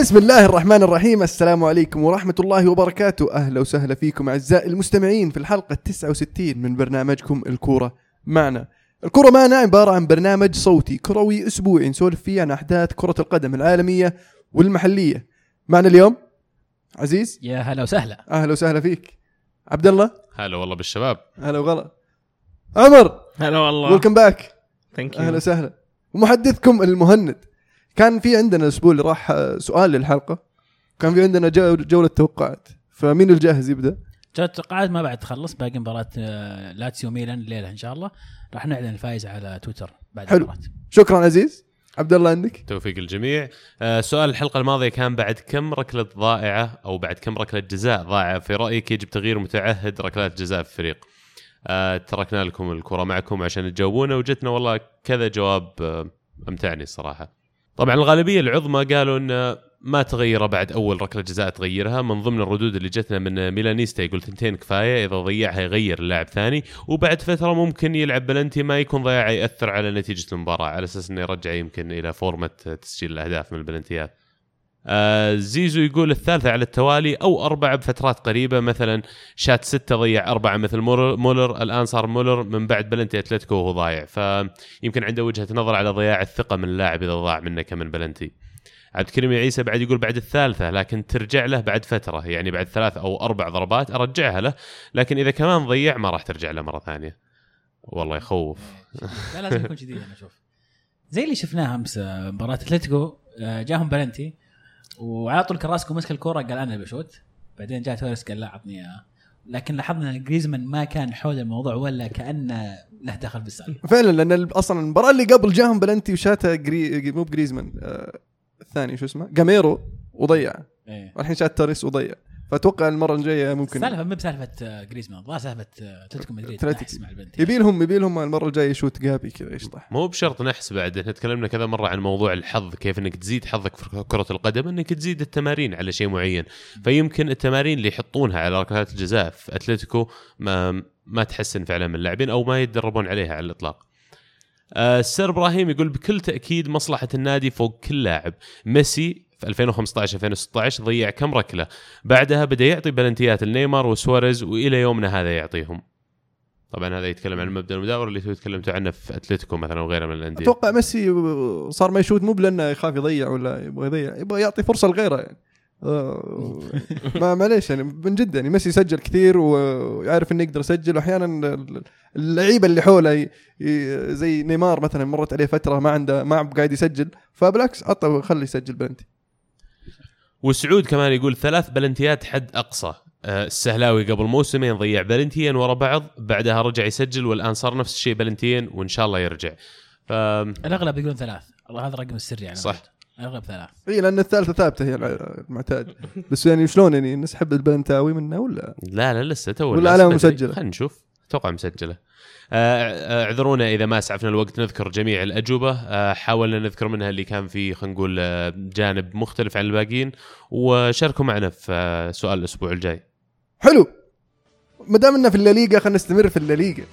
بسم الله الرحمن الرحيم. السلام عليكم ورحمة الله وبركاته. أهلا وسهلا فيكم أعزائي المستمعين في الحلقة 69 من برنامجكم الكورة معنا. الكورة معنا عبارة عن برنامج صوتي كروي أسبوعي نسولف فيه عن أحداث كرة القدم العالمية والمحلية. معنا اليوم عزيز. يا هلا وسهلا. أهلا وسهلا فيك. عبد الله. هلا والله بالشباب. هلا وغلا. عمر. هلا والله. welcome back thank أهلا you وسهلا. ومحدثكم المهند. كان في عندنا الأسبوع اللي راح آه، سؤال للحلقة. كان في عندنا جو- جولة توقعات. فمين الجاهز يبدأ؟ جات التوقعات ما بعد تخلص باقي مباراة آه، لاتسيو ميلان الليلة إن شاء الله. راح نعلن الفائز على تويتر بعد حلو. المباراة. شكرا عزيز. عبد الله عندك؟ توفيق الجميع. آه سؤال الحلقة الماضية كان بعد كم ركلة ضائعة أو بعد كم ركلة جزاء ضائعة؟ في رأيك يجب تغيير متعهد ركلات جزاء في الفريق. آه تركنا لكم الكرة معكم عشان تجاوبونا. وجتنا والله كذا جواب آه أمتعني الصراحة. طبعا الغالبية العظمى قالوا إن ما تغيره بعد أول ركلة جزاء تغيرها. من ضمن الردود اللي جتنا من ميلانيستا يقول ثنتين كفاية إذا ضيعها يغير اللاعب ثاني. وبعد فترة ممكن يلعب بلنتي ما يكون ضياعه يأثر على نتيجة المباراة على أساس إنه يرجع يمكن إلى فورمة تسجيل الأهداف من البلنتيات. زيزو يقول الثالثة على التوالي أو أربعة بفترات قريبة. مثلا شات ستة ضيع أربعة مثل مولر, الآن صار مولر من بعد بلنتي أتلتيكو وهو ضايع. فيمكن عنده وجهة نظر على ضياع الثقة من اللاعب إذا ضاع منه كمن بلنتي. عبد الكريم عيسى بعد يقول بعد الثالثة لكن ترجع له بعد فترة يعني بعد ثلاث أو أربع ضربات أرجعها له لكن إذا كمان ضيع ما راح ترجع له مرة ثانية. والله يخوف. لا لازم يكون جديد أنا أشوف. زي اللي شفناه أمس آه، مباراة أتلتيكو آه، جاهم بلنتي. وعلى طول كراسكو مسك الكرة قال أنا بشوت. بعدين جاء توريس قال لا عطني إياها لكن لاحظنا إن جريزمان ما كان حول الموضوع ولا كأنه له دخل بالسالفه فعلا لأن أصلا المباراة اللي قبل جاهم بلنتي وشاتها جري مو بجريزمان آه الثاني شو اسمه؟ جاميرو وضيع. إيه. والحين شات توريس وضيع. فأتوقع المرة الجاية ممكن السالفه مو بسالفة آه، جريزمان الظاهر سالفة آه، اتلتيكو مدريد. نحس مع البلنتي يبي لهم يبي لهم المرة الجاية يشوت جابي كذا يشطح مو بشرط نحس بعد إحنا تكلمنا كذا مرة عن موضوع الحظ كيف إنك تزيد حظك في كرة القدم إنك تزيد التمارين على شيء معين. فيمكن التمارين اللي يحطونها على ركلات الجزاء في أتلتيكو ما ما تحسن فعلا من اللاعبين أو ما يتدربون عليها على الإطلاق. آه، السير إبراهيم يقول بكل تأكيد مصلحة النادي فوق كل لاعب. ميسي في 2015 2016 ضيع كم ركلة. بعدها بدأ يعطي بلنتيات لنيمار وسواريز وإلى يومنا هذا يعطيهم. طبعا هذا يتكلم عن مبدأ المداورة اللي تو تكلمتوا عنه في أتلتيكو مثلا وغيره من الأندية. أتوقع ميسي صار ما يشوت مو بلأنه يخاف يضيع ولا يبغى يضيع يبغى يعطي فرصة لغيره يعني. آه، ما معليش يعني من جد يعني ميسي سجل كثير ويعرف إنه يقدر يسجل. واحيانا اللعيبة اللي حوله زي نيمار مثلا مرت عليه فترة ما عنده ما قاعد يسجل فبالعكس عطه خليه يسجل بلنتي. وسعود كمان يقول ثلاث بلنتيات حد أقصى. آه، السهلاوي قبل موسمين ضيع بلنتيين ورا بعض بعدها رجع يسجل والآن صار نفس الشيء بلنتيين وإن شاء الله يرجع. ف الأغلب يقولون ثلاث. والله هذا الرقم السري يعني. صح. الأغلب ثلاث. إي لأن الثالثة ثابتة هي المعتاد. بس يعني شلون يعني نسحب البلنتي هاوي منه ولا؟ لا لا لسه تو ولا. مسجلة؟ خلينا نشوف. أتوقع مسجلة. اعذرونا إذا ما أسعفنا الوقت نذكر جميع الأجوبة. آه، حاولنا نذكر منها اللي كان فيه خلينا نقول آه، جانب مختلف عن الباقيين. وشاركوا معنا في آه، سؤال الأسبوع الجاي. حلو. ما دام انه في الليغا خلينا نستمر في الليغا.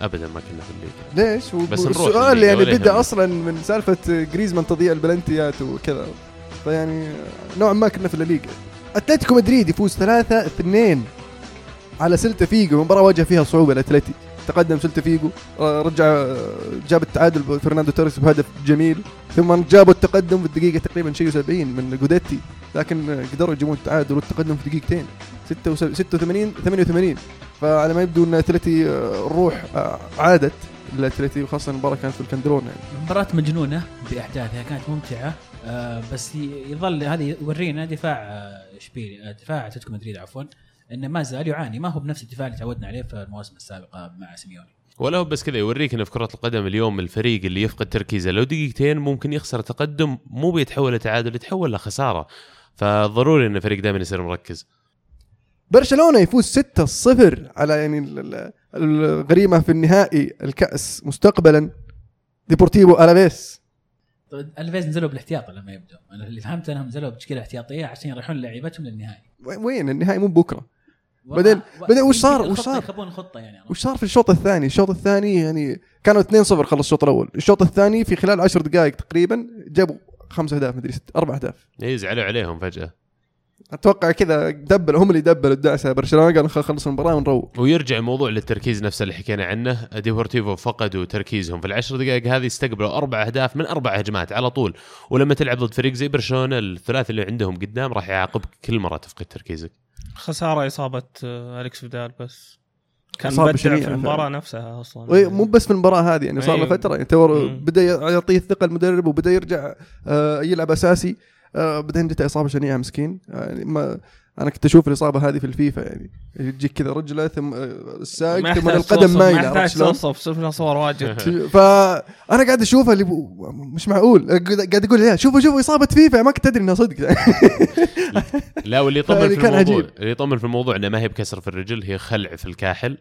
ابدا ما كنا في الليغا. ليش؟ بس السؤال يعني بدأ. أصلا من سالفة جريزمان تضييع البلنتيات وكذا. فيعني نوعا ما كنا في الليغا. أتلتيكو مدريد يفوز 3 2 على سلتا فيجو. مباراة واجه فيها صعوبة الاتلتي تقدم سلتا فيجو آه، رجع آه، جاب التعادل فرناندو توريس بهدف جميل. ثم جابوا التقدم في الدقيقة تقريبا شيء 70 من جوديتي لكن آه، قدروا يجيبون التعادل والتقدم في دقيقتين. 86 88 فعلى ما يبدو إن أتلتي الروح عادت الاتلتي وخاصة المباراة كانت في الكندرون يعني. مباراة مجنونة بأحداثها كانت ممتعة آه بس يظل هذه يورينا دفاع إشبيلي آه دفاع أتلتيكو مدريد عفوا. إنه ما زال يعاني. ما هو بنفس الدفاع اللي تعودنا عليه في المواسم السابقة مع سيميوني. ولا هو بس كذا يوريك إنه في كرة القدم اليوم الفريق اللي يفقد تركيزه لو دقيقتين ممكن يخسر تقدم مو بيتحول لتعادل يتحول لخسارة. فضروري إن الفريق دائما يصير مركز. برشلونة يفوز 6-0 على يعني ال- ال- الغريمة في النهائي الكأس مستقبلا. ديبورتيفو ألافيس. طيب، الفيز نزلوا بالاحتياط لما يبدوا أنا اللي فهمت انهم نزلوا بتشكيله احتياطية عشان يريحون لعيبتهم للنهائي. وين- النهائي مو بكرة. بعدين- بعدين وش صار- وش صار؟ يخبون الخطه يعني وش صار في الشوط الثاني؟ الشوط الثاني يعني كانوا 2-0 خلص الشوط الأول. الشوط الثاني في خلال 10 دقائق تقريبا جابوا خمس أهداف مدري ست أربع أهداف. اي زعلوا عليهم فجأة. أتوقع كذا دبل هم اللي دبلوا الدعسه برشلونة قالوا خل- خلص المباراة ونروق ويرجع الموضوع للتركيز نفسه اللي حكينا عنه. ديبورتيفو فقدوا تركيزهم في العشر دقائق هذه استقبلوا أربع أهداف من أربع هجمات على طول. ولما تلعب ضد فريق زي برشلونة الثلاثي اللي عندهم قدام راح يعاقبك كل مرة تفقد تركيزك. خسارة إصابة آه، أليكس فيدال بس. كان مبدع في المباراة. نفسها أصلا. مو بس في المباراة هذه يعني صار له أيوه. فترة. يعني. بدأ يعطيه الثقة المدرب وبدأ يرجع آه، يلعب أساسي. آه، بعدين جته إصابة شنيعة مسكين. يعني ما أنا كنت أشوف الإصابة هذه في الفيفا يعني يجيك كذا رجلة ثم آه، الساق ما ثم يحتاج القدم مايله ما يحتاج؟ توصف شفنا صور واجد. فانا قاعد اشوفها اللي مش معقول. قاعد أقول يا شوفوا شوفوا إصابة فيفا ما كنت أدري إنها صدق. لا واللي يطمن يعني في كان الموضوع عجيب. اللي يطمن في الموضوع إنه ما هي بكسر في الرجل هي خلع في الكاحل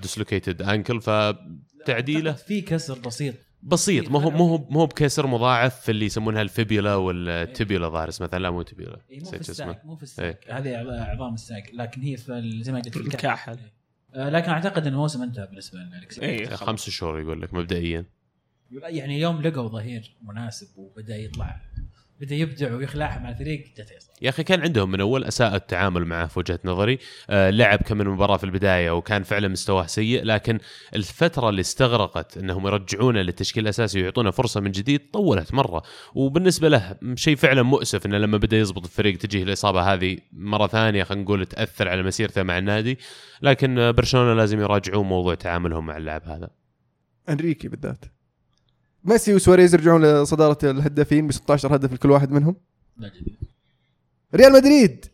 dislocated ankle فتعديله في كسر بسيط. بسيط ما هو ما هو ما هو بكسر مضاعف في اللي يسمونها ال fibula وال tibia ظاهر اسمه مثلا لا مو tibia إيه، مو في الساق مو في الساق. هذه عظام الساق لكن هي في زي ما قلت في الكاحل. آه، لكن أعتقد إن الموسم انتهى بالنسبة لأليكس اي خمس شهور يقول لك مبدئيا. يعني يوم لقوا ظهير مناسب وبدأ يطلع. بدا يبدع ويخلعها مع الفريق. جت. يا أخي كان عندهم من أول أساء التعامل معه في وجهة نظري. آه لعب كم من مباراة في البداية وكان فعلا مستواه سيء لكن الفترة اللي استغرقت إنهم يرجعونه للتشكيل الأساسي ويعطونه فرصة من جديد طولت مرة. وبالنسبة له شيء فعلا مؤسف إنه لما بدأ يزبط الفريق تجيه الإصابة هذه مرة ثانية خلينا نقول تأثر على مسيرته مع النادي. لكن برشلونة لازم يراجعون موضوع تعاملهم مع اللاعب هذا. أنريكي بالذات. ميسي وسواريز يرجعون لصدارة الهدافين ب 16 هدف لكل واحد منهم. لا جديد. ريال مدريد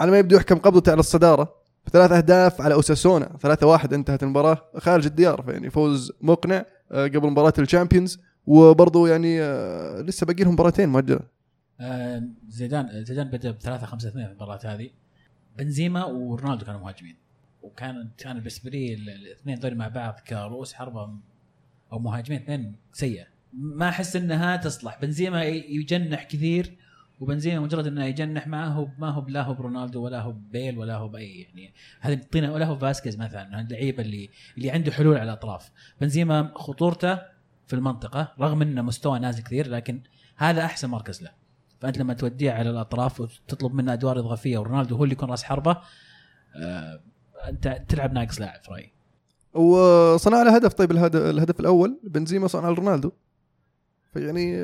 على ما يبدو يحكم قبضته على الصدارة. بثلاث أهداف على أوساسونا 3-1 انتهت المباراة. خارج الديار يعني فوز مقنع آه، قبل مباراة الشامبيونز. وبرضه يعني آه، لسه باقي لهم مباراتين مؤجلة. آه، زيدان زيدان بدأ ب 3 5 2 في المباراة هذه. بنزيما ورونالدو كانوا مهاجمين. وكان كان بالنسبة لي ال- الاثنين دول مع بعض كرؤوس حربه أو مهاجمين اثنين سيئة. ما أحس إنها تصلح. بنزيما يجنح كثير وبنزيما مجرد إنه يجنح ما هو ما هو لا هو برونالدو ولا هو بيل ولا هو بأي يعني هذا يعطينا ولا هو فاسكيز مثلا اللعيبة اللي اللي عنده حلول على الأطراف. بنزيما خطورته في المنطقة رغم إنه مستوى نازل كثير لكن هذا أحسن مركز له. فأنت لما توديه على الأطراف وتطلب منه أدوار إضافية ورونالدو هو اللي يكون راس حربة آه أنت تلعب ناقص لاعب في رأيي. وصنع له هدف. طيب الهدف, الهدف الأول بنزيما صنع لرونالدو. فيعني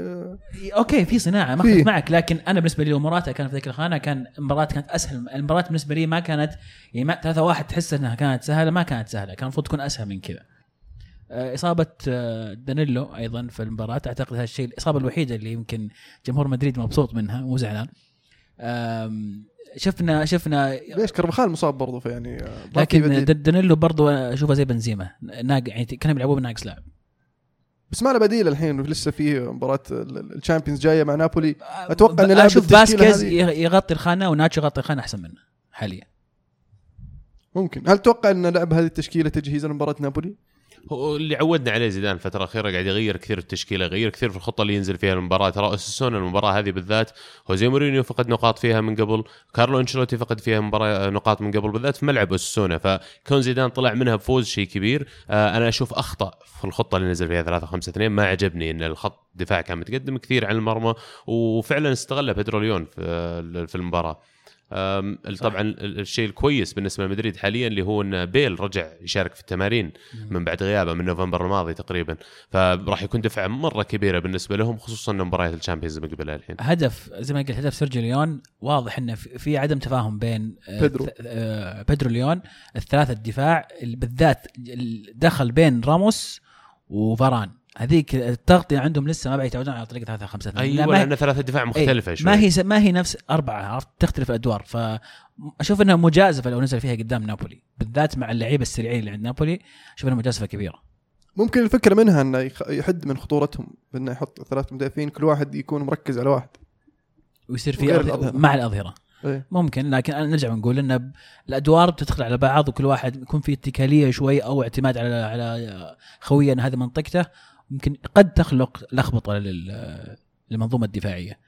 أوكي في صناعة ما. أختلف معك لكن أنا بالنسبة لي موراتا كانت في ذيك الخانة كان المباراه كانت أسهل. المباراة بالنسبة لي ما كانت يعني ما 3 1 تحس إنها كانت سهلة ما كانت سهلة كان المفروض تكون أسهل من كذا. آه، إصابة آه، دانيلو أيضا في المباراة أعتقد هذا الشيء الإصابة الوحيدة اللي يمكن جمهور مدريد مبسوط منها مو زعلان. شفنا شفنا. ليش كربخال مصاب برضه فيعني آه، لكن دانيلو برضو أشوفه زي بنزيما. ناق يعني كانوا يلعبوا بناقص لاعب. بس ما له بديل الحين لسه في مباراة ال Champions جاية مع نابولي. أتوقع إن ب- لاعب أشوف فاسكيز يغ- يغطي الخانة وناتشو يغطي الخانة أحسن منه حاليا. ممكن. هل تتوقع إن لعب هذه التشكيلة تجهيزا لمباراة نابولي؟ هو اللي عودنا عليه زيدان الفترة الأخيرة قاعد يغير كثير التشكيلة يغير كثير في الخطة اللي ينزل فيها المباراة. ترى أوساسونا المباراة هذه بالذات هوزي مورينيو فقد نقاط فيها من قبل كارلو أنشيلوتي فقد فيها مباراة نقاط من قبل بالذات في ملعب أوساسونا فكون زيدان طلع منها بفوز شيء كبير آه أنا أشوف أخطأ في الخطة اللي نزل فيها 3 5 2 ما عجبني إن الخط دفاع كان متقدم كثير عن المرمى وفعلا استغلها بيدرو ليون في في المباراة. أم، طبعا ال- الشيء الكويس بالنسبة لمدريد حاليا اللي هو إن بيل رجع يشارك في التمارين من بعد غيابه من نوفمبر الماضي تقريبا. فراح يكون دفعة مرة كبيرة بالنسبة لهم خصوصا ان مباريات ال Champions مقبلها الحين. هدف زي ما قلت هدف سيرجيو ليون. واضح إنه في عدم تفاهم بين آه، بيدرو. آه، بيدرو ليون الثلاثة الدفاع اللي بالذات ال- دخل بين راموس وفاران. هذيك التغطية عندهم لسه ما بعد يتعودون على طريقة 3 5 2 أيوه لأن ثلاثة دفاع مختلفة إيه، شوي. ما هي ما هي نفس أربعة عرفت؟ تختلف الأدوار. فاشوف إنها مجازفة لو نزل فيها قدام نابولي بالذات مع اللعيبة السريعين اللي عند نابولي أشوف إنها مجازفة كبيرة. ممكن الفكرة منها إنه يخ- يحد من خطورتهم بإنه يحط ثلاث مدافعين كل واحد يكون مركز على واحد. ويصير في الأظهرة. مع الأظهرة. إيه. ممكن لكن أنا نرجع ونقول إن الأدوار بتدخل على بعض وكل واحد يكون في اتكالية شوي أو اعتماد على على خويه إن هذه منطقته. ممكن قد تخلق لخبطة لل- للمنظومة الدفاعية.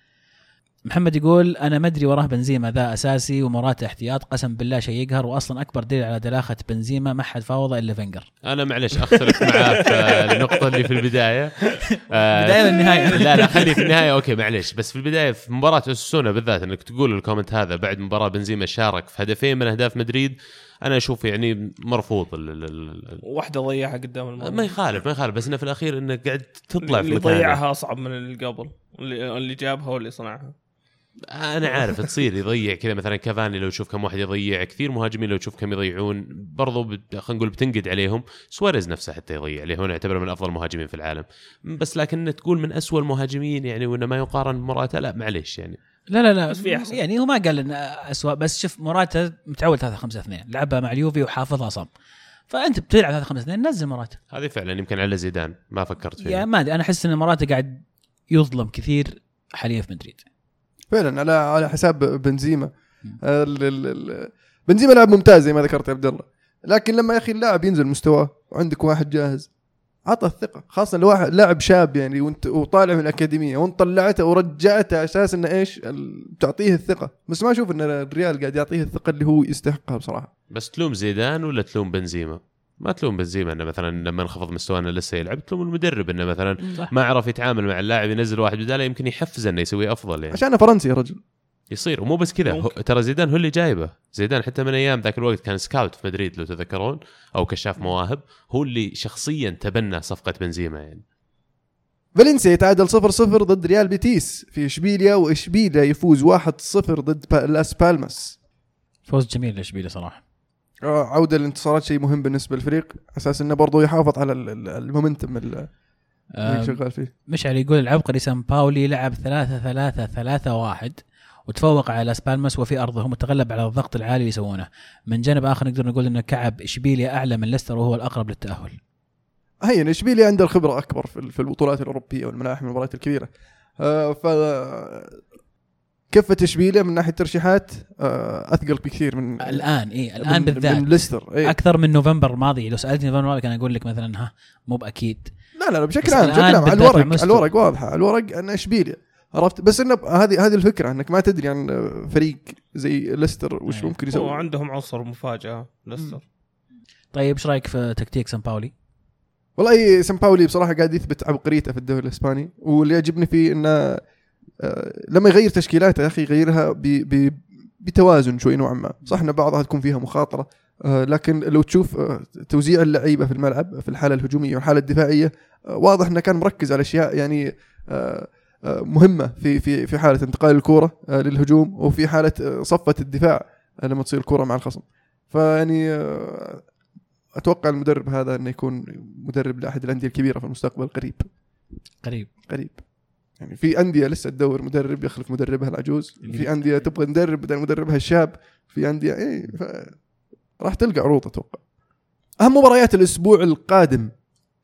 محمد يقول أنا ما أدري وراه بنزيما ذا أساسي وموراتا احتياط قسم بالله شيء يقهر واصلا أكبر دليل على دلاخة بنزيما ما حد فاوضه إلا فينجر أنا معلش أختلف معاه في النقطة اللي في البداية آه، بداية والنهاية. لا لا خلي في النهاية أوكي معلش بس في البداية في مباراة أوساسونا بالذات إنك تقول ال comment هذا بعد مباراة بنزيما شارك في هدفين من أهداف مدريد أنا أشوف يعني مرفوض ال- ال- واحدة ضيعها قدام ال- المرمى. ما يخالف ما يخالف بس إنه في الأخير انك قاعد تطلع في اللي ضيعها أصعب من اللي قبل اللي, اللي جابها واللي صنعها. أنا عارف تصير يضيع كذا مثلا كافاني لو تشوف كم واحد يضيع كثير مهاجمين لو تشوف كم يضيعون برضو خلينا نقول بتنقد عليهم. سواريز نفسه حتى يضيع عليه هنا يعتبر من أفضل المهاجمين في العالم. بس لكن تقول من أسوأ المهاجمين يعني وإنه ما يقارن بمراته لا معليش يعني. لا لا لا. بس في أحسن. يعني هو ما قال انه اسوء بس شوف موراتا متعود 3 5 2 لعبها مع اليوفي وحافظها صم. فأنت بتلعب 3 5 2 نزل موراتا هذه فعلا يمكن على زيدان ما فكرت فيها. يعني ما أدري أنا أحس إن موراتا قاعد يظلم كثير حاليا في مدريد. فعلا على على حساب بنزيما. ال- ال- ال- بنزيما لاعب ممتاز زي ما ذكرت يا عبد الله. لكن لما يا أخي اللاعب ينزل مستواه وعندك واحد جاهز عطى الثقة. خاصة لو واحد لاعب شاب يعني وانت وطالع من الأكاديمية وانت طلعته ورجعته على أساس إنه إيش؟ تعطيه الثقة. بس ما أشوف إن الريال قاعد يعطيه الثقة اللي هو يستحقها بصراحة. بس تلوم زيدان ولا تلوم بنزيما؟ ما تلوم بنزيما إنه مثلا لما انخفض مستوانا لسه يلعب تلوم المدرب إنه مثلا صح. ما عرف يتعامل مع اللاعب ينزل واحد بداله يمكن يحفزه إنه يسوي أفضل يعني. عشان فرنسي يا رجل. يصير ومو بس كذا. ترى زيدان هو اللي جايبه. زيدان حتى من أيام ذاك الوقت كان سكاوت في مدريد لو تذكرون أو كشاف مواهب. هو اللي شخصيا تبنى صفقة بنزيما يعني. فالنسيا يتعادل 0-0 ضد ريال بيتيس في إشبيليا وإشبيليا يفوز 1-0 ضد با- لاس بالماس. فوز جميل لاشبيليه صراحة. آه، عودة للانتصارات شيء مهم بالنسبة للفريق. أساس إنه برضه يحافظ على ال- ال- momentum اللي شغال فيه. مشعل يقول العبقري سامباولي لعب 3 3 3 1 وتفوق على لاس بالماس وفي ارضهم وتغلب على الضغط العالي اللي يسوونه. من جانب آخر نقدر نقول إن كعب إشبيليا أعلى من ليستر وهو الأقرب للتأهل. هي إشبيليا عنده الخبرة أكبر في ال- في البطولات الأوروبية والملاحم المباريات الكبيرة. آه، ف كفة إشبيليا من ناحية ترشيحات آه، أثقل بكثير من الآن إي الآن من- بالذات. من ليستر إيه. أكثر من نوفمبر الماضي لو سألتني نوفمبر الماضي كان أقول لك مثلا ها مو بأكيد. لا لا لا بشكل عام بشكل عام على الورق. على الورق واضحة على الورق إن إشبيليا عرفت؟ بس إنه هذه هذه الفكرة إنك ما تدري عن فريق زي ليستر وش أي. ممكن يسوي. وعندهم عنصر مفاجأة ليستر. طيب إيش رأيك في تكتيك سان باولي؟ والله سان باولي بصراحة قاعد يثبت عبقريته في الدوري الإسباني واللي يعجبني فيه إنه آه، لما يغير تشكيلاته يا أخي يغيرها ب ب بتوازن شوي نوعا ما. صح إن بعضها تكون فيها مخاطرة آه، لكن لو تشوف آه، توزيع اللعيبة في الملعب في الحالة الهجومية والحالة الدفاعية واضح إنه كان مركز على أشياء يعني مهمة في في في حالة انتقال الكورة آه، للهجوم وفي حالة آه، صفة الدفاع لما تصير الكورة مع الخصم. فيعني آه، أتوقع المدرب هذا إنه يكون مدرب لأحد الأندية الكبيرة في المستقبل قريب. قريب. قريب. يعني في أندية لسه تدور مدرب يخلف مدربها العجوز في أندية تبغى مدرب بدل مدربها الشاب في أندية إيه ف... راح تلقى عروض أتوقع. أهم مباريات الأسبوع القادم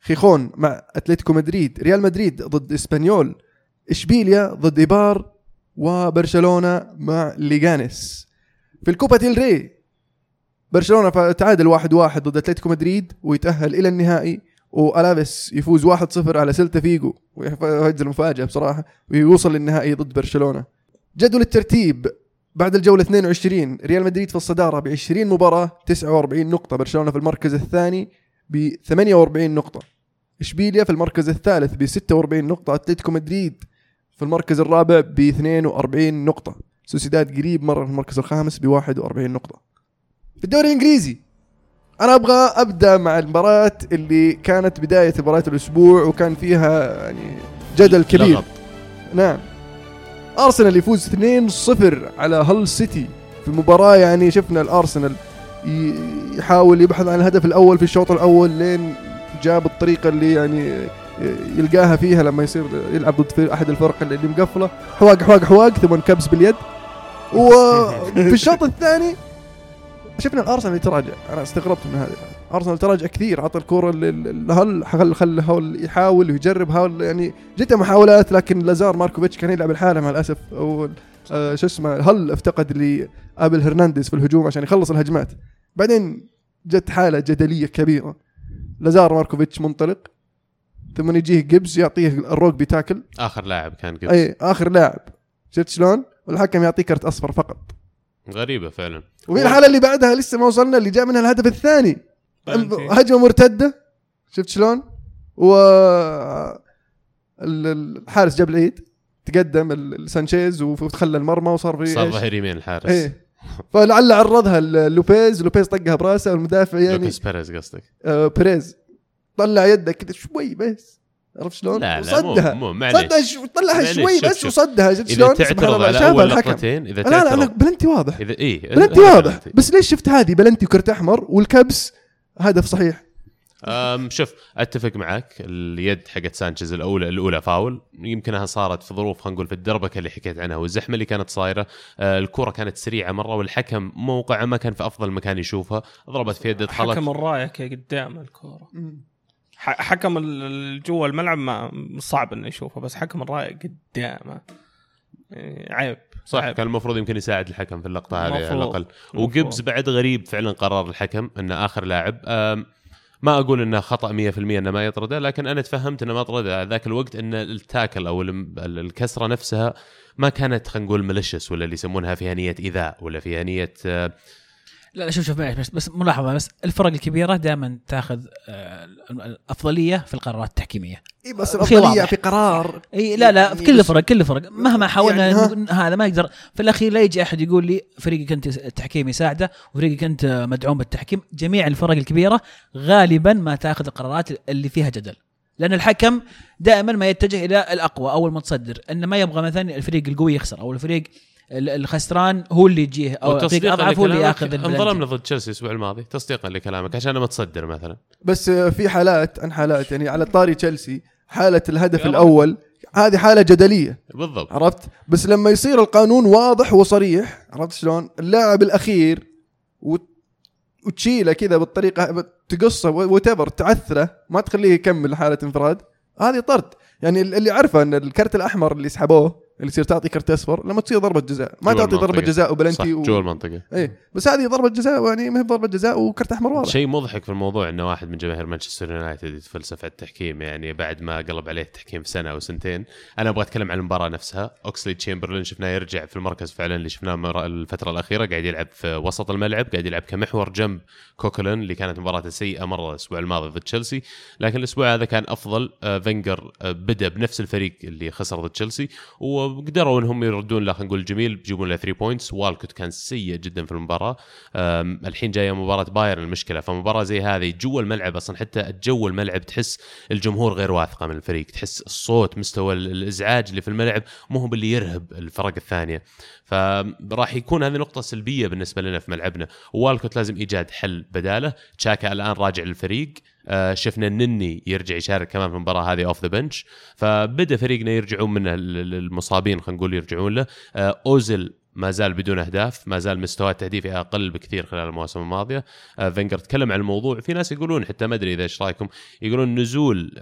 خيخون مع أتلتيكو مدريد ريال مدريد ضد إسبانيول. إشبيليا ضد إيبار وبرشلونة مع ليغانيس. في الكوبا ديل ري برشلونة تعادل واحد واحد ضد أتلتيكو مدريد ويتأهل إلى النهائي وألافيس يفوز 1-0 على سيلتا فيجو وهذه المفاجأة بصراحة ويوصل للنهائي ضد برشلونة. جدول الترتيب بعد الجولة 22 ريال مدريد في الصدارة ب 20 مباراة 49 نقطة برشلونة في المركز الثاني ب 48 نقطة. إشبيليا في المركز الثالث ب 46 نقطة أتلتيكو مدريد في المركز الرابع ب 42 نقطة. سوسيداد قريب مرة في المركز الخامس ب 41 نقطة. في الدوري الإنجليزي أنا أبغى أبدأ مع المباراة اللي كانت بداية مباراة الأسبوع وكان فيها يعني جدل كبير. لغط. نعم. أرسنال يفوز 2-0 على هل سيتي. في مباراة يعني شفنا الأرسنال ي- يحاول يبحث عن الهدف الأول في الشوط الأول لين جاب الطريقة اللي يعني يلقاها فيها لما يصير يلعب ضد أحد الفرق اللي مقفلة. حواق حواق حواق ثم انكبس باليد. وفي الشوط الثاني شفنا الأرسنال يتراجع. أنا استغربت من هذا أرسنال تراجع كثير عطى الكره لهل خل خل هول يحاول ويجرب هول يعني جته محاولات لكن لازار ماركوفيتش كان يلعب الحالة مع الأسف. أو آه شو اسمه هل افتقد لأبل هرنانديز في الهجوم عشان يخلص الهجمات. بعدين جت حالة جدلية كبيرة. لازار ماركوفيتش منطلق. ثم يجيه جيبس يعطيه ال rugby tackle. آخر لاعب كان قبل أي آخر لاعب. شفت شلون؟ والحكم يعطيه كرت أصفر فقط. غريبة فعلا. وفي الحالة اللي بعدها لسه ما وصلنا اللي جاء منها الهدف الثاني. هجمة مرتدة. شفت شلون؟ و ال- الحارس جاب العيد. تقدم ال- سانشيز وخلى المرمى وصار في صار؟ ظهير يمين الحارس. إيه. فلعل عرضها لوبيز. لوبيز طقها براسه والمدافع يعني. لوكاس بيريز قصدك. آه بريز طلع يده كذا شوي بس. عرفت شلون؟ لا لا مو وصدها. مو معليش صدها شو طلعها شوي بس شوف. وصدها شفت إذا شلون؟ سبحان تعترض على أول لقطتين إذا لا لا تعترض. بلنتي واضح. اذا إيه بلنتي واضح. بس ليش شفت هذه؟ بلنتي وكرت أحمر والكبس هدف صحيح. أم شوف أتفق معك اليد حقت سانشيز الاولى الأولى فاول. يمكنها صارت في ظروف خلينا نقول في الدربكة اللي حكيت عنها والزحمة اللي كانت صايرة. آه الكرة كانت سريعة مرة والحكم موقعه ما كان في أفضل مكان يشوفها. ضربت في يد دخلت حكم الرايك قدام الكوره ح- حكم جوا الملعب ما صعب إنه يشوفه بس حكم الراية قدامه إيه، عيب صح عيب. كان المفروض يمكن يساعد الحكم في اللقطة هذه على. الأقل. وجبز بعد غريب فعلا قرار الحكم إنه آخر لاعب ما أقول إنه خطأ 100% إنه ما يطرده لكن أنا تفهمت إنه ما طرده ذاك الوقت إن التاكل أو الكسرة نفسها ما كانت خلينا نقول ملشس ولا اللي يسمونها فيها نية إيذاء ولا فيها نية لا لا شوف شوف معلش بس, بس ملاحظة بس الفرق الكبيرة دائما تاخذ آه، الافضليه في القرارات التحكيمية. إي بس الافضليه. في قرار. إي لا لا في كل بس- الفرق كل الفرق. مهما حاولنا يعني هذا ما يقدر. في الأخير لا يجي أحد يقول لي فريقك أنت التحكيم يساعده وفريقك أنت مدعوم بالتحكيم. جميع الفرق الكبيرة غالبا ما تاخذ القرارات اللي فيها جدل. لأن الحكم دائما ما يتجه إلى الأقوى أو المتصدر. انه ما يبغى مثلا الفريق القوي يخسر أو الفريق ال- الخسران هو اللي يجيه أو وتصديقا الاضعف هو اللي ياخذ البلنتي. انظلمنا ضد تشيلسي الأسبوع الماضي. تصديقا لكلامك عشان متصدر مثلا. بس في حالات عن حالات يعني على طاري تشيلسي حالة الهدف يلا. الأول هذه حالة جدلية. بالضبط. عرفت؟ بس لما يصير القانون واضح وصريح عرفت شلون؟ اللاعب الأخير وت- وتشيله كذا بالطريقة تقصه وتبر تعثره ما تخليه يكمل حالة انفراد هذه طرد. يعني اللي عارفه إن الكرت الأحمر اللي سحبوه اللي يصير تعطي كرت أصفر لما تصير ضربة جزاء. ما تعطي ضربة. جزاء وبلنتي و... جوا المنطقة إيه بس هذه ضربة جزاء يعني ما هي ضربة جزاء وكرت أحمر واضح. شيء مضحك في الموضوع إنه واحد من جماهير مانشستر يونايتد يتفلسف على التحكيم يعني بعد ما قلب عليه التحكيم في سنة أو سنتين أنا أبغى أتكلم عن المباراة نفسها. اوكسلي تشامبرلين شفناه يرجع في المركز فعلا اللي شفناه مر- الفترة الأخيرة قاعد يلعب في وسط الملعب قاعد يلعب كمحور جنب كوكلان اللي كانت مباراته سيئة مرة الأسبوع الماضي ضد تشيلسي. لكن الأسبوع هذا كان أفضل آه، فينجر آه، بدأ بنفس الفريق اللي خسر ضد تشيلسي وقدروا إنهم يردون له خلينا نقول جميل بيجيبون له 3 points والكوت كان سيء جدا في المباراة. الحين جاية مباراة بايرن المشكلة. فمباراة زي هذه جوا الملعب أصلا حتى جو الملعب تحس الجمهور غير واثقة من الفريق. تحس الصوت مستوى ال- الإزعاج اللي في الملعب مو هو اللي يرهب الفرق الثانية. فراح يكون هذه نقطة سلبية بالنسبة لنا في ملعبنا. والكوت لازم إيجاد حل بداله. تشاكا الآن راجع للفريق. شفنا النني يرجع يشارك كمان في المباراة هذه off the bench فبدأ فريقنا يرجعون من ال- ال- المصابين خلينا نقول يرجعون له. آه، اوزل ما زال بدون أهداف ما زال مستواه التهديفي أقل بكثير خلال المواسم الماضية. آه، فينجر تكلم عن الموضوع في ناس يقولون حتى ما أدري إذا إيش رأيكم يقولون نزول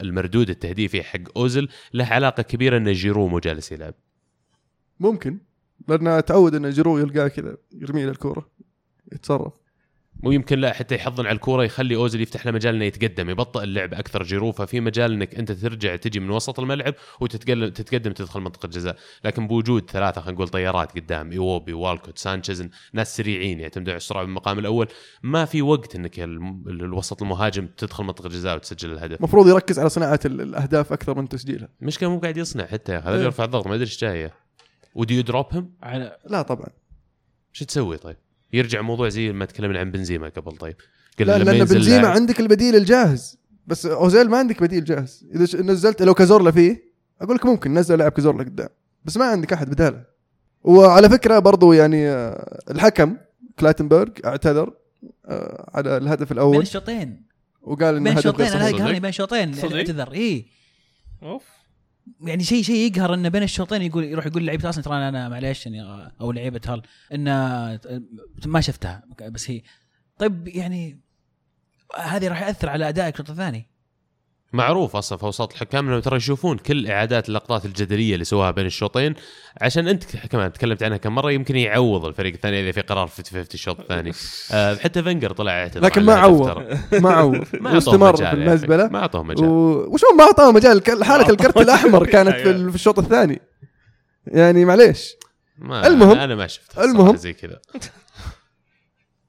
المردود التهديفي حق اوزل له علاقة كبيرة إن جيرو مو جالس يلعب. ممكن لأن تعود إن جيرو يلقاه كذا يرمي له الكوره يتصرف. ويمكن لا حتى يحضن على الكورة يخلي اوزل يفتح له مجال إنه يتقدم يبطئ اللعب أكثر جيرو ففي مجال إنك أنت ترجع تجي من وسط الملعب وتتقدم تتقدم تدخل منطقة جزاء لكن بوجود ثلاثة خلينا نقول طيارات قدام إيوبي والكوت سانشيز ناس سريعين يعتمدون على السرعه بالمقام الأول ما في وقت إنك الوسط المهاجم تدخل منطقة جزاء وتسجل الهدف. المفروض يركز على صناعة ال- الأهداف أكثر من تسجيلها. المشكلة مو قاعد يصنع حتى يا أخي هذا إيه. يرفع الضغط ما ادري إيش جاية. would you drop him على لا طبعا. شو تسوي طيب؟ يرجع موضوع زي ما تكلمنا عن بنزيما قبل. طيب قل لا لما لأن بنزيما عندك البديل الجاهز. بس أوزيل ما عندك بديل جاهز. إذا ش- نزلت لو كازورلا فيه أقول لك ممكن نزل لاعب كازورلا قدام. بس ما عندك أحد بداله. وعلى فكرة برضو يعني آه، الحكم كلاتنبرغ اعتذر آه، على الهدف بين الأول الشوطين. وقال انه بين هدف غير صحيح. بين الشوطين صدق؟ اعتذر. اي أوف. يعني شيء شيء يقهر انه بين الشوطين يقول يروح يقول لعيبه أصلا ترى أنا معليش يعني أو لعيبة هال انه ما شفتها. بس هي طيب يعني هذه راح ياثر على أدائك الشوط الثاني. معروف أصلا في أوساط الحكام انهم ترى يشوفون كل إعادات اللقطات الجدلية اللي سواها بين الشوطين عشان أنت كمان تكلمت عنها كم مرة يمكن يعوض الفريق الثاني إذا في قرار 50 50 الشوط الثاني آه حتى فينجر طلع اعتذر لكن ما عوض. ما عوض واستمر مجال في يا المزبلة. ما أعطوه مجال و... وشو ما أعطاه مجال حالة الكرت الأحمر كانت في, ال- في الشوط الثاني يعني معليش ما المهم. أنا ما شفت المهم. المهم زي كذا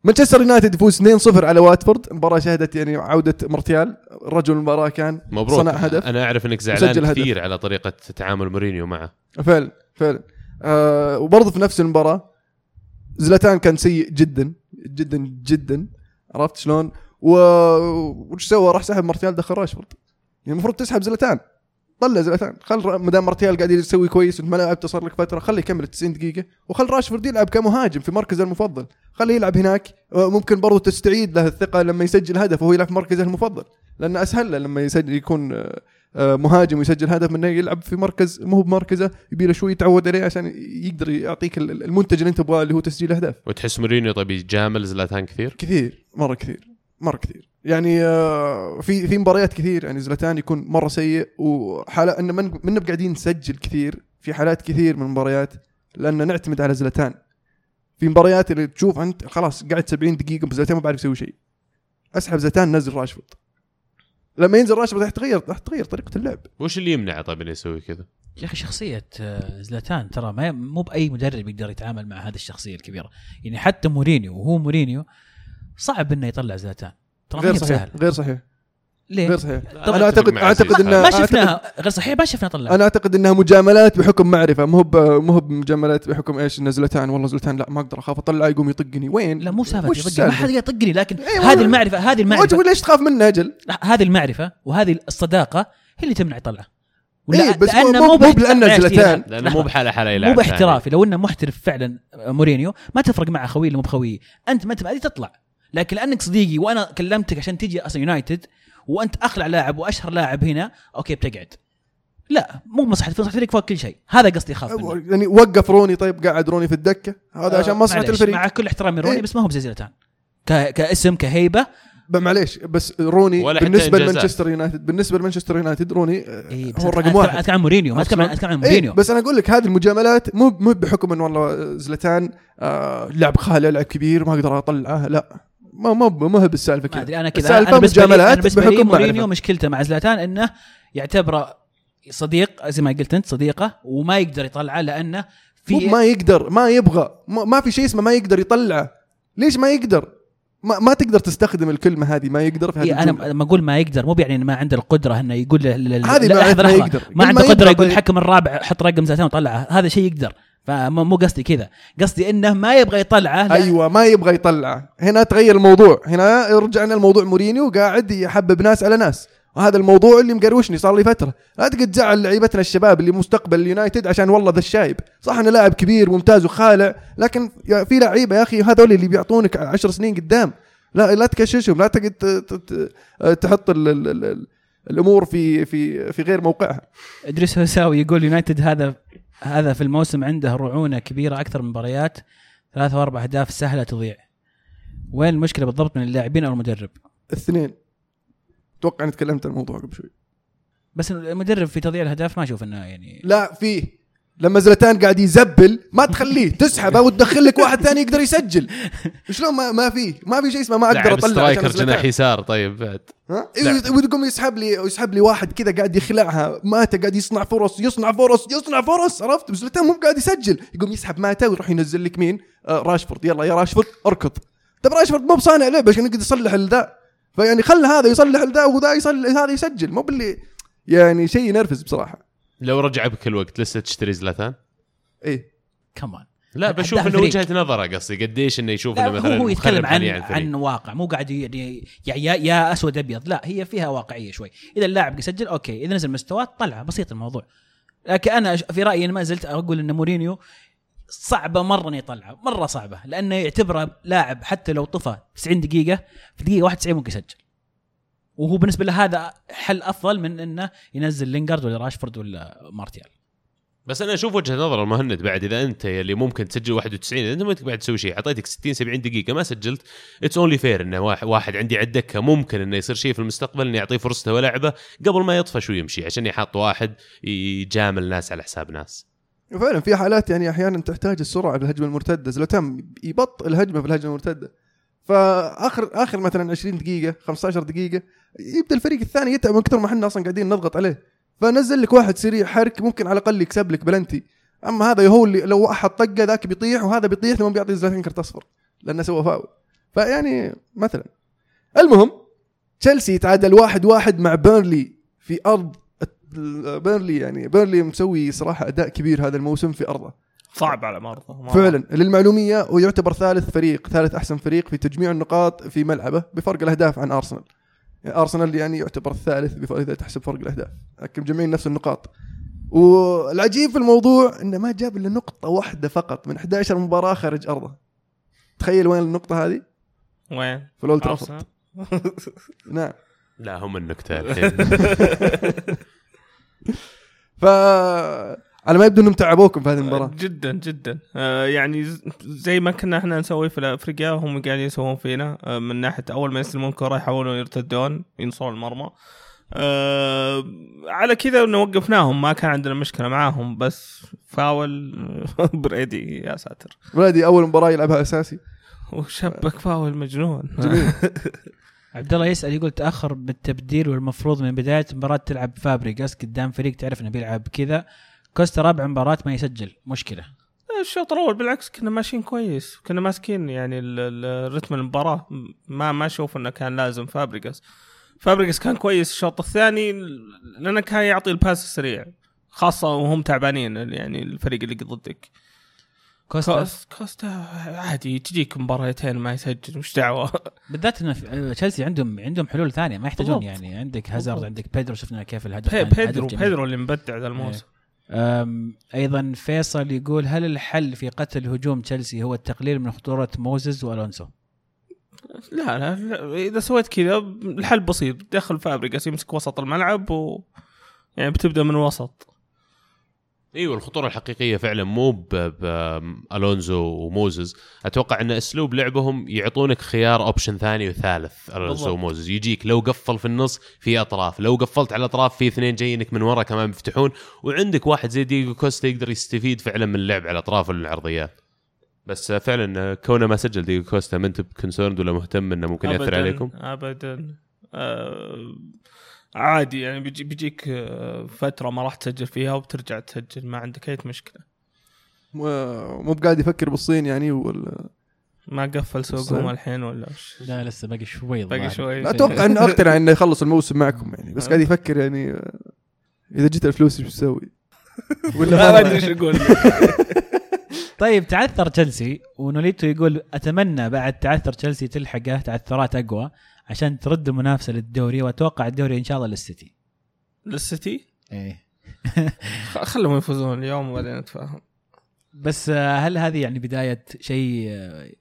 مانشستر يونايتد يفوز 2-0 على واتفورد. مباراة شهدت يعني عودة مرتيال. رجل المباراة كان مبروك. صنع هدف. أنا أعرف إنك زعلان هدف. كثير على طريقة تعامل مورينيو معه. فعلا فعلا. آه وبرضه في نفس المباراة زلاتان كان سيء جدا جدا جدا. عرفت شلون؟ و وش سوى؟ راح سحب مرتيال دخل راشفورد. يعني المفروض تسحب زلاتان. طلع زلاتان خل ما دام مرتيال قاعد يسوي كويس وانت ما لعبته صار لك فترة خليه يكمل 90 دقيقة. وخل راشفورد يلعب كمهاجم في مركزه المفضل. خليه يلعب هناك. ممكن برضو تستعيد له الثقة لما يسجل هدف وهو يلعب في مركزه المفضل. لأن أسهل له لما يسجل يكون آه، آه، مهاجم ويسجل هدف منه يلعب في مركز مو بمركزه يبي له شوي يتعود عليه عشان يقدر يعطيك ال- المنتج اللي أنت تبغاه اللي هو تسجيل أهداف. وتحس مورينيو طيب يجامل زلاتان كثير؟ كثير مرة كثير مرة كثير. يعني آه، في في مباريات كثير يعني زلاتان يكون مرة سيء وحاله إن من قاعدين نسجل كثير في حالات كثير من المباريات لأن نعتمد على زلاتان. في مباريات اللي تشوف أنت خلاص قاعد 70 دقيقة بس زلاتان ما بعرف يسوي شيء. أسحب زلاتان نزل راشفورد. لما ينزل راشفورد راح تغير راح تغير طريقة اللعب. وش اللي يمنعه طيب إنه يسوي كذا؟ يا أخي شخصية آه، زلاتان ترى ما مو بأي مدرب يقدر يتعامل مع هذه الشخصية الكبيرة. يعني حتى مورينيو وهو مورينيو صعب إنه يطلع زلاتان. ترى غير صحيح سهل غير صحيح ليه؟ غير صحيح طب أنا اعتقد أعتقد عزيز. انه ما شفناها غير صحيح ما شفنا طلع أنا أعتقد إنها مجاملات بحكم معرفة مو مو هو بمجاملات بحكم إيش ان زلتان والله زلتان لا ما أقدر أخاف اطلعه يقوم يطقني وين؟ لا مو سالفة يطقني ما؟ حد يطقني لكن إيه، هذه. المعرفه هذه المعرفه ليش تخاف منه أجل؟ لا، هذه المعرفة وهذه الصداقة هي اللي تمنع يطلع إيه، بس مو- لأنه مو- مو زلاتان. دقيقة. لأنه مو بحاله حالة مو يلعب باحترافي لو إنه محترف فعلا مورينيو ما تفرق مع خويه اللي مو بخويه أنت ما انت تطلع لكن لأنك صديقي وأنا كلمتك عشان تجي أصلا يونايتد وأنت أخلع لاعب وأشهر لاعب هنا okay بتقعد. لا مو مصلحه مصلحه الفريق فوق كل شيء. هذا قصدي أخاف منه. يعني وقف روني طيب قاعد روني في الدكة. هذا عشان آه، مصلحه معليش، الفريق. مع كل احترامي روني إيه. بس ما هو بزي زلاتان ك... كاسم كهيبة. معليش بس روني ولا بالنسبة. لمانشستر يونايتد بالنسبة لمانشستر يونايتد روني إيه هو الرقم أتكلم- واحد. أتكلم عن مورينيو ما اتكلم عن إيه مورينيو. بس أنا أقول لك هذه المجاملات مو مو بحكم انه والله زلتان آه لاعب خالع لاعب كبير ما أقدر أطلعه لا. ما ما ما هي بالسالفة كذا أدري أنا كذا بالنسبة لي مجاملات بحكم مورينيو. مشكلته مع زلاتان إنه يعتبره صديق زي ما قلت أنت صديقة وما يقدر يطلعه لأنه في ما يقدر ما يبغى ما, ما في شيء اسمه ما يقدر يطلعه ليش ما يقدر ما, ما تقدر تستخدم الكلمة هذه ما يقدر في هذه إيه. أنا لما أقول ما يقدر مو بيعني انه ما عنده القدرة إنه يقول هذه لا، ما- ما. يقدر. ما عنده قدرة يقول. الحكم الرابع حط رقم زلاتان وطلعه هذا شيء يقدر فمو مو قصدي كذا. قصدي إنه ما يبغى يطلعه أيوه ما يبغى يطلعه. هنا تغير الموضوع. هنا رجعنا لموضوع مورينيو قاعد يحبب ناس على ناس. وهذا الموضوع اللي مقروشني صار لي فترة. لا تقعد تزعل لعيبتنا الشباب اللي مستقبل اليونايتد عشان والله ذا الشايب. صح إنه لاعب كبير ممتاز وخالع لكن في لعيبة يا أخي هذول اللي بيعطونك عشر سنين قدام. لا لا تكششهم لا تقعد تحط ال ال ال ال الأمور في في في غير موقعها. إدريس هساوي يقول يونايتد هذا هذا في الموسم عنده رعونة كبيرة أكثر من مباريات. ثلاث وأربع أهداف سهلة تضيع. وين المشكلة بالضبط من اللاعبين أو المدرب؟ الاثنين أتوقع إني تكلمت عن الموضوع قبل شوي. بس المدرب في تضييع الأهداف ما أشوف إنه يعني لا فيه. لما زلتان قاعد يزبل ما تخليه تسحبه وتدخل لك واحد ثاني يقدر يسجل. شلون ما ما في ما في شيء اسمه ما أقدر اطلع striker. جناح يسار طيب بعد. ها؟ إيه، ويقوم يسحب لي يسحب لي واحد كذا قاعد يخلعها ماتا قاعد يصنع فرص يصنع فرص يصنع فرص عرفت؟ بس زلتان مو قاعد يسجل. يقوم يسحب ماتا ويروح ينزل لك مين؟ آه راشفورد. يلا يا راشفورد اركض. طب راشفورد مو بصانع لعبة عشان يقدر يصلح الذا فيعني خل هذا يصلح الذا وذا يصلح هذا يسجل. مو باللي يعني شيء ينرفز بصراحة. لو رجع بك الوقت لسه تشتري زلاتان؟ إيه كمان لا بشوف انه. وجهة نظره قصدي قديش إنه يشوف إنه هو مثلا هو يتكلم عن. عن واقع مو قاعد يعني يا, يا أسود أبيض لا هي فيها واقعية شوي إذا اللاعب يسجل أوكي إذا نزل مستواه طلعه بسيط الموضوع لكن أنا في رأيي ما زلت أقول إن مورينيو صعبة مرة إنه يطلعه مرة صعبة لأنه يعتبره لاعب حتى لو طفى 90 دقيقة في دقيقة 91 ممكن يسجل وهو بالنسبة له هذا حل أفضل من إنه ينزل لينجارد ولا راشفورد ولا مارتيال. بس أنا أشوف وجهة نظر المهند بعد إذا أنت اللي ممكن تسجل 91 إذا أنت ما تقعد تسوي شيء أعطيتك 60 70 دقيقة ما سجلت it's only fair إنه واحد, واحد عندي على الدكة ممكن إنه يصير شيء في المستقبل اني اعطيه فرصته ولعبه قبل ما يطفش ويمشي عشان يحط واحد يجامل ناس على حساب ناس. فعلا في حالات يعني أحيانا تحتاج السرعة في الهجمة المرتدة زلتان يبطئ الهجمة في الهجمة المرتدة فآخر آخر مثلا 20 دقيقة 15 دقيقة يبدأ الفريق الثاني يتعب من كثر ما إحنا أصلا قاعدين نضغط عليه. فنزل لك واحد سريع حرك ممكن على الأقل يكسب لك بلنتي. أما هذا هو اللي لو احد طقة ذاك بيطيح وهذا بيطيح ثم بيعطي زلاتان كرت أصفر لأنه سوى فاول. فيعني مثلا. المهم تشيلسي تعادل واحد واحد مع بيرنلي في أرض بيرنلي يعني بيرنلي مسوي صراحة أداء كبير هذا الموسم في أرضه. صعب على أرضه. فعلا للمعلومية ويعتبر ثالث فريق ثالث أحسن فريق في تجميع النقاط في ملعبه بفرق الأهداف عن أرسنال. يعني أرسنال يعني يعتبر الثالث إذا تحسب فرق الأهداف. لكن مجمعين نفس النقاط. والعجيب في الموضوع إنه ما جاب إلا نقطة واحدة فقط من 11 مباراة خارج أرضه. تخيل وين النقطة هذه؟ وين؟ في الأولد ترافورد؟ نعم. لا هم النكته الحين. ف على ما يبدو إنهم تعبوكم في هذه المباراة. جدا جدا. آه يعني زي ما كنا إحنا نسوي في افريقيا هم قاعدين يسوون فينا. آه من ناحية أول ما يستلمون كرة يحاولون يرتدون ينصرون المرمى. آه على كذا إنه وقفناهم ما كان عندنا مشكلة معاهم بس فاول برادي يا ساتر. برادي أول مباراة يلعبها أساسي. وشبك فاول مجنون. جميل. عبد الله يسأل يقول تأخر بالتبديل والمفروض من بداية المباراة تلعب فابريجاس قدام فريق تعرف إنه بيلعب كذا. كوستا رابع مباراة ما يسجل. مشكلة. الشوط الأول بالعكس كنا ماشيين كويس. كنا ماسكين يعني رتم المباراة. ما ما أشوف إنه كان لازم فابريجاس فابريجاس كان كويس. الشوط الثاني لأنه كان يعطي ال pass السريع. خاصة وهم تعبانين يعني الفريق اللي ضدك. كوستا؟ كوستا عادي. تجيك مباراتين ما يسجل. وش دعوة؟ بالذات في- تشيلسي عندهم عندهم حلول ثانية. ما يحتاجون. يعني. عندك هازارد. عندك بيدرو. شفنا كيف الهدف بيدرو. بيدرو اللي مبدع ذا الموسم. أم، أيضا فيصل يقول هل الحل في قتل هجوم تشيلسي هو التقليل من خطورة موزز وألونسو؟ لا, لا, إذا سويت كذا الحل بسيط دخل فابريجاس يمسك وسط الملعب و يعني بتبدأ من الوسط إيوه الخطورة الحقيقية فعلا مو بالونزو وموزز. أتوقع إن أسلوب لعبهم يعطونك خيار option ثاني وثالث ألونزو. وموزز. يجيك لو قفل في النص في أطراف لو قفلت على الأطراف في اثنين جايينك من ورا كمان بيفتحون وعندك واحد زي ديجو كوستا يقدر يستفيد فعلا من اللعب على الأطراف والعرضيات. بس فعلا كونه ما سجل ديجو كوستا ما انت concerned ولا مهتم إنه ممكن يأثر عليكم؟ ابدا. آه عادي يعني بيجي بيجيك آه، فترة ما راح تسجل فيها وبترجع تسجل ما عندك أي مشكلة. مو بقاعد يفكر بالصين يعني ولا ما قفل. سوقهم الحين ولا وش؟ لا لسه باقي شوي باقي. شوي. لا أتوقع انه اقتنع إنه يخلص الموسم معكم يعني بس قاعد يفكر يعني آه، إذا جيت الفلوس إيش بتسوي؟ ولا ما أدري. إيش أقول طيب تعثر تشيلسي ونوليتو يقول أتمنى بعد تعثر تشيلسي تلحقه تعثرات أقوى. عشان ترد المنافسة للدوري وأتوقع الدوري إن شاء الله للسيتي. للسيتي إيه خلهم يفوزون اليوم وبعدين نتفاهم بس آه، هل هذه يعني بداية شيء آه،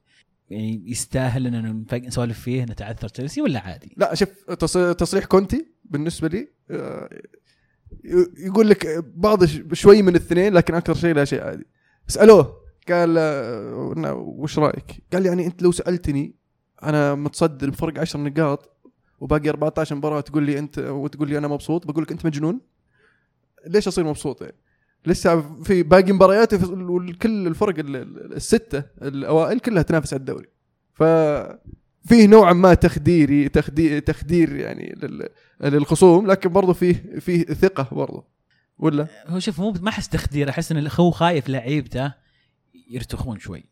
يعني يستاهل إن نفق- نسولف فيه نتعثر تشيلسي ولا عادي؟ لا شوف تص- تصريح كونتي بالنسبة لي آه، يقول لك بعض ش- شوي من الاثنين لكن أكثر شيء لا شيء عادي اسالوه قال إنه وش رأيك؟ قال يعني أنت لو سألتني أنا متصدر بفرق 10 نقاط وباقي 14 مباراة تقول لي أنت وتقول لي أنا مبسوط بقول لك أنت مجنون. ليش أصير مبسوط؟ يعني؟ لسه في باقي مباريات وفي- والكل الفرق ال- ال- الستة الأوائل كلها تنافس على الدوري. ف فيه نوعا ما تخديري تخدير تخدير يعني لل- للخصوم لكن برضه فيه فيه ثقة برضه ولا؟ هو شوف مو ما أحس تخدير أحس إن هو خايف لعيبته يرتخون شوي.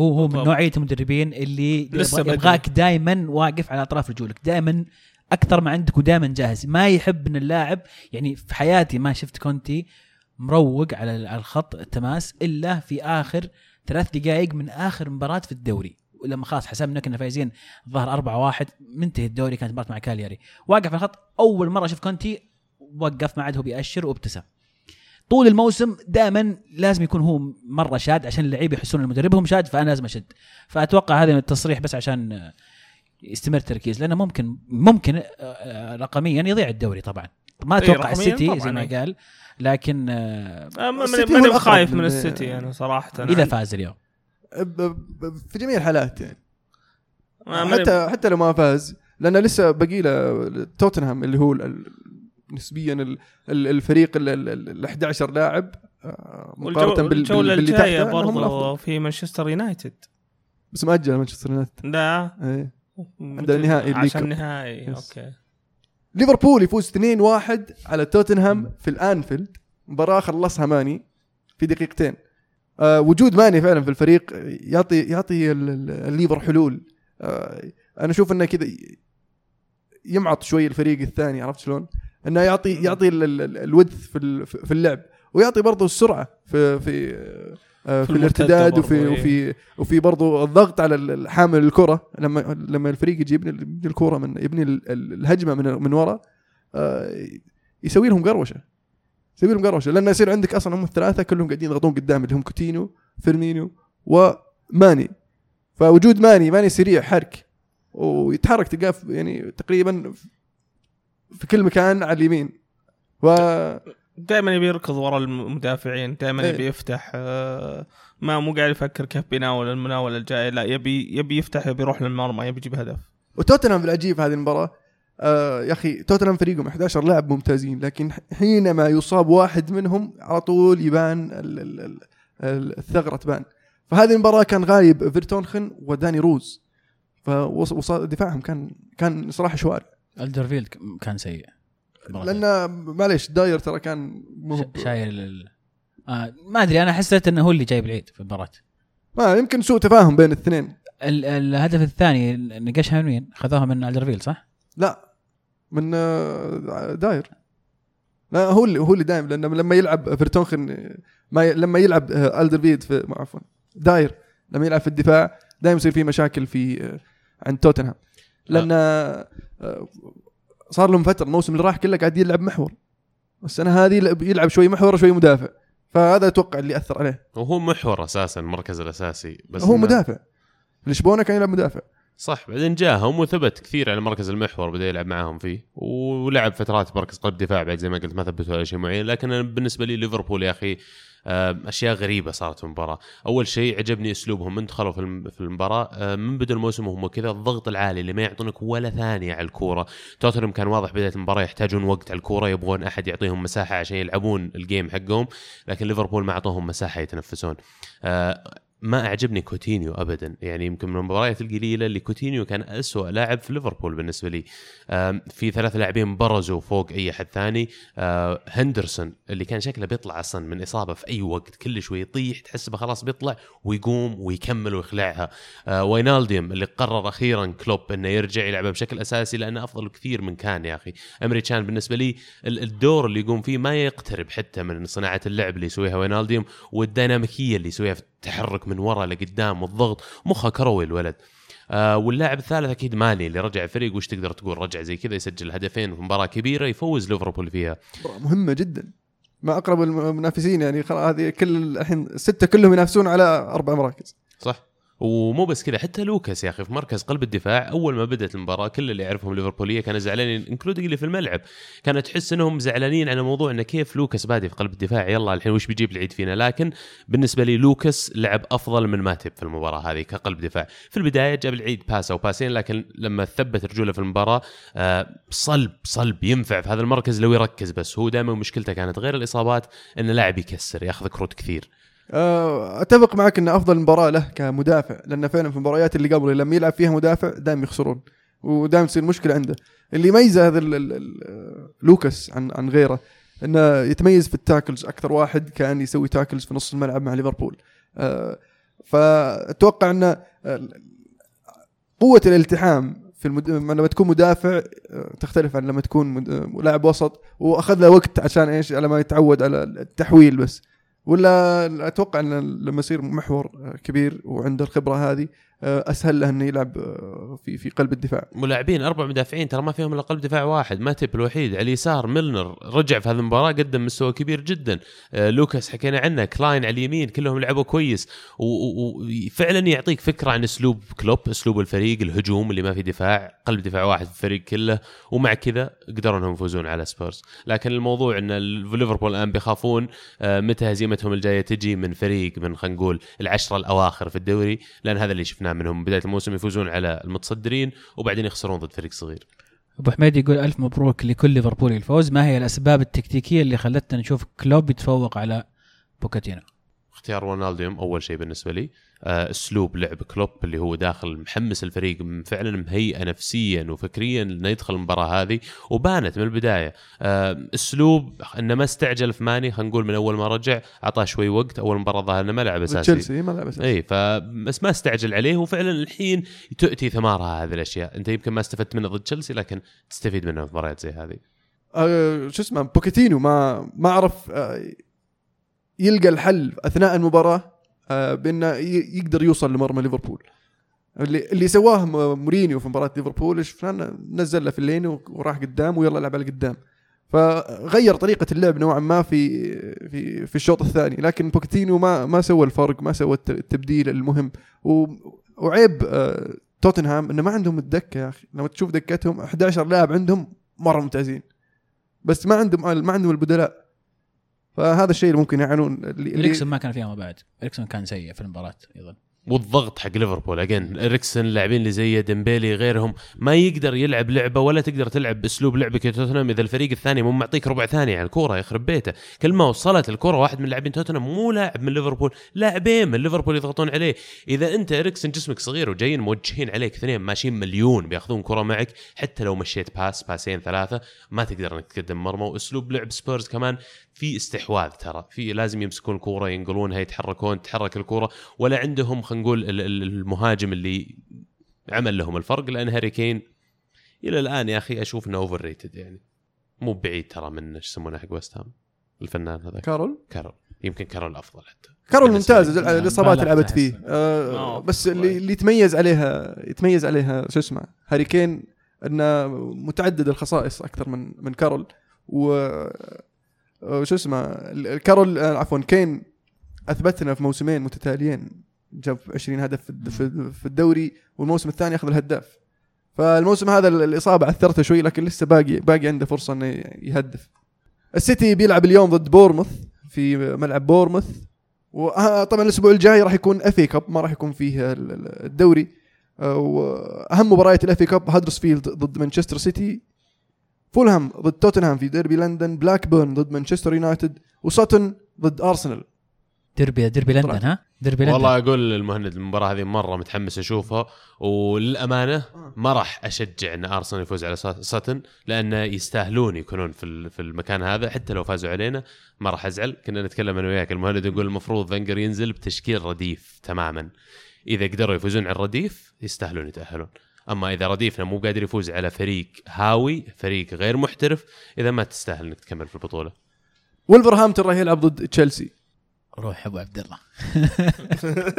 هو هو من. نوعية المدربين اللي لسه. يبغاك دائما واقف على أطراف رجولك. دائما أكثر ما عندك ودائما جاهز. ما يحب ان اللاعب يعني في حياتي ما شفت كونتي مروق على الخط التماس إلا في آخر ثلاث دقائق من آخر مباراة في الدوري. ولما خلاص حسبنا كنا فايزين الظاهر 4 1 منتهي الدوري كانت مباراة مع كالياري. واقف على الخط أول مرة شفت كونتي وقف ما عاد هو بيأشر وابتسم. طول الموسم دائما لازم يكون هو مرة شاد عشان اللعيبة يحسون ان مدربهم شاد فأنا لازم أشد. فأتوقع هذا من التصريح بس عشان آه، يستمر تركيز لأنه ممكن ممكن آه، آه، رقميا يضيع الدوري طبعا. ما إيه، أتوقع السيتي زي ما إيه. قال لكن ماني خايف من من- السيتي أنا صراحة. إذا فاز اليوم. في جميع الحالات يعني. حتى حتى لو ما فاز لأنه لسه باقي له توتنهام اللي هو نسبيا ال- ال- الفريق ال- ال ال 11 لاعب آه، مقارنة بال- باللي الجاية برضو الأفضل. في مانشستر يونايتد بس مأجل مانشستر يونايتد لا إيه. عندنا نهائي عشان. نهائي yes. أوكي ليفربول يفوز 2-1 على توتنهام في الأنفيلد مباراة خلصها ماني في دقيقتين آه وجود ماني فعلا في الفريق يعطي يعطي ال- ال- الليفر حلول آه أنا أشوف إنه كذا يمعط شوي الفريق الثاني عرفت شلون؟ إنه يعطي يعطي ال- ال- ال- الودث في في اللعب. ويعطي برضه السرعة في في آه، في, في الارتداد المرتدة وفي برضو، وفي وفي برضه الضغط على حامل الكرة. لما لما الفريق يجي يبني الكرة من يبني ال- ال- الهجمة من من ورا آه، يسوي لهم قروشة. يسوي لهم قروشة. لأنه يصير عندك أصلا هم الثلاثة كلهم قاعدين يضغطون قدام اللي هم كوتينو فيرمينيو وماني. فوجود ماني ماني سريع حرك. ويتحرك تلقاه يعني تقريبا في كل مكان على اليمين. و دائما يبي يركض ورا المدافعين دائما إيه. يبي يفتح آه، ما مو قاعد يفكر كيف بيناول المناولة الجاية لا يبي يبي يفتح يبي يروح للمرمى يبي يجيب هدف. وتوتنهام العجيب هذه المباراة آه يا أخي توتنهام فريقهم 11 لاعب ممتازين لكن حينما يصاب واحد منهم على طول يبان ال- ال- ال- ال- الثغرة تبان. فهذه المباراة كان غايب فيرتونخن وداني روز. فوصل دفاعهم كان كان صراحة شوارع. ألدرفيرلد كان سيء. لأن معليش داير ترى كان مو شايل ال... آه ما أدري أنا حسيت إنه هو اللي جايب العيد في المباراة. ما يمكن سوء تفاهم بين الاثنين. ال- الهدف الثاني نقشها من مين؟ خذوها من الدرفيلد صح؟ لا من آه، داير. لا هو اللي هو اللي دايم لأنه لما يلعب فيرتونخن آه، ما ي... لما يلعب آه، الدرفيد في عفوا داير. لما يلعب في الدفاع دائما يصير في مشاكل في آه، عند توتنهام لأن آه، صار لهم فترة الموسم اللي راح كله قاعد يلعب محور. السنة هذه يلعب- شوي محور وشوي مدافع. فهذا أتوقع اللي أثر عليه. وهو محور أساسا المركز الأساسي بس هو مدافع. لشبونة كان يلعب مدافع. صح بعدين جاهم وثبت كثير على مركز المحور بدأ يلعب معاهم فيه. ولعب فترات مركز قلب دفاع بعد زي ما قلت ما ثبتوا على شيء معين. لكن أنا بالنسبة لي ليفربول يا أخي أشياء غريبة صارت في المباراة. أول شيء عجبني أسلوبهم من دخلوا في المباراة آه، من بدا الموسم وهم كذا الضغط العالي اللي ما يعطونك ولا ثانية على الكورة. توتنهام كان واضح بداية المباراة يحتاجون وقت على الكورة يبغون أحد يعطيهم مساحة عشان يلعبون ال game حقهم لكن ليفربول ما أعطوهم مساحة يتنفسون. آه، ما أعجبني كوتينيو ابدا. يعني يمكن من المباريات القليلة اللي كوتينيو كان أسوأ لاعب في ليفربول بالنسبة لي. في ثلاث لاعبين برزوا فوق أي حد ثاني. آه، هندرسون اللي كان شكله بيطلع أصلا من إصابة في أي وقت كل شوي يطيح تحسبه خلاص بيطلع ويقوم ويكمل ويخلعها. آه، واينالدوم اللي قرر أخيرا كلوب إنه يرجع يلعب بشكل أساسي لأنه أفضل كثير من كان يا أخي. إيمري كان بالنسبة لي ال- الدور اللي يقوم فيه ما يقترب حتى من صناعة اللعب اللي يسويها واينالدوم والديناميكية اللي يسويها في التحرك من ورا لقدام والضغط مخه كروي الولد. آه واللاعب الثالث أكيد ماني اللي رجع الفريق وش تقدر تقول؟ رجع زي كذا يسجل هدفين في مباراة كبيرة يفوز ليفربول فيها. مهمة جدا. مع أقرب المنافسين يعني هذه كل الحين الستة كلهم ينافسون على أربع مراكز. صح. ومو بس كذا حتى لوكاس يا أخي في مركز قلب الدفاع أول ما بدأت المباراة كل اللي يعرفهم ليفربولية كانوا زعلانين including اللي في الملعب. كانت تحس إنهم زعلانين على موضوع انه كيف لوكاس بادي في قلب الدفاع يلا الحين وش بيجيب العيد فينا؟ لكن بالنسبة لي لوكاس لعب أفضل من ماتب في المباراة هذه كقلب دفاع. في البداية جاب العيد باس أو باسين لكن لما ثبت رجوله في المباراة آه، صلب صلب ينفع في هذا المركز لو يركز بس. هو دائما مشكلته كانت غير الإصابات انه لاعب يكسر ياخذ كروت كثير. أتفق معك إن أفضل مباراة له كمدافع لأن فعلا في المباريات اللي قبل لما يلعب فيها مدافع دائما يخسرون ودائما تصير مشكلة عنده. اللي يميزه هذا لوكاس عن عن غيره إنه يتميز في ال tackles أكثر واحد كان يسوي tackles في نص الملعب مع ليفربول. آه، فأتوقع ان آه، قوة الالتحام في المد... لما تكون مدافع آه، تختلف عن لما تكون مد... آه، لاعب وسط وأخذ له وقت عشان إيش؟ على ما يتعود على التحويل بس. ولا أتوقع أن لما يصير محور كبير وعنده الخبرة هذه. أسهل له إنه يلعب آه، في في قلب الدفاع. ملاعبين أربع مدافعين ترى ما فيهم إلا قلب دفاع واحد ماتب الوحيد على اليسار ميلنر رجع في هذه المباراة قدم مستوى كبير جدا. آه لوكاس حكينا عنه كلاين على اليمين كلهم لعبوا كويس. وفعلا يعطيك فكرة عن أسلوب كلوب أسلوب الفريق الهجوم اللي ما في دفاع قلب دفاع واحد في الفريق كله ومع كذا قدروا إنهم يفوزون على سبيرز. لكن الموضوع إن ليفربول الآن بيخافون آه متى هزيمتهم الجاية تجي من فريق من خلينا نقول العشرة الأواخر في الدوري لأن هذا اللي شفناه منهم بداية الموسم يفوزون على المتصدرين وبعدين يخسرون ضد فريق صغير. أبو حميد يقول ألف مبروك لكل ليفربولي الفوز. ما هي الأسباب التكتيكية اللي خلتنا نشوف كلوب يتفوق على بوكيتينو؟ اختيار واينالدوم أول شيء بالنسبة لي. أسلوب لعب كلوب اللي هو داخل محمس الفريق فعلا مهيئة نفسيا وفكريا إنه يدخل المباراة هذه وبانت من البداية. آه، أسلوب إنه ما استعجل في ماني خلينا نقول من أول ما رجع أعطاه شوي وقت أول مباراة ظهر إنه ما لعب أساسي. تشيلسي ما لعب أساسي. اي فبس ما استعجل عليه وفعلا الحين تؤتي ثمارها هذه الأشياء. أنت يمكن ما استفدت منه ضد تشيلسي لكن تستفيد منه في مباريات زي هذه. آه شو اسمه بوكيتينو ما ما عرف آه يلقى الحل أثناء المباراة؟ آه بانه ي- يقدر يوصل لمرمى ليفربول. اللي اللي سواه مورينيو في مباراة ليفربول شفنا نزل له فيلايني وراح قدام ويلا لعب على قدام. فغير طريقة اللعب نوعا ما في في في الشوط الثاني. لكن بوكيتينو ما ما سوى الفرق ما سوى الت- التبديل المهم. وعيب آه توتنهام إنه ما عندهم الدكة يا أخي. لما تشوف دكتهم 11 لاعب عندهم مرة ممتازين. بس ما عندهم ما عندهم البدلاء. فهذا الشيء اللي ممكن يعانون إريكسون ما كان فيها ما بعد إريكسون كان سيء في المباراة أيضا. والضغط حق ليفربول. again اريكسن اللاعبين اللي زي ديمبيلي غيرهم ما يقدر يلعب لعبة ولا تقدر تلعب بأسلوب لعبك يا توتنهام إذا الفريق الثاني مو معطيك ربع ثانية على الكورة يخرب بيته. كل ما وصلت الكوره واحد من لاعبين توتنهام مو لاعب من ليفربول لاعبين من ليفربول يضغطون عليه. إذا أنت اريكسن جسمك صغير وجايين موجهين عليك اثنين ماشيين مليون بياخذون كرة معك حتى لو مشيت باس باسين ثلاثة ما تقدر إنك تقدم مرمى. وأسلوب لعب سبيرز كمان في استحواذ ترى. في لازم يمسكون الكوره ينقلونها يتحركون تتحرك الكورة. ولا عندهم خلينا نقول ال- ال- المهاجم اللي عمل لهم الفرق. لأن هاري كين إلى الآن يا أخي أشوف إنه overrated يعني. مو بعيد ترى من إيش يسمونه حق ويست هام الفنان هذا. كارول؟ كارول. يمكن كارول أفضل حتى. كارول ممتاز. الإصابات لعبت. فيه. آه بس اللي. اللي يتميز عليها يتميز عليها شو اسمه هاري كين إنه متعدد الخصائص أكثر من من كارول. و وشو اسمه كارول آه، عفوا كين أثبتنا في موسمين متتاليين. جاب 20 هدف في الد- في- في الدوري والموسم الثاني أخذ الهداف. فالموسم هذا ال- الإصابة عثرته شوي لكن لسه باقي باقي عنده فرصة إنه يهدف. السيتي بيلعب اليوم ضد بورنموث في ملعب بورنموث. وطبعا الأسبوع الجاي راح يكون FA Cup ما راح يكون فيه ال- ال- الدوري. وأهم مباريات ال FA Cup هادرسفيلد ضد مانشستر سيتي. فولهام ضد توتنهام في ديربي لندن بلاكبيرن ضد مانشستر يونايتد وساتن ضد أرسنال. ديربي ديربي لندن. ها؟ ديربي لندن. والله أقول للمهند المباراة هذه مرة متحمس أشوفها وللأمانة ما راح أشجع إن أرسنال يفوز على سات- ساتن لأنه يستاهلون يكونون في ال- في المكان هذا حتى لو فازوا علينا ما راح أزعل. كنا نتكلم أنا وياك المهند يقول المفروض فنجر ينزل بتشكيل رديف تماما. إذا قدروا يفوزون على الرديف يستاهلون يتأهلون. أما إذا رديفنا مو قادر يفوز على فريق هاوي فريق غير محترف إذا ما تستاهل إنك تكمل في البطولة. ولفرهامبتون راح يلعب ضد تشيلسي. روح أبو عبد الله.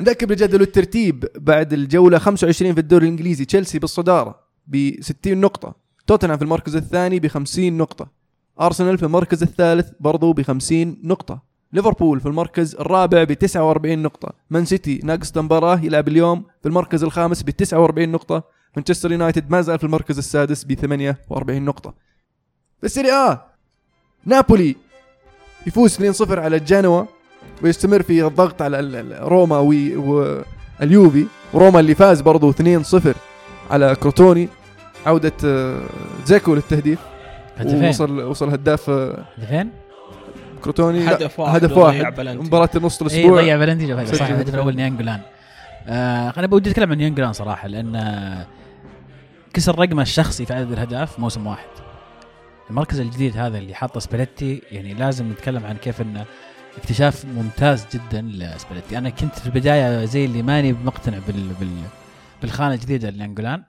نذكر بجدول الترتيب بعد الجولة 25 في الدوري الإنجليزي تشيلسي بالصدارة ب 60 نقطة توتنهام في المركز الثاني ب 50 نقطة أرسنال في المركز الثالث برضو ب 50 نقطة. ليفربول في المركز الرابع ب 49 نقطة. مان سيتي ناقص مباراة يلعب اليوم في المركز الخامس ب 49 نقطة. مانشستر يونايتد ما زال في المركز السادس ب 48 نقطة. في السيري آ نابولي يفوز 2-0 على جنوى ويستمر في الضغط على روما واليوفي وروما اللي فاز برضو 2-0 على كروتوني. عودة آه، دزيكو للتهديف. هدفين. ووصل وصل هداف آه، هدفين؟ كروتوني؟ هدف واحد هدف واحد. بلنتي. مباراة نص الأسبوع. ضيع بلنتي جاب هدف صح الهدف هدف. الأول ناينجولان آه أنا بدي أتكلم عن ناينجولان صراحة لأن آه، كسر رقمه الشخصي في عدد الأهداف موسم واحد. المركز الجديد هذا اللي حاطه سباليتي يعني لازم نتكلم عن كيف إنه اكتشاف ممتاز جدا لسباليتي. أنا كنت في البداية زي اللي ماني مقتنع بال, بال بالخانة الجديدة لناينجولان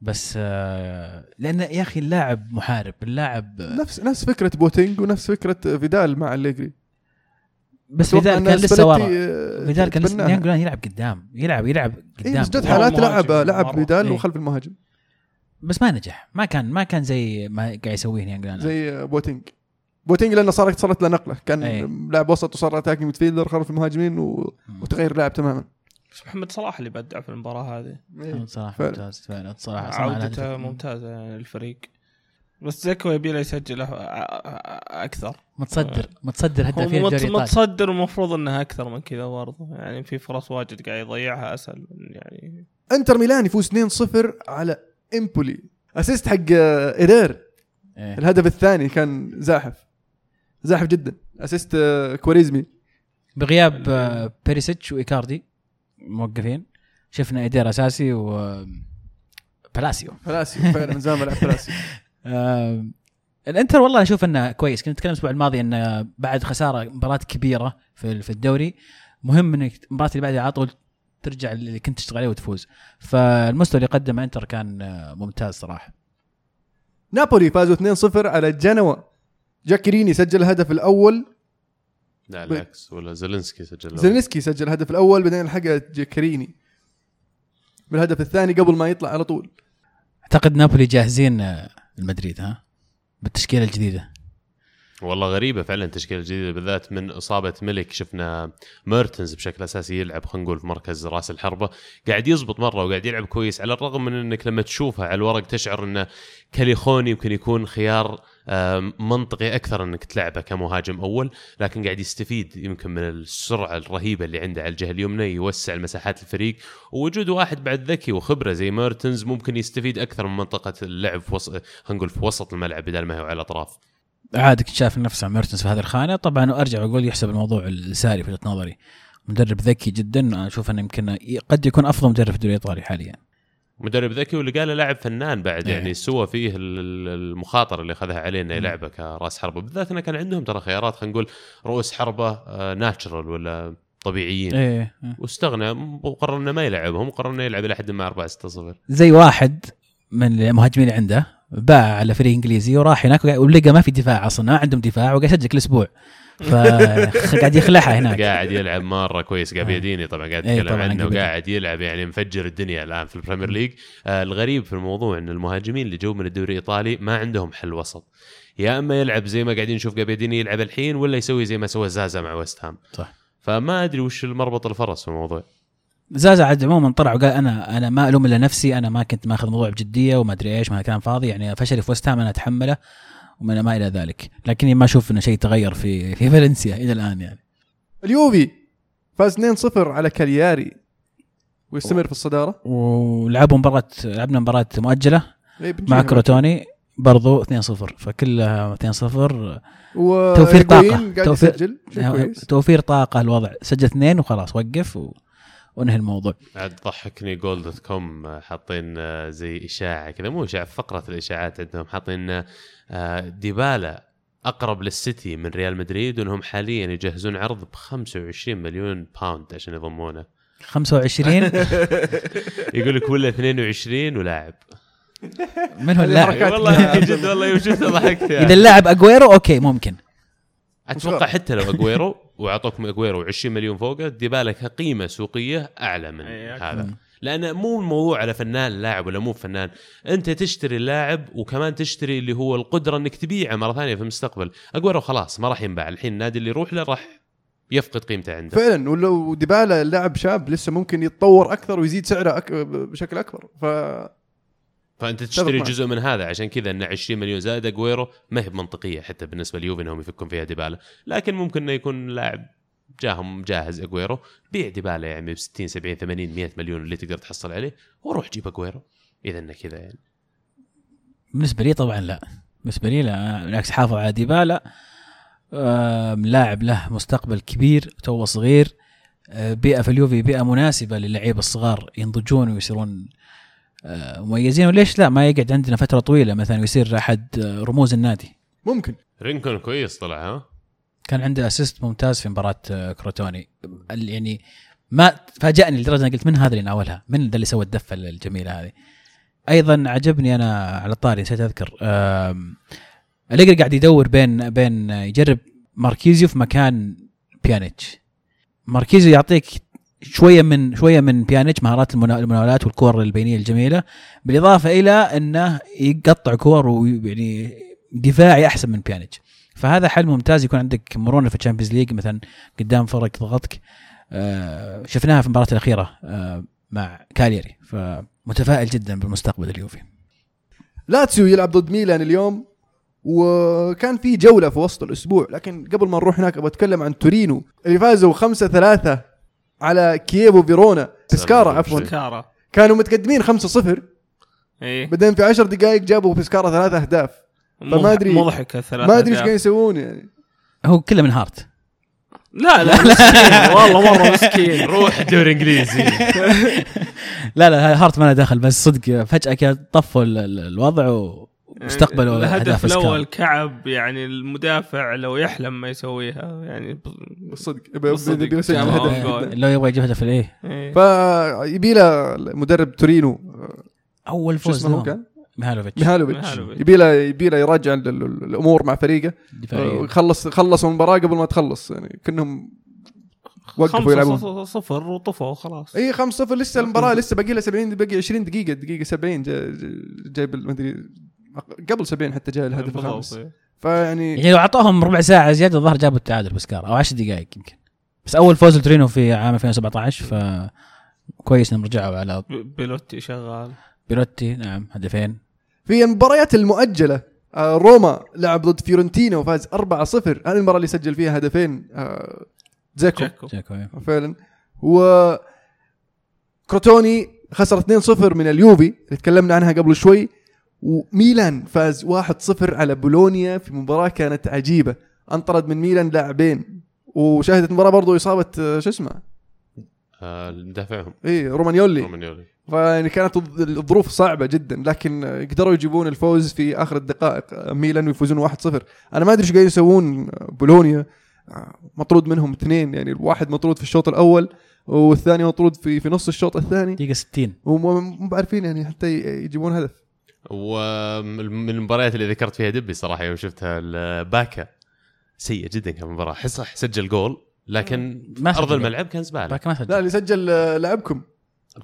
بس آه لأن يا أخي اللاعب محارب اللاعب نفس نفس فكرة بواتينج ونفس فكرة فيدال مع أليجري. بس أتوقع فيدال كان لسه ورا آه، فيدال كان لسه يلعب قدام يلعب يلعب إيه قدام. بس جت هو حالات لعب لعب. فيدال إيه. وخلف المهاجم. بس ما نجح ما كان ما كان زي ما قاعد يسويه ناينجولان زي آه، بواتينج بواتينج لأنه صارت صارت له نقلة. كان أي. لاعب وسط وصار attacking midfielder خلف المهاجمين و... وتغير لاعب تماما. بس محمد صلاح اللي بدع في المباراة هذه. صراحة فعلا. ممتاز فعلا. صراحة. عودته ممتازة يعني للفريق. بس دزيكو يبي له يسجل أكثر. متصدر متصدر هو هدافين الايطالي متصدر المفروض إنها أكثر من كذا برضه. يعني في فرص واجد قاعد يضيعها أسهل من يعني. إنتر ميلان يفوز 2-0 على إمبولي. assist حق آه، إيدير. إيه. الهدف الثاني كان زاحف. زاحف جدا. assist آه، كواريزمي. بغياب آه، بيريسيتش وإيكاردي. موقفين. شفنا إيدير أساسي و بلاسيو. بلاسيو فعلا من زمان ما لعب بلاسيو. الإنتر والله أشوف إنه كويس. كنت أتكلم الأسبوع الماضي إنه بعد خسارة مباراة كبيرة في في الدوري مهم إنك المباراة اللي بعدها على طول ترجع اللي كنت تشتغل عليه وتفوز. فالمستوى اللي قدمه إنتر كان آه، ممتاز صراحة. نابولي فازوا 2-0 على جنوا. جاكيريني سجل الهدف الأول لا بالعكس ولا زيلينسكي سجل زيلينسكي سجل الهدف الأول بعدين لحقها جاكيريني بالهدف الثاني قبل ما يطلع على طول. أعتقد نابولي جاهزين آه، المدريد ها؟ بالتشكيلة الجديدة. والله غريبة فعلا تشكيلة جديدة بالذات من إصابة ملك شفنا ميرتنز بشكل أساسي يلعب خلينا نقول في مركز رأس الحربة. قاعد يزبط مرة وقاعد يلعب كويس على الرغم من أنك لما تشوفها على الورق تشعر أن كاليخوني يمكن يكون خيار منطقي أكثر أنك تلعبه كمهاجم أول لكن قاعد يستفيد يمكن من السرعة الرهيبة اللي عنده على الجهة اليمنى يوسع المساحات الفريق. ووجود واحد بعد ذكي وخبرة زي ميرتنز ممكن يستفيد أكثر من منطقة اللعب في وسط خلينا نقول في وسط الملعب بدل ما هو على الأطراف. عاد كنت شايف نفسه ميرتنس في هذه الخانة. طبعا أرجع وأقول يحسب الموضوع لساري في وجهة نظري. مدرب ذكي جدا. أشوف أنه يمكن قد يكون أفضل مدرب في الدوري الإيطالي حاليا. مدرب ذكي واللي قاله لاعب فنان بعد إيه. يعني سوى فيه ال- ال- المخاطرة اللي أخذها عليه إنه يلعبه كرأس حربة. بالذات إنه كان عندهم ترى خيارات خلينا نقول رؤوس حربة natural ولا طبيعيين. إيه إيه. واستغنى وقرر إنه ما يلعبهم وقرر إنه يلعب إلى حد ما 4 6 0 زي واحد من المهاجمين اللي عنده باع على فريق إنجليزي وراح هناك ولقى ما في دفاع أصلا ما عندهم دفاع وقاعد يسجل كل أسبوع. فقاعد يخلعها هناك. قاعد يلعب مرة كويس جابياديني طبعا قاعد إيه يتكلم طبعاً عنه. وقاعد يلعب يعني مفجر الدنيا الآن في ال Premier League آه الغريب في الموضوع إن المهاجمين اللي جو من الدوري الإيطالي ما عندهم حل وسط. يا إما يلعب زي ما قاعدين نشوف جابيديني يلعب الحين ولا يسوي زي ما سوى زازا مع ويست هام. صح. فما أدري وش المربط الفرس في الموضوع. زازا عاد عموما طلع وقال أنا أنا ما ألوم إلا نفسي أنا ما كنت ماخذ الموضوع بجدية وما أدري إيش ما كلام فاضي يعني فشلي في وست أنا أتحمله وما ما إلى ذلك. لكني ما أشوف إنه شيء تغير في في فالنسيا إلى الآن يعني. اليوفي فاز 2-0 على كالياري. ويستمر في الصدارة. ولعبوا مباراه لعبنا مباراة مؤجلة إيه، مع. كروتوني برضو 2-0 فكلها 2-0 و توفير قاعد توفير- كويس. توفير طاقة الوضع. سجل اثنين وخلاص وقف و... ونهي الموضوع؟ عاد ضحكني Goal dot com حاطين آه، زي إشاعة كذا مو إشاعة فقرة الإشاعات عندهم حاطين آه، ديبالا أقرب للسيتي من ريال مدريد وانهم حاليا يجهزون عرض ب 25 مليون باوند عشان يضمونه. 25 يقول لك ولا 22 ولاعب. من هو اللاعب؟ والله جد والله يوم شفته ضحكت إذا. اللاعب اجويرو okay ممكن. أتوقع حتى لو اجويرو وأعطوكم اجويرو 20 مليون فوقه ديبالا كقيمه سوقية أعلى من إيه،. هذا. لأن مو الموضوع على فنان لاعب ولا مو فنان. أنت تشتري اللاعب وكمان تشتري اللي هو القدرة إنك تبيعه مرة ثانية في المستقبل. اجويرو خلاص ما راح ينباع. الحين النادي اللي يروح له راح يفقد قيمته عنده. فعلا ولو ديبالا لاعب شاب لسه ممكن يتطور أكثر ويزيد سعره أك... بشكل أكبر. ف فأنت تشتري. جزء من هذا عشان كذا إن 20 مليون زائد اجويرو ما هي منطقيه حتى بالنسبة ليوفي إنهم يفكون فيها ديبالا. لكن ممكن إنه يكون لاعب جاهم جاهز اجويرو بيع ديبالا يعني ب 60 70 80 100 مليون اللي تقدر تحصل عليه وروح جيب اجويرو إذا إنه كذا يعني. بالنسبة لي طبعا لا. بالنسبة لي لا. بالعكس حافظ على ديبالا. لاعب له مستقبل كبير تو صغير. آه، بيئة في اليوفي بيئة مناسبة للعيبة الصغار ينضجون ويصيرون مميزين. وليش لا؟ ما يقعد عندنا فترة طويلة مثلا ويصير أحد آه، رموز النادي. ممكن. رينكون كويس طلع ها؟ كان عنده assist ممتاز في مباراة آه، كروتوني يعني ما فاجأني لدرجة أنا قلت من هذا اللي ناولها؟ من ذا اللي سوى الدفعة الجميلة هذه؟ أيضا عجبني أنا على الطاري نسيت أذكر آم، أليجري قاعد يدور بين بين يجرب ماركيزيو في مكان بيانيتش. ماركيزيو يعطيك شوية من شوية من بيانيتش مهارات المنا- المناولات والكور البينية الجميلة بالإضافة إلى إنه يقطع كور ويعني دفاعي أحسن من بيانيتش فهذا حل ممتاز يكون عندك مرونة في ال Champions League مثلا قدام فرق ضغطك. آه، شفناها في المباراة الأخيرة آه، مع كالياري فمتفائل جدا بالمستقبل اليوفي. لاتسيو يلعب ضد ميلان اليوم وكان في جولة في وسط الأسبوع لكن قبل ما نروح هناك أبغى أتكلم عن تورينو اللي فازوا 5 3 على كييفو فيرونا بسكارا عفوا. بسكارا كانوا متقدمين 5 0 إيه. بعدين في 10 دقائق جابوا بسكارا ثلاث أهداف. فما أدري- مضحكة ثلاثة ما أدري إيش. قاعد يسوون يعني. هو كله من هارت. لا لا مسكين. والله مرة مسكين. روح الدوري الانجليزي لا لا هارت ما له دخل بس صدق فجأة كذا طفوا ال- ال- الوضع واستقبلوا اهداف الهدف الأول كعب يعني المدافع لو يحلم ما يسويها يعني بالصدق بالصدق. يبي يسجل هدف. هو يبغى يجيب هدف الايه. فيبي له مدرب تورينو. أول شو فوز لهم. كان؟ ميهالوفيتش. ميهالوفيتش. ميهالوفيتش. يبي له يبي له يراجع ال- ال- الأمور مع فريقه. دفاعيا خلص خلصوا المباراة قبل ما تخلص يعني كنهم وقفوا يلعبون. صفر- صفر وطفوا خلاص. إي 5 0 لسه المباراة لسه باقي لها 70 باقي 20 دقيقة دقيقة 70 جا- جا- جايب ما أدري قبل 70 حتى جاء الهدف الخامس. إيه. فيعني يعني لو اعطوهم ربع ساعة زيادة الظهر جابوا التعادل بسكارا أو 10 دقائق يمكن. بس أول فوز لتورينو في عام 2017 ف كويس إنهم رجعوا على بيلوتي شغال. بيلوتي نعم هدفين. في المباريات المؤجلة آه، روما لعب ضد فيورنتينا وفاز 4-0 هذه المباراة اللي سجل فيها هدفين آه، دزيكو. دجيكو دجيكو إيه. فعلا. و كروتوني خسر 2-0 من اليوفي اللي تكلمنا عنها قبل شوي. وميلان فاز 1-0 على بولونيا في مباراة كانت عجيبة. أنطرد من ميلان لاعبين. وشهدت المباراة برضو إصابة آه، شو اسمه؟ آه، مدافعهم اي رومانيولي. رومانيولي. فيعني كانت الظ- الظروف صعبة جدا لكن آه، قدروا يجيبون الفوز في آخر الدقائق. آه، ميلان ويفوزون 1-0 أنا ما أدري إيش قاعدين يسوون آه، بولونيا. آه، مطرود منهم اثنين يعني الواحد مطرود في الشوط الأول والثاني مطرود في في نص الشوط الثاني. دقيقة 60 ومو بعارفين يعني حتى يجيبون هدف. ومن المباريات اللي ذكرت فيها دبي صراحة يوم شفتها باكا سيء جدا كان المباراة. حس صح. سجل جول لكن ما أرض. الملعب كان زبالة. باكا ما لا سجل اللي سجل لاعبكم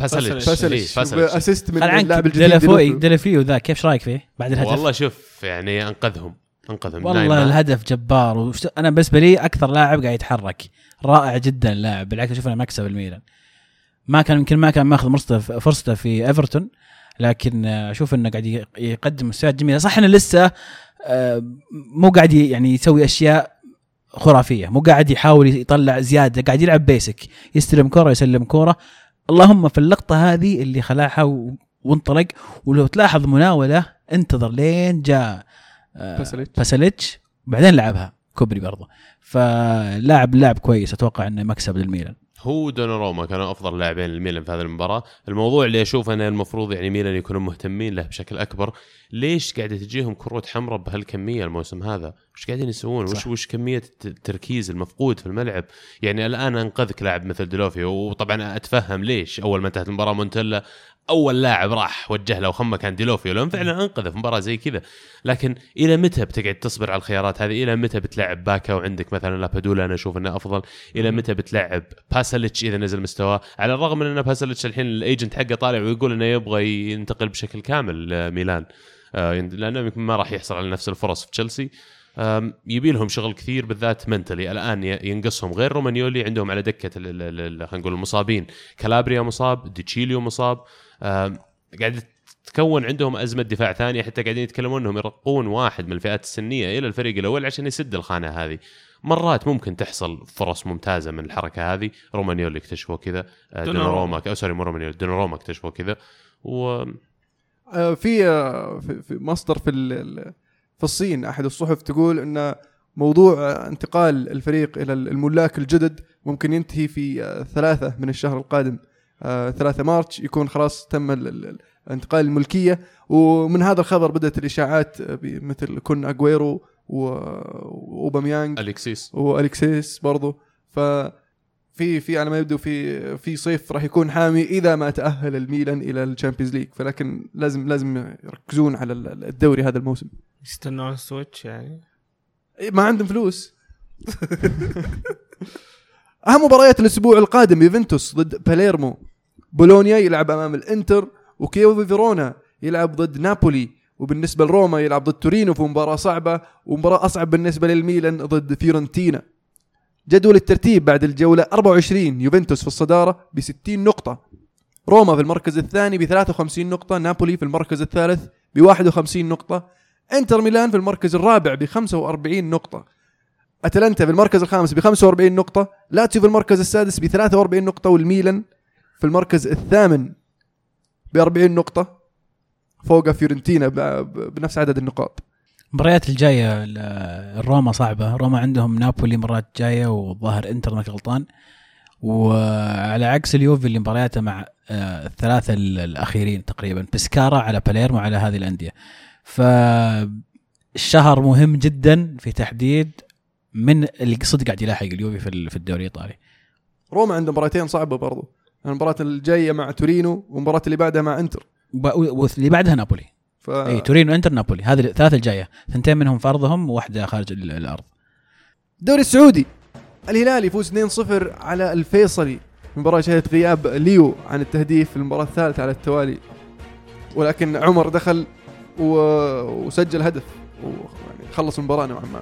باسلتش باسلتش باسلتش assist من اللاعب الجديد ديلوفيو ديلوفيو. ديلوفيو ذا كيف رايك فيه بعد الهدف؟ والله شوف يعني أنقذهم. أنقذهم. والله. الهدف جبار. وشت... أنا بالنسبة لي أكثر لاعب قاعد يتحرك. رائع جدا اللاعب بالعكس أشوف انه مكسب الميلان. ما كان يمكن ما كان ماخذ فرصته فرصته في إيفرتون. لكن آه، أشوف إنه قاعد يقدم مستويات جميلة. صح إنه لسه آه، مو قاعد يعني يسوي أشياء خرافية. مو قاعد يحاول يطلع زيادة. قاعد يلعب بيسك يستلم كرة يسلم كرة. اللهم في اللقطة هذه اللي خلاها وانطلق. ولو تلاحظ مناولة انتظر لين جاء آه، باسلتش. باسلتش بعدين لعبها كوبري برضه فلاعب لاعب كويس. أتوقع إنه مكسب للميلان. هو دوناروما كانوا أفضل لاعبين للميلان في هذه المباراة، الموضوع اللي أشوف انه المفروض يعني ميلان يكونوا مهتمين له بشكل أكبر، ليش قاعدة تجيهم كروت حمراء بهالكمية الموسم هذا؟ وش قاعدين يسوون؟ وش. وش كمية الت- التركيز المفقود في الملعب؟ يعني الآن أنقذك لاعب مثل ديلوفيو وطبعا أتفهم ليش أول ما انتهت المباراة مونتيلا أول لاعب راح وجه له وخمه كان ديلوفيو لأن فعلا أنقذه في مباراة زي كذا. لكن إلى متى بتقعد تصبر على الخيارات هذه؟ إلى متى بتلعب باكا وعندك مثلا لابادولا؟ أنا أشوف إنه أفضل. إلى متى بتلعب باسلتش إذا نزل مستواه؟ على الرغم من إن باسلتش الحين ال agent حقه طالع ويقول إنه يبغى ينتقل بشكل كامل لميلان. آه، لأنه ما راح يحصل على نفس الفرص في تشيلسي. يبي لهم شغل كثير بالذات مونتيلا الآن ينقصهم غير رومانيولي عندهم على دكة خلينا نقول المصابين. كالابريا مصاب دي تشيليو مصاب. قاعد تكون عندهم أزمة دفاع ثانية حتى قاعدين يتكلمون إنهم يرقون واحد من الفئات السنية إلى الفريق الأول عشان يسد الخانة هذه. مرات ممكن تحصل فرص ممتازة من الحركة هذه. رومانيولي اكتشفوا كذا آه، دوناروما. أو sorry مو رومانيولي دوناروما اكتشفوا كذا. و آه، في آه، في في مصدر في في الصين أحد الصحف تقول إن موضوع انتقال الفريق إلى الملاك الجدد ممكن ينتهي في ثلاثة من الشهر القادم. آه، ثلاثة March يكون خلاص تم ال- ال- انتقال الملكية. ومن هذا الخبر بدأت الإشاعات آه، ب- مثل كون أجويرو وأوباميانج أليكسيس. والكسيس برضو. ف في في على ما يبدو في في صيف راح يكون حامي إذا ما تأهل الميلان إلى ال Champions League. فلكن لازم لازم يركزون على ال- الدوري هذا الموسم. يستنون السويتش يعني. إيه، ما عندهم فلوس. أهم مباريات الأسبوع القادم يوفنتوس ضد باليرمو. بولونيا يلعب أمام الإنتر وكيوفي فيرونا يلعب ضد نابولي. وبالنسبة لروما يلعب ضد تورينو في مباراة صعبة ومباراة أصعب بالنسبة للميلان ضد فيورنتينا. جدول الترتيب بعد الجولة 24 يوفنتوس في الصدارة ب 60 نقطة. روما في المركز الثاني ب 53 نقطة نابولي في المركز الثالث ب 51 نقطة. إنتر ميلان في المركز الرابع ب 45 نقطة. أتلانتا في المركز الخامس ب 45 نقطة لاتسيو في المركز السادس ب 43 نقطة والميلان في المركز الثامن ب 40 نقطة. فوق فيورنتينا بنفس عدد النقاط. المباريات الجاية ال- الروما صعبة. روما عندهم نابولي مرات جاية والظاهر إنتر ما غلطان. وعلى عكس اليوفي اللي مبارياته مع آه، الثلاثة ال- الأخيرين تقريبا بسكارا على باليرمو على هذه الأندية. فالشهر مهم جدا في تحديد من اللي صدق قاعد يلاحق اليوفي في في الدوري الإيطالي. روما عنده مباراتين صعبة برضو. المباراة الجاية مع تورينو والمباراة اللي بعدها مع إنتر. واللي بعدها نابولي. ف إي تورينو انتر نابولي. هذه الثلاثه الجاية. ثنتين منهم في ارضهم وواحدة خارج ال- الأرض. الدوري السعودي. الهلال يفوز 2-0 على الفيصلي. مباراة شهدت غياب ليو عن التهديف في المباراة الثالثة على التوالي. ولكن عمر دخل و... وسجل هدف. ويعني خلص المباراة نوعا ما.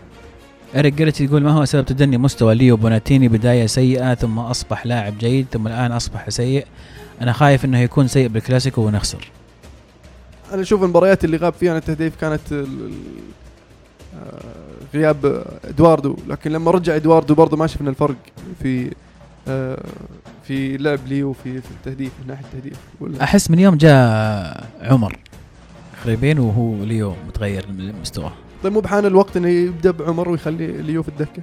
إريك جريتش يقول ما هو سبب تدني مستوى ليو بوناتيني؟ بداية سيئة ثم أصبح لاعب جيد ثم الآن أصبح سيء. أنا خايف إنه يكون سيء بالكلاسيكو ونخسر. أنا أشوف المباريات اللي غاب فيها عن التهديف كانت آه، غياب إدواردو. لكن لما رجع إدواردو برضه ما شفنا الفرق في آه، في لعب ليو في في التهديف من ناحية التهديف. أحس من يوم جاء عمر قريبين وهو ليو متغير المستوى طيب مو بحان الوقت إنه يبدأ بعمر ويخلي ليو في الدكة؟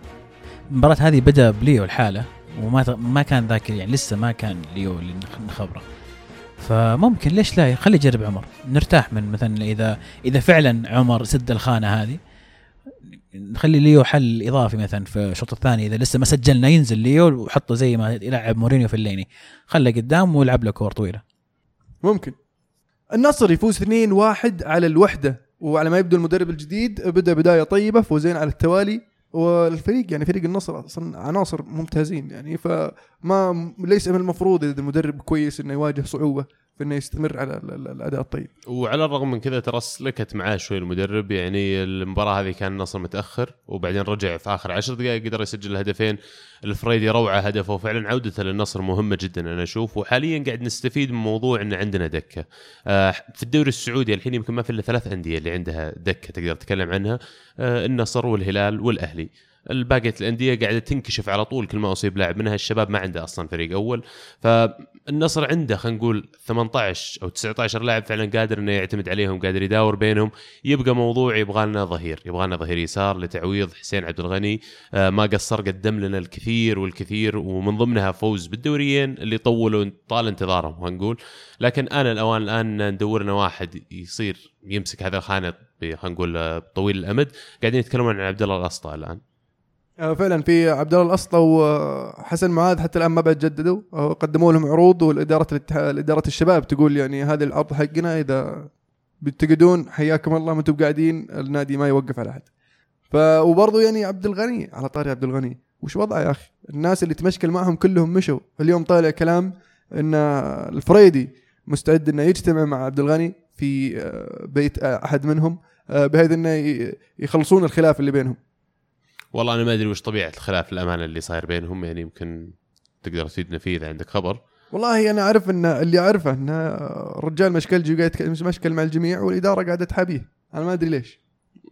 المباراة هذه بدأ بليو الحالة وما ما كان ذاك يعني لسه ما كان ليو اللي نخ- نخبره. فممكن ليش لا خلي يجرب عمر؟ نرتاح من مثلا إذا إذا فعلا عمر سد الخانة هذه نخلي ليو حل إضافي مثلا في الشوط الثاني إذا لسه ما سجلنا ينزل ليو وحطه زي ما يلعب مورينيو فيلايني. خله قدام ويلعب له كور طويلة. ممكن. النصر يفوز 2-1 على الوحدة. وعلى ما يبدو المدرب الجديد بدأ بداية طيبة فوزين على التوالي. والفريق يعني فريق النصر أصلا عناصر ممتازين يعني فما ليس من المفروض إذا المدرب كويس إنه يواجه صعوبة. إنه يستمر على ال- ال- الأداء الطيب. وعلى الرغم من كذا ترى سلكت معاه شوي المدرب يعني المباراة هذه كان النصر متأخر وبعدين رجع في آخر عشر دقائق قدر يسجل هدفين الفريدي روعة هدفه وفعلا عودته للنصر مهمة جدا أنا أشوف. وحاليا قاعد نستفيد من موضوع إن عندنا دكة. آه، في الدوري السعودي الحين يمكن ما في إلا ثلاث أندية اللي عندها دكة تقدر تتكلم عنها. آه، النصر والهلال والأهلي. الباقية الأندية قاعدة تنكشف على طول كل ما أصيب لاعب منها الشباب ما عنده أصلا فريق أول. فالنصر عنده خلينا نقول 18 أو 19 لاعب فعلا قادر إنه يعتمد عليهم قادر يداور بينهم. يبقى موضوع يبغى لنا ظهير يبغى لنا ظهير يسار لتعويض حسين عبد الغني. آه، ما قصر قدم لنا الكثير والكثير ومن ضمنها فوز بالدوريين اللي طولوا طال انتظارهم خلينا نقول. لكن أنا الأوان الآن ندور لنا واحد يصير يمسك هذا الخانة خلينا نقول آه، طويل الأمد. قاعدين يتكلمون عن عبد الله الأسطى الآن. فعلا في عبد الله الأسطى وحسن معاذ حتى الآن ما بعد جددوا آه، قدموا لهم عروض والإدارة اداره الشباب تقول يعني هذا العرض حقنا. إذا بتقعدون حياكم الله. ما أنتم قاعدين النادي ما يوقف على أحد. ف وبرضه يعني عبد الغني على طاري عبد الغني وش وضعه يا أخي؟ الناس اللي تمشكل معهم كلهم مشوا. اليوم طالع كلام إن الفريدي مستعد إنه يجتمع مع عبد الغني في آه، بيت آه، أحد منهم آه، بحيث إنه يخلصون الخلاف اللي بينهم. والله أنا ما أدري وش طبيعة الخلاف الأمانة اللي صاير بينهم يعني يمكن تقدر تفيدنا فيه إذا عندك خبر. والله أنا أعرف إن اللي أعرفه إن الرجال مشكلجي قاعد مشكل مع الجميع والإدارة قاعدة تحابيه. أنا ما أدري ليش.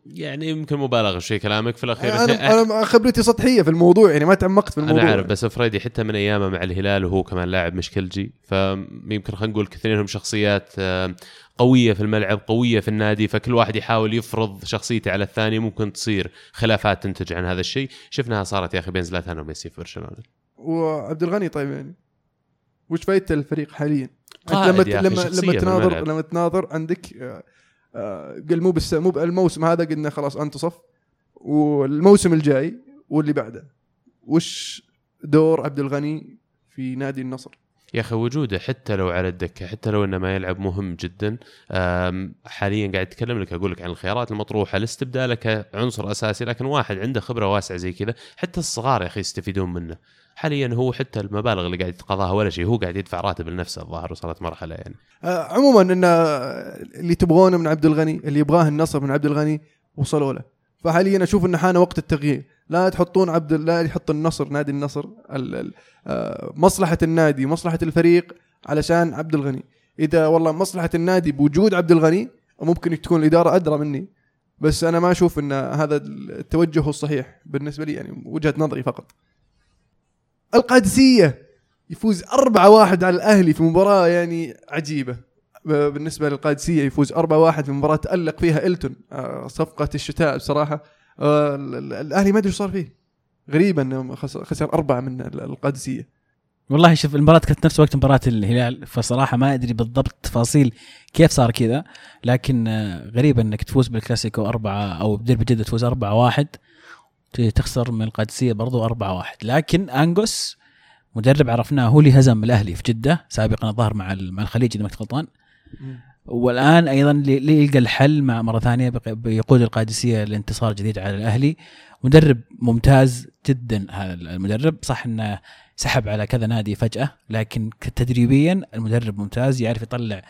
يعني يمكن مبالغة شيء كلامك في الأخير. أنا أنا خبرتي سطحية في الموضوع يعني ما تعمقت في الموضوع. أنا عارف بس فريدي حتى من أيامه مع الهلال وهو كمان لاعب مشكلجي فيمكن خلينا نقول كثيرين هم شخصيات آه، قوية في الملعب قوية في النادي فكل واحد يحاول يفرض شخصيته على الثاني ممكن تصير خلافات تنتج عن هذا الشيء شفناها صارت يا أخي بين زلاتان وميسي في برشلونة وعبد الغني طيب يعني وش فايدة الفريق حاليا؟ لما لما لما تناظر. لما تناظر عندك آه، آه، قال مو بس مو الموسم هذا قلنا خلاص انتصف والموسم الجاي واللي بعده وش دور عبد الغني في نادي النصر؟ يا أخي وجوده حتى لو على الدكة حتى لو إنه ما يلعب مهم جدا حاليا قاعد اتكلم لك أقول لك عن الخيارات المطروحة لاستبداله كعنصر أساسي لكن واحد عنده خبرة واسعة زي كذا حتى الصغار يا أخي يستفيدون منه. حاليا هو حتى المبالغ اللي قاعد يتقاضاها ولا شيء هو قاعد يدفع راتب لنفسه الظاهر وصلت مرحلة يعني. آه، عموما إن اللي تبغونه من عبد الغني اللي يبغاه النصر من عبد الغني وصلوا له. فحاليا أشوف إن حان وقت التغيير. لا تحطون عبد لا يحط النصر نادي النصر ال- ال- آه، مصلحة النادي مصلحة الفريق علشان عبد الغني. إذا والله مصلحة النادي بوجود عبد الغني ممكن تكون الإدارة أدرى مني. بس أنا ما أشوف إن هذا التوجه هو الصحيح بالنسبة لي يعني وجهة نظري فقط. القادسية يفوز 4-1 على الأهلي في مباراة يعني عجيبة. بالنسبة للقادسية يفوز 4-1 في مباراة تالق فيها إلتون. آه، صفقة الشتاء بصراحة. آه، ال- ال- الأهلي ما أدري صار فيه. غريبا انه خس- خسر أربعة من ال- القادسية. والله شوف المباراة كانت نفس وقت مباراة الهلال فصراحة ما أدري بالضبط تفاصيل كيف صار كذا لكن آه، غريب إنك تفوز بالكلاسيكو أربعة أو بديربي جدة تفوز أربعة واحد تخسر من القادسية برضو أربعة واحد. لكن انجوس مدرب عرفناه هو اللي هزم الأهلي في جدة سابقا الظاهر مع مع الخليج إذا ما كنت غلطان والآن أيضا ليلقى الحل مع مرة ثانية بيقود القادسية لانتصار جديد على الأهلي. مدرب ممتاز جدا هذا المدرب. صح إنه سحب على كذا نادي فجأة لكن تدريبيا المدرب ممتاز يعرف يطلع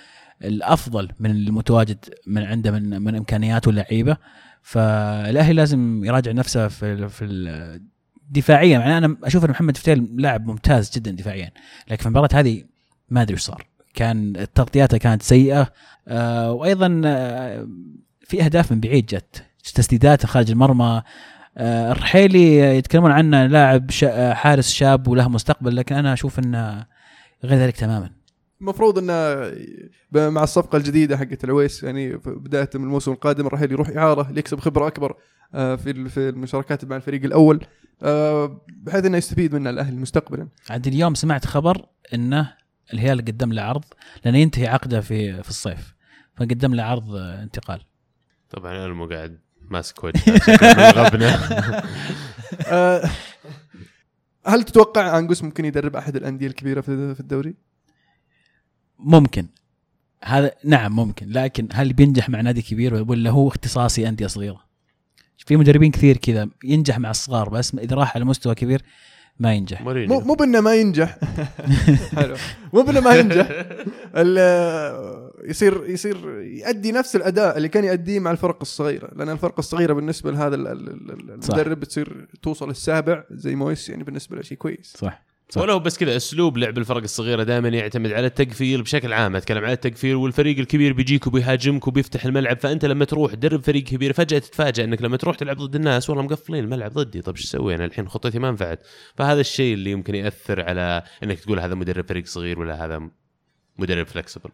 الأفضل من المتواجد من عنده من من امكانيات واللعيبه فالأهلي لازم يراجع نفسه في في دفاعيا. يعني أنا أشوف إن محمد فتيل لاعب ممتاز جدا دفاعيا لكن في المباراة هذه ما أدري إيش صار. كان تغطياته كانت سيئة آه وأيضا آه في أهداف من بعيد جت تسديدات خارج المرمى آه الرحيلي يتكلمون عنه لاعب شا حارس شاب وله مستقبل لكن أنا أشوف إنه غير ذلك تماما. المفروض إنه مع الصفقة الجديدة حقت العويس يعني بدايه من الموسم القادم راح يروح إعارة ليكسب خبرة أكبر آه، في في المشاركات مع الفريق الأول آه، بحيث إنه يستفيد منه الاهلي مستقبلا. عاد اليوم سمعت خبر إنه الهلال قدم له عرض لأنه ينتهي عقده في في الصيف. فقدم له عرض انتقال. طبعا أنا مو قاعد ماسك وجهه آه، هل تتوقع انجوس ممكن يدرب أحد الأندية الكبيرة في في الدوري؟ ممكن. هذا نعم ممكن. لكن هل بينجح مع نادي كبير ولا هو اختصاصي أندية صغيرة؟ في مدربين كثير كذا ينجح مع الصغار بس إذا راح على مستوى كبير ما ينجح. مو مورينيو مو بأنه ما ينجح. حلو. مو بأنه ما ينجح. ال- يصير يصير يؤدي نفس الأداء اللي كان يؤديه مع الفرق الصغيرة. لأن الفرق الصغيرة بالنسبة لهذا. المدرب تصير توصل السابع زي مويس يعني بالنسبة له شيء كويس. صح. صح. ولو بس كذا اسلوب لعب الفرق الصغيرة دائما يعتمد على التقفيل بشكل عام. أتكلم على التقفيل والفريق الكبير بيجيك وبيهاجمك وبيفتح الملعب فأنت لما تروح تدرب فريق كبير فجأة تتفاجئ إنك لما تروح تلعب ضد الناس والله مقفلين الملعب ضدي. طب إيش أسوي أنا الحين خطتي ما نفعت. فهذا الشيء اللي يمكن يأثر على إنك تقول هذا مدرب فريق صغير ولا هذا مدرب فلكسبل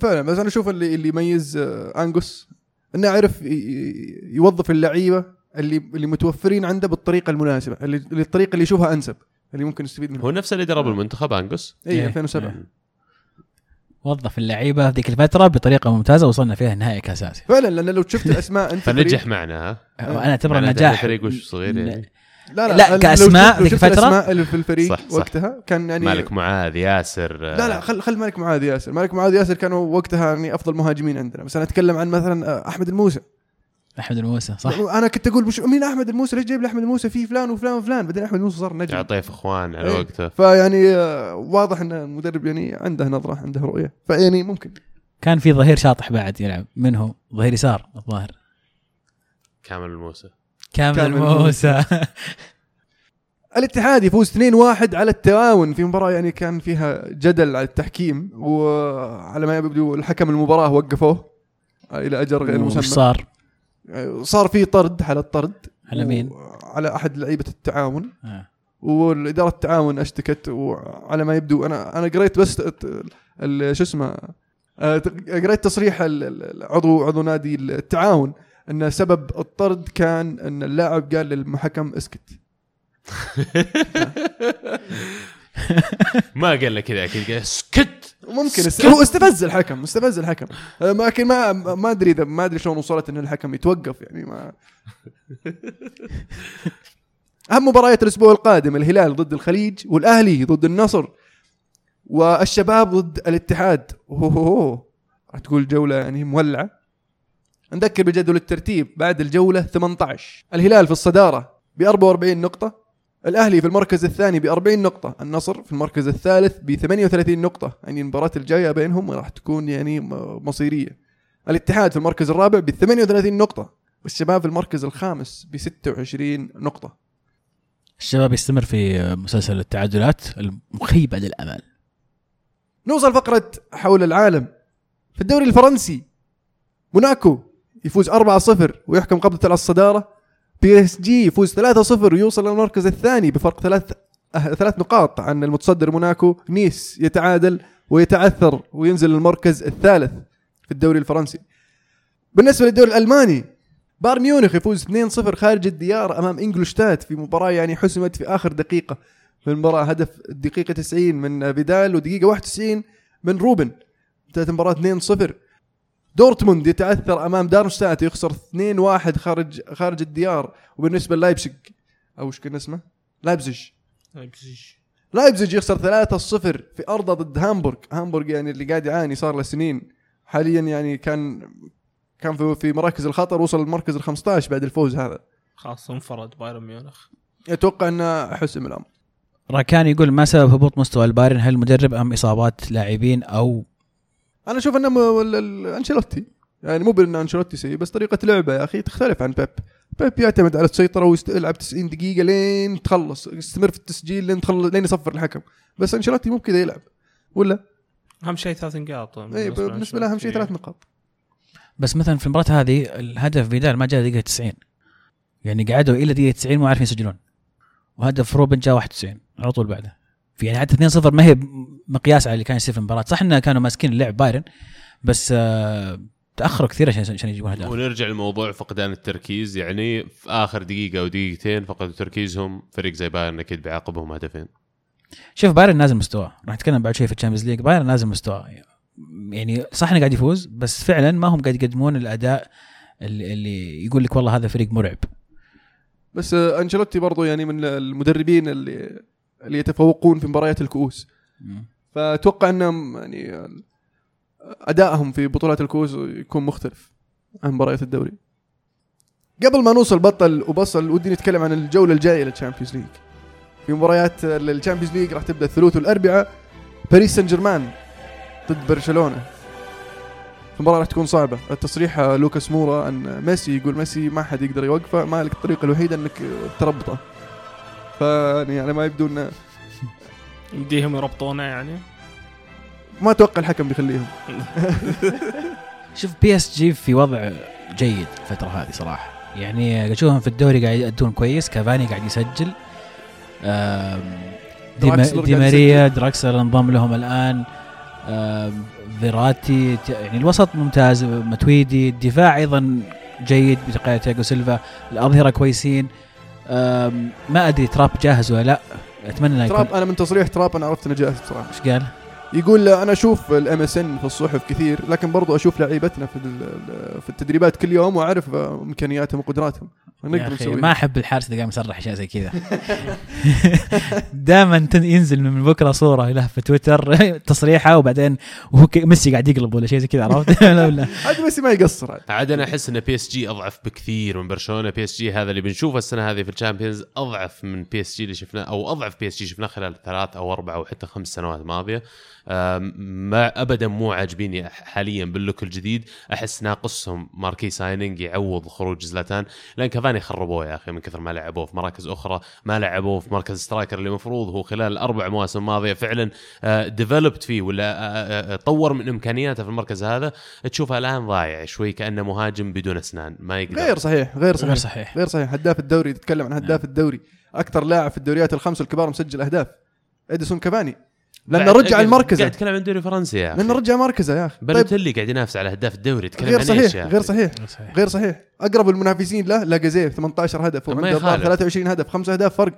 فعلا بس أنا أشوف اللي اللي يميز آه، انجوس إنه ي- يوظف اللعيبة اللي اللي متوفرين عنده بالطريقة المناسبة اللي الطريقة اللي يشوفها أنسب. اللي ممكن يستفيد منها. هو نفس اللي درب المنتخب انجوس اي إيه. 2007 إيه. وظف اللعيبة في ذيك الفترة بطريقة ممتازة وصلنا فيها نهائي كاس اسيا فعلا لأن لو شفت الاسماء أنت فنجح معنا ها؟ أنا اعتبر معناته نجاح. فريق وش صغير يعني. لا لا, لا، لو ذيك شفت الفترة؟ الاسماء اللي في الفريق صح، صح. وقتها كان يعني مالك معاذ ياسر. لا لا خل خل مالك معاذ ياسر. مالك معاذ ياسر كانوا وقتها يعني أفضل مهاجمين عندنا. بس أنا أتكلم عن مثلا آه، أحمد الموسى. أحمد الموسى صح؟ أنا كنت أقول مش مين أحمد الموسى؟ ليش جايب لي احمد الموسى في فلان وفلان وفلان؟ بعدين أحمد الموسى صار نجم. يعطيه إخوان على إيه. وقته. فيعني آه، واضح إن المدرب يعني عنده نظرة عنده رؤية. فيعني ممكن. كان في ظهير شاطح بعد يلعب من هو؟ ظهير يسار الظاهر. كامل الموسى. كامل كامل الموسى. الاتحاد يفوز 2-1 على التعاون في مباراة يعني كان فيها جدل على التحكيم وعلى ما يبدو الحكم المباراة وقفوه إلى أجر غير وش مسمى. صار؟ صار في طرد حاله طرد على مين؟ على أحد لعيبة التعاون آه. والإدارة التعاون أشتكت وعلى ما يبدو أنا أنا قريت بس شو اسمه آه، قريت تصريح عضو عضو نادي التعاون إن سبب الطرد كان إن اللاعب قال للمحكم اسكت ما قال لك كذا أكيد قال اسكت ممكن است... هو استفز الحكم استفز الحكم. آه، لكن ما ما أدري اذا ما أدري شلون وصلت إن الحكم يتوقف يعني ما أهم مباريات الأسبوع القادم الهلال ضد الخليج والأهلي ضد النصر والشباب ضد الاتحاد. اوه تقول جولة يعني مولعة. نذكر بجدول الترتيب بعد الجولة 18 الهلال في الصدارة ب 44 نقطة. الأهلي في المركز الثاني ب 40 نقطة، النصر في المركز الثالث ب 38 نقطة، يعني المباراة الجاية بينهم راح تكون يعني مصيرية. الاتحاد في المركز الرابع ب 38 نقطة، والشباب في المركز الخامس ب 26 نقطة. الشباب يستمر في مسلسل التعادلات المخيبة للأمل نوصل فقرة حول العالم. في الدوري الفرنسي موناكو يفوز 4-0 ويحكم قبضته على الصدارة. PSG يفوز 3-0 ويوصل للمركز الثاني بفرق ثلاث ثلاث نقاط عن المتصدر موناكو. نيس يتعادل ويتعثر وينزل المركز الثالث في الدوري الفرنسي. بالنسبة للدوري الألماني بايرن ميونخ يفوز 2-0 خارج الديار أمام إنجولشتات في مباراة يعني حسمت في آخر دقيقة في المباراة هدف الدقيقه 90 من فيدال ودقيقة 91 من روبن. انتهت المباراة 2-0 دورتموند يتعثر أمام دارمشتات يخسر 2-1 خارج خارج الديار. وبالنسبة للايبسج أو إيش كان اسمه؟ لايبزيج. لايبزيج. يخسر 3-0 في ارضه ضد هامبورغ. هامبورغ يعني اللي قاعد يعاني صار له سنين. حاليا يعني كان كان في في مراكز الخطر وصل المركز ال 15 بعد الفوز هذا. خلاص انفرد بايرن ميونخ. أتوقع إنه حسم الامر راكان يقول ما سبب هبوط مستوى البايرن هل مدرب أم إصابات لاعبين أو أنا أشوف إنه أنشيلوتي. يعني مو بإن أنشيلوتي سيء بس طريقة لعبه يا أخي تختلف عن بيب. بيب يعتمد على السيطرة ويلعب 90 دقيقة لين تخلص يستمر في التسجيل لين تخلص لين يصفر الحكم. بس أنشيلوتي مو بكذا يلعب. ولا؟ أهم شيء ثلاث نقاط. اي بالنسبة له اهم شيء ثلاث نقاط. بس مثلا في المباراة هذه الهدف فيدال ما جاء دقيقة 90 يعني قعدوا إلى دقيقة 90 مو عارفين يسجلون. وهدف روبن جاء 91 على طول بعده. في يعني حتى 2-0 ما هي مقياس على اللي كان يصير في المباراة. صح إنه كانوا ماسكين اللعب بايرن بس آه تأخروا كثير عشان عشان يجيبون اهداف ونرجع لموضوع فقدان التركيز. يعني في آخر دقيقة أو دقيقتين فقدوا تركيزهم. فريق زي بايرن أكيد بيعاقبهم هدفين. شوف بايرن نازل مستواه راح نتكلم بعد شوي في ال Champions League. بايرن نازل مستواه يعني صح إنه قاعد يفوز بس فعلا ما هم قاعد يقدمون الأداء اللي, اللي يقول لك والله هذا فريق مرعب. بس آه، أنشيلوتي برضو يعني من المدربين اللي اللي يتفوقون في مباريات الكؤوس. فأتوقع أنهم يعني أدائهم في بطولات الكؤوس يكون مختلف عن مباريات الدوري. قبل ما نوصل بطل وبصل ودي نتكلم عن الجولة الجاية لل Champions League في مباريات ال Champions League راح تبدأ الثلاث والاربعاء باريس سان جيرمان ضد برشلونة. المباراة راح تكون صعبة، التصريح لوكاس مورا ان ميسي يقول ميسي ما حد يقدر يوقفه، ما لك الطريقة الوحيدة إنك تربطه. فيعني على ما يبدو انه يمديهم يربطونه يعني. ما أتوقع الحكم بيخليهم. شوف PSG في وضع جيد الفترة هذه صراحة. يعني اشوفهم في الدوري قاعد يأدون كويس كافاني قاعد يسجل. دي, ماريا دراكسلر انضم لهم الآن. فيراتي يعني الوسط ممتاز. ماتويدي الدفاع أيضا جيد بقياده تياجو سيلفا. الأظهرة كويسين. ما أدري تراب جاهز ولا لا أتمنى إنه يكون تراب أنا من تصريح تراب أنا عرفت إنه جاهز بصراحة. إيش قال؟ يقول أنا أشوف ال MSN في الصحف كثير لكن برضو أشوف لعيبتنا في ال- في التدريبات كل يوم وأعرف إمكانياتهم وقدراتهم. نقدر نسوي ما أحب الحارس اللي قام يصرح أشياء زي كذا. دائما ينزل من بكرة صورة له في تويتر تصريحة وبعدين وهو ميسي قاعد يقلب ولا شيء زي كذا عرفت؟ لا لا؟ عاد ميسي ما يقصر. عاد. أنا أحس إن PSG أضعف بكثير من برشلونة. PSG هذا اللي بنشوفه السنة هذه في ال Champions أضعف من PSG اللي شفناه أو أضعف PSG شفناه خلال ثلاث أو أربع أو حتى خمس سنوات ماضية. آم، ما ابدا مو عاجبيني حاليا بال look الجديد. أحس ناقصهم marquee signing يعوض خروج زلاتان. لأن كافاني خربوه يا أخي من كثر ما لعبوه في مراكز أخرى ما لعبوه في مركز striker اللي المفروض هو خلال الاربع مواسم الماضيه فعلا developed فيه ولا آه، آه، طور من إمكانياته في المركز هذا. تشوفها الآن ضايع شوي كأنه مهاجم بدون أسنان ما يقدر. غير صحيح غير صحيح غير صحيح. غير صحيح. هداف الدوري تتكلم عن هداف الدوري. أكثر لاعب في الدوريات الخمس الكبار مسجل أهداف. إديسون كافاني. لأنه رجع قاعد- المركز قاعد اتكلم عن دوري فرنسي يا أخي. لأنه رجع مركزة يا أخي. طيب. بلوتيلي قاعد ينافس على هداف الدوري. تتكلم غير عن إيش صحيح؟ صحيح غير صحيح. غير صحيح. أقرب المنافسين له لاجازيه 18 هدف وعنده يخالف. الظاهر 23 هدف خمس أهداف فرق.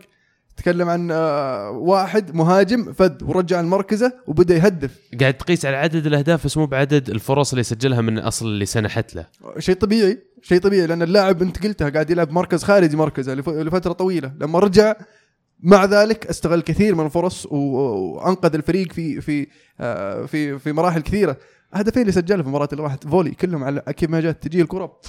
تكلم عن آه، واحد مهاجم فد ورجع المركزة وبدأ يهدف. قاعد تقيس على عدد الأهداف بس مو بعدد الفرص اللي سجلها من أصل اللي سنحت له. شيء طبيعي شيء طبيعي لأن اللاعب أنت قلتها قاعد يلعب مركز خارجي مركزة لف- لفترة طويلة. لما رجع مع ذلك أستغل كثير من الفرص وأنقذ الفريق في في آه، في في مراحل كثيرة. هدفين اللي سجلها في المباراه اللي راحت فولي كلهم على كيف ما جات تجي الكرة.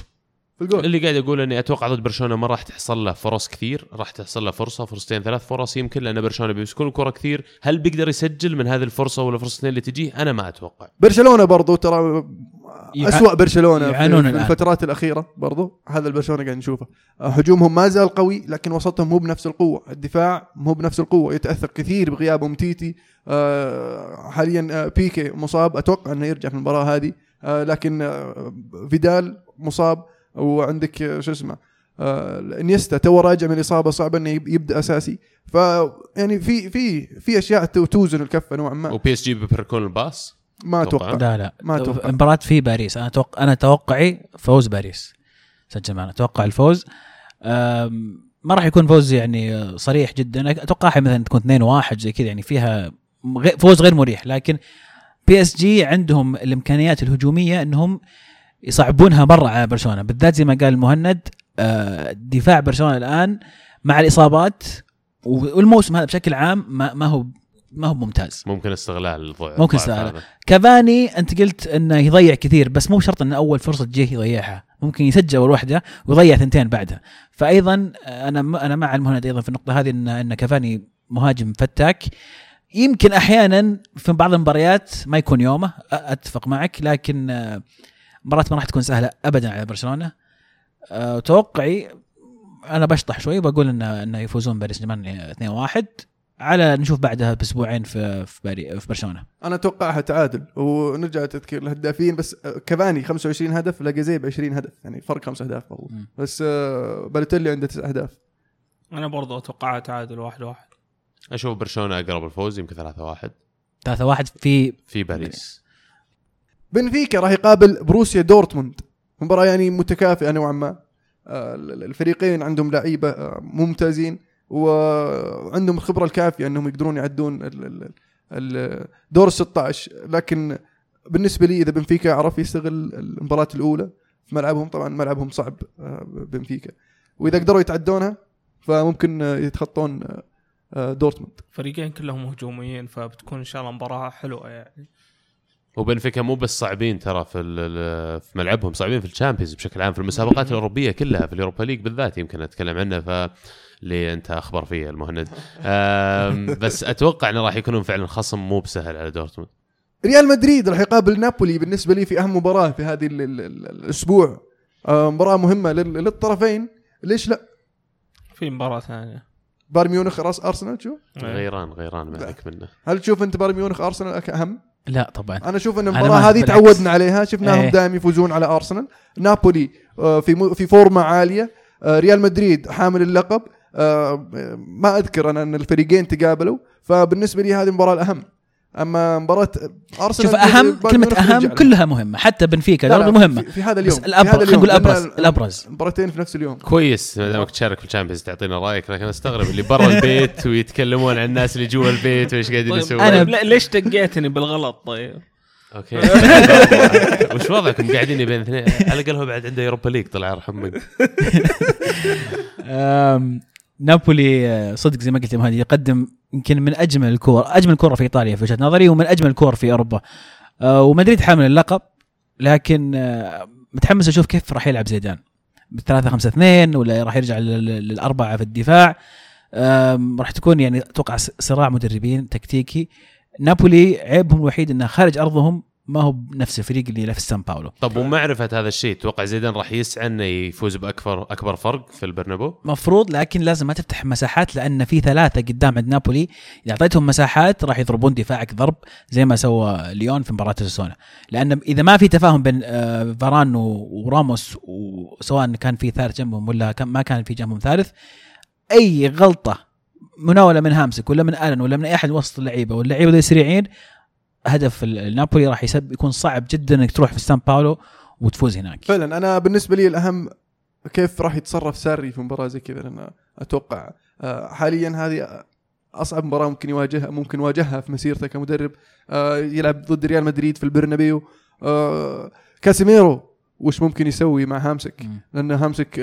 في الجول. اللي قاعد أقول إني أتوقع ضد برشلونة ما راح تحصل له فرص كثير راح تحصل له فرصة فرصتين ثلاث فرص يمكن لأن برشلونة بيمسكون الكرة كثير. هل بيقدر يسجل من هذه الفرصة ولا فرصتين اللي تجيه؟ أنا ما أتوقع. برشلونة برضو ترى يع- اسوء برشلونة في, يعانون في. الفترات الأخيرة برضو. هذا البرشلونة قاعد نشوفه. آه، هجومهم ما زال قوي لكن وسطهم مو بنفس القوة. الدفاع مو بنفس القوة. يتأثر كثير بغياب امتيتي آه، حاليا آه، بيكي مصاب. أتوقع إنه يرجع في المباراة هذه. لكن فيدال مصاب. وعندك شو اسمه إنيستا. تو راجع من الإصابة. صعب إنه يب- يبدأ أساسي. ف يعني في في في أشياء تو- توزن الكفة نوعا ما. و PSG بيبركون الباس ما. أتوقع. لا لا. ما أتوقع. مباراة في باريس. أنا أتوقع أنا توقعي فوز باريس. سجل معنا. أتوقع الفوز. ما راح يكون فوز يعني صريح جدا. اتوقعها مثلا تكون 2 1 زي كذا يعني فيها فوز غير مريح. لكن PSG عندهم الإمكانيات الهجومية إنهم يصعبونها برا على برشلونة. بالذات زي ما قال المهند آه، دفاع برشلونة الآن مع الإصابات والموسم هذا بشكل عام ما, ما هو ما هو ممتاز. ممكن استغلال الضع- ممكن الضعف استغلال. كافاني أنت قلت إنه يضيع كثير بس مو شرط إن أول فرصة تجيه يضيعها. ممكن يسجل أول واحدة ويضيع ثنتين بعدها. فايضا أنا أنا مع المهند أيضا في النقطة هذه ان إن كافاني مهاجم فتاك. يمكن أحيانا في بعض المباريات ما يكون يومه أتفق معك لكن آه، مباراة ما راح تكون سهلة ابدا على برشلونة. آه، توقعي أنا بشطح شوي بقول ان إنه يفوزون باريس جيرمان 2-1 على نشوف بعدها بأسبوعين في في, باري في برشلونة. أنا اتوقعها تعادل ونرجع تذكير الهدافين بس آه، كافاني 25 هدف لاجازيب 20 هدف يعني فرق خمس أهداف برضو. بس آه، بالوتيلي عنده تسع أهداف. أنا برضو اتوقعها تعادل واحد واحد. أشوف برشلونة أقرب الفوز يمكن 3 1 3 1 في في باريس. بنفيكا راح يقابل بروسيا دورتموند. مباراة يعني متكافئة نوعا ما. آه، الفريقين عندهم لعيبة آه، ممتازين. وعندهم الخبرة الكافية إنهم يقدرون يعدون ال- ال- ال- دور ال 16 لكن بالنسبة لي إذا بنفيكا عرف يستغل المباراة الأولى في ملعبهم طبعا ملعبهم صعب آه، بنفيكا. وإذا قدروا يتعدونها فممكن آه، يتخطون آه، دورتموند. فريقين كلهم هجوميين فبتكون إن شاء الله مباراة حلوة يعني. وبنفيكا مو بس صعبين ترى في ال- في ملعبهم صعبين في الشامبيونز بشكل عام في المسابقات الأوروبية كلها في اليوروبا ليج بالذات يمكن أتكلم عنه ف اللي انت اخبر فيه المهند. بس أتوقع انه راح يكونون فعلا خصم مو بسهل على دورتموند. ريال مدريد راح يقابل نابولي بالنسبة لي في أهم مباراة في هذه ال- ال- ال- الأسبوع. آه، مباراة مهمة لل- للطرفين. ليش لا؟ في مباراة ثانية. بايرن ميونخ راس أرسنال شو؟ غيران غيران ما عليك منه. هل تشوف أنت بايرن ميونخ أرسنال أهم؟ لا طبعا. أنا أشوف إن المباراة هذه بالعكس. تعودنا عليها. شفناهم إيه. دائما يفوزون على أرسنال. نابولي آه، في مو- في فورمة عالية. آه، ريال مدريد حامل اللقب. ما أذكر أنا أن الفريقين تقابلوا فبالنسبة لي هذه المباراه الأهم. أما مباراة أرسنال شوف أهم كلمة أهم. كلها مهمة حتى بنفيكا لا، مهمه في, في هذا اليوم هذا خلينا نقول لأن الأبرز، الأبرز. المباراتين في نفس اليوم. كويس ما دامك تشارك في الشامبيونز تعطينا رأيك لكن أستغرب اللي برا البيت ويتكلمون عن الناس اللي جوا البيت وإيش قاعدين طيب يسوون. أنا- طيب ليش دقيتني بالغلط طيب؟ أوكي. وش وضعكم؟ قاعدين بين اثنين. على الأقل هو بعد عنده يوروبا ليج طلع يرحم نابولي آه، صدق زي ما قلت مهدي يقدم يمكن من أجمل الكور أجمل كوره في إيطاليا في وجهة نظري ومن أجمل الكور في أوروبا. آه، ومدريد حامل اللقب لكن آه، متحمس أشوف كيف راح يلعب زيدان. بالثلاثة خمسة اثنين ولا راح يرجع لل- لل- للأربعة في الدفاع. راح تكون يعني أتوقع صراع مدربين تكتيكي. نابولي عيبهم الوحيد أنه خارج أرضهم ما هو بنفس الفريق اللي في سان باولو. طب ومعرفه هذا الشيء توقع زيدان راح يسعى إنه يفوز باكبر أكبر فرق في البرنابو؟ مفروض لكن لازم ما تفتح مساحات لأن في ثلاثة قدام عند نابولي اذا اعطيتهم مساحات راح يضربون دفاعك ضرب زي ما سوى ليون في مباراة ساسونا لأن إذا ما في تفاهم بين آه، فاران وراموس وسواء كان في ثالث جنبهم ولا ما كان في جنبهم ثالث أي غلطة مناولة من هامسك ولا من آلن ولا من أي أحد وسط اللعيبة واللعيبة ذي سريعين هدف ال- النابولي راح يسبب يكون صعب جدا إنك تروح في سان باولو وتفوز هناك. فعلا أنا بالنسبة لي الأهم كيف راح يتصرف ساري في مباراة زي كذا لأن أتوقع آه، حاليا هذه أصعب مباراة ممكن يواجهها ممكن يواجهها في مسيرته كمدرب آه، يلعب ضد ريال مدريد في البرنابيو. آه، كاسيميرو وش ممكن يسوي مع هامسك. لأن هامسك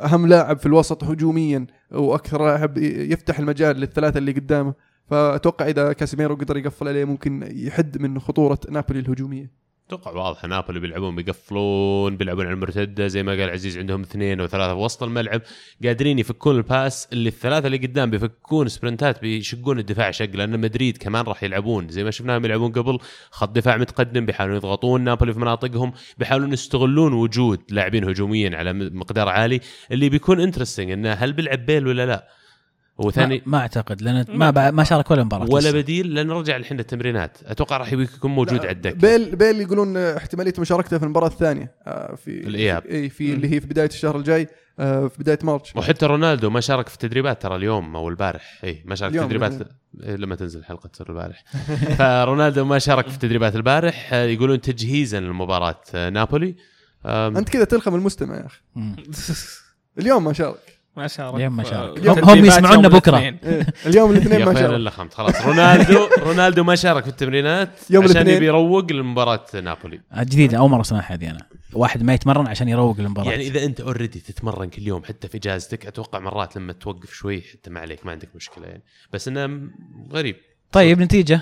أهم لاعب في الوسط هجوميا وأكثر لاعب يفتح المجال للثلاثة اللي قدامه. فأتوقع إذا كاسيميرو قدر يقفل عليه ممكن يحد من خطورة نابولي الهجومية. أتوقع واضح نابولي بيلعبون بيقفلون بيلعبون على المرتدة زي ما قال عزيز عندهم اثنين أو ثلاثة في وسط الملعب. قادرين يفكون الباس اللي الثلاثة اللي قدام بيفكون سبرنتات بيشقون الدفاع شق لأن مدريد كمان راح يلعبون. زي ما شفناهم يلعبون قبل خط دفاع متقدم بيحاولون يضغطون نابولي في مناطقهم بيحاولون يستغلون وجود لاعبين هجوميين على مقدار عالي. اللي بيكون interesting إنه هل بيلعب بيل ولا لا؟ وثاني ما, ما أعتقد لأن ما ما, ما شارك ولا مباراة. ولا لسه. بديل لأنه رجع الحين التمرينات أتوقع راح يكون موجود على الدكه بيل بيل يقولون احتمالية مشاركته في المباراة الثانية آه، في الإياب. اي في اللي هي في بداية الشهر الجاي آه، في بداية March. وحتى رونالدو ما شارك في التدريبات ترى اليوم أو البارح. اي ما شارك في التدريبات يعني. إيه، لما تنزل حلقة البارح. فرونالدو ما شارك في التدريبات البارح. آه، يقولون تجهيزا لمباراه نابولي. أنت كذا تلخم المستمع يا أخي. اليوم ما شارك. ما شارك اليوم ما شارك. هم- هم يسمعونا. الاثنين. إيه، اليوم الاثنين ما شارك لخمت خلاص رونالدو رونالدو ما شارك في التمرينات يوم عشان. يبي يروق لمباراة نابولي. جديده أول مرة أسمعها هذه أنا. واحد ما يتمرن عشان يروق المباراه يعني إذا أنت اوريدي تتمرن كل يوم حتى في إجازتك أتوقع مرات لما توقف شوي حتى ما عليك ما عندك مشكلة يعني. بس إنه غريب. طيب نتيجة؟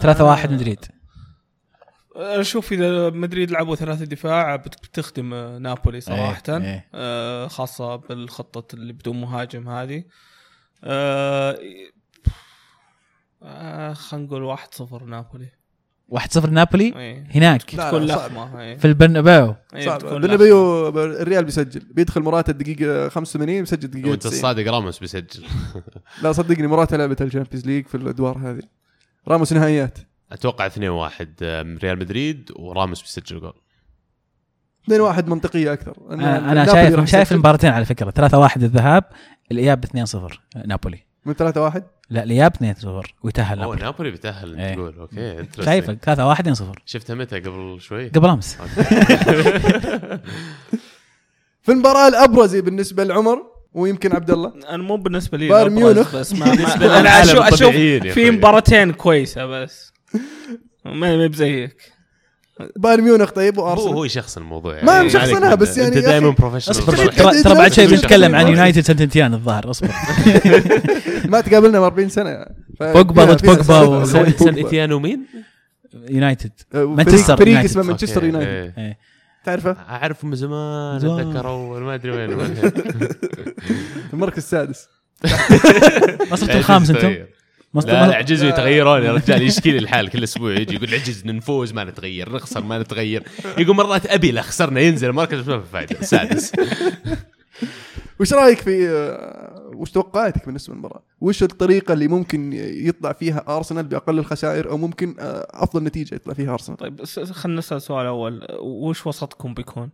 3 1 مدريد. أشوف إذا مدريد لعبوا ثلاثة دفاع بت- بتخدم آه، نابولي صراحة. إيه، إيه. آه، خاصة بالخطة اللي بدون مهاجم هذه. آه، آه، خلينا نقول 1-0 نابولي. 1-0 نابولي؟ إيه. هناك. لا، تكون. لخمه إيه. في البرنابيو. صعب. بتكون برنابيو الريال بيسجل. بيدخل مراته الدقيقة 85 بيسجل دقيقه وانت 90 الصادق راموس بيسجل. لا صدقني مراته لعبت الشامبيونز ليج في الأدوار هذه. راموس نهائيات. أتوقع 2-1 آم، ريال مدريد وراموس بيسجل جول. 2 1 منطقية أكثر. أنا أنا شايف شايف المباراتين على فكرة. 3 1 الذهاب الإياب 2-0 نابولي. من 3 1 لا الإياب 2-0 ويتأهل أوه نابولي. نابولي بيتأهل انت إيه. تقول أوكي. شايفك 3 1 2-0 شفتها متى؟ قبل شوي؟ قبل أمس. في المباراة الابرز بالنسبة لعمر ويمكن عبد الله أنا مو بالنسبة لي بايرن ميونخ. بس ما بالنسبة ما- أنا أشوف أشوف في. مباراتين كويسة بس. ما ما بزيك بايرن ميونخ طيب هو وأرسنال هو يشخصن الموضوع ما يعني مشخصنها، بس يعني أنت دائما. professional ترى ترى بعد شوي. بنتكلم عن. يونايتد سانت ايتيان الظاهر أصبر ما تقابلنا من 40 سنة بوجبا ضد بوجبا ايتيان ومين؟ يونايتد مانشستر فريق-. اسمه مانشستر يونايتد إيه. إيه. تعرفه أعرفه من زمان زمان. اتذكر اول ما أدري وين المركز السادس ما صرتوا الخامس أنتم؟ صرتوا- لا لا عجزوا يتغيرون يا رجال. يشكي لي الحال كل أسبوع يجي يقول عجز نفوز ما نتغير نخسر ما نتغير. يقول مرات أبي لا خسرنا ينزل المركز. ما في فائده السادس وش رأيك في آه، وش توقعاتك بالنسبة للمباراه؟ وش الطريقة اللي ممكن يطلع فيها أرسنال بأقل الخسائر أو ممكن آه، أفضل نتيجة يطلع فيها أرسنال؟ طيب خلينا نسأل سؤال أول. وش وسطكم بيكون؟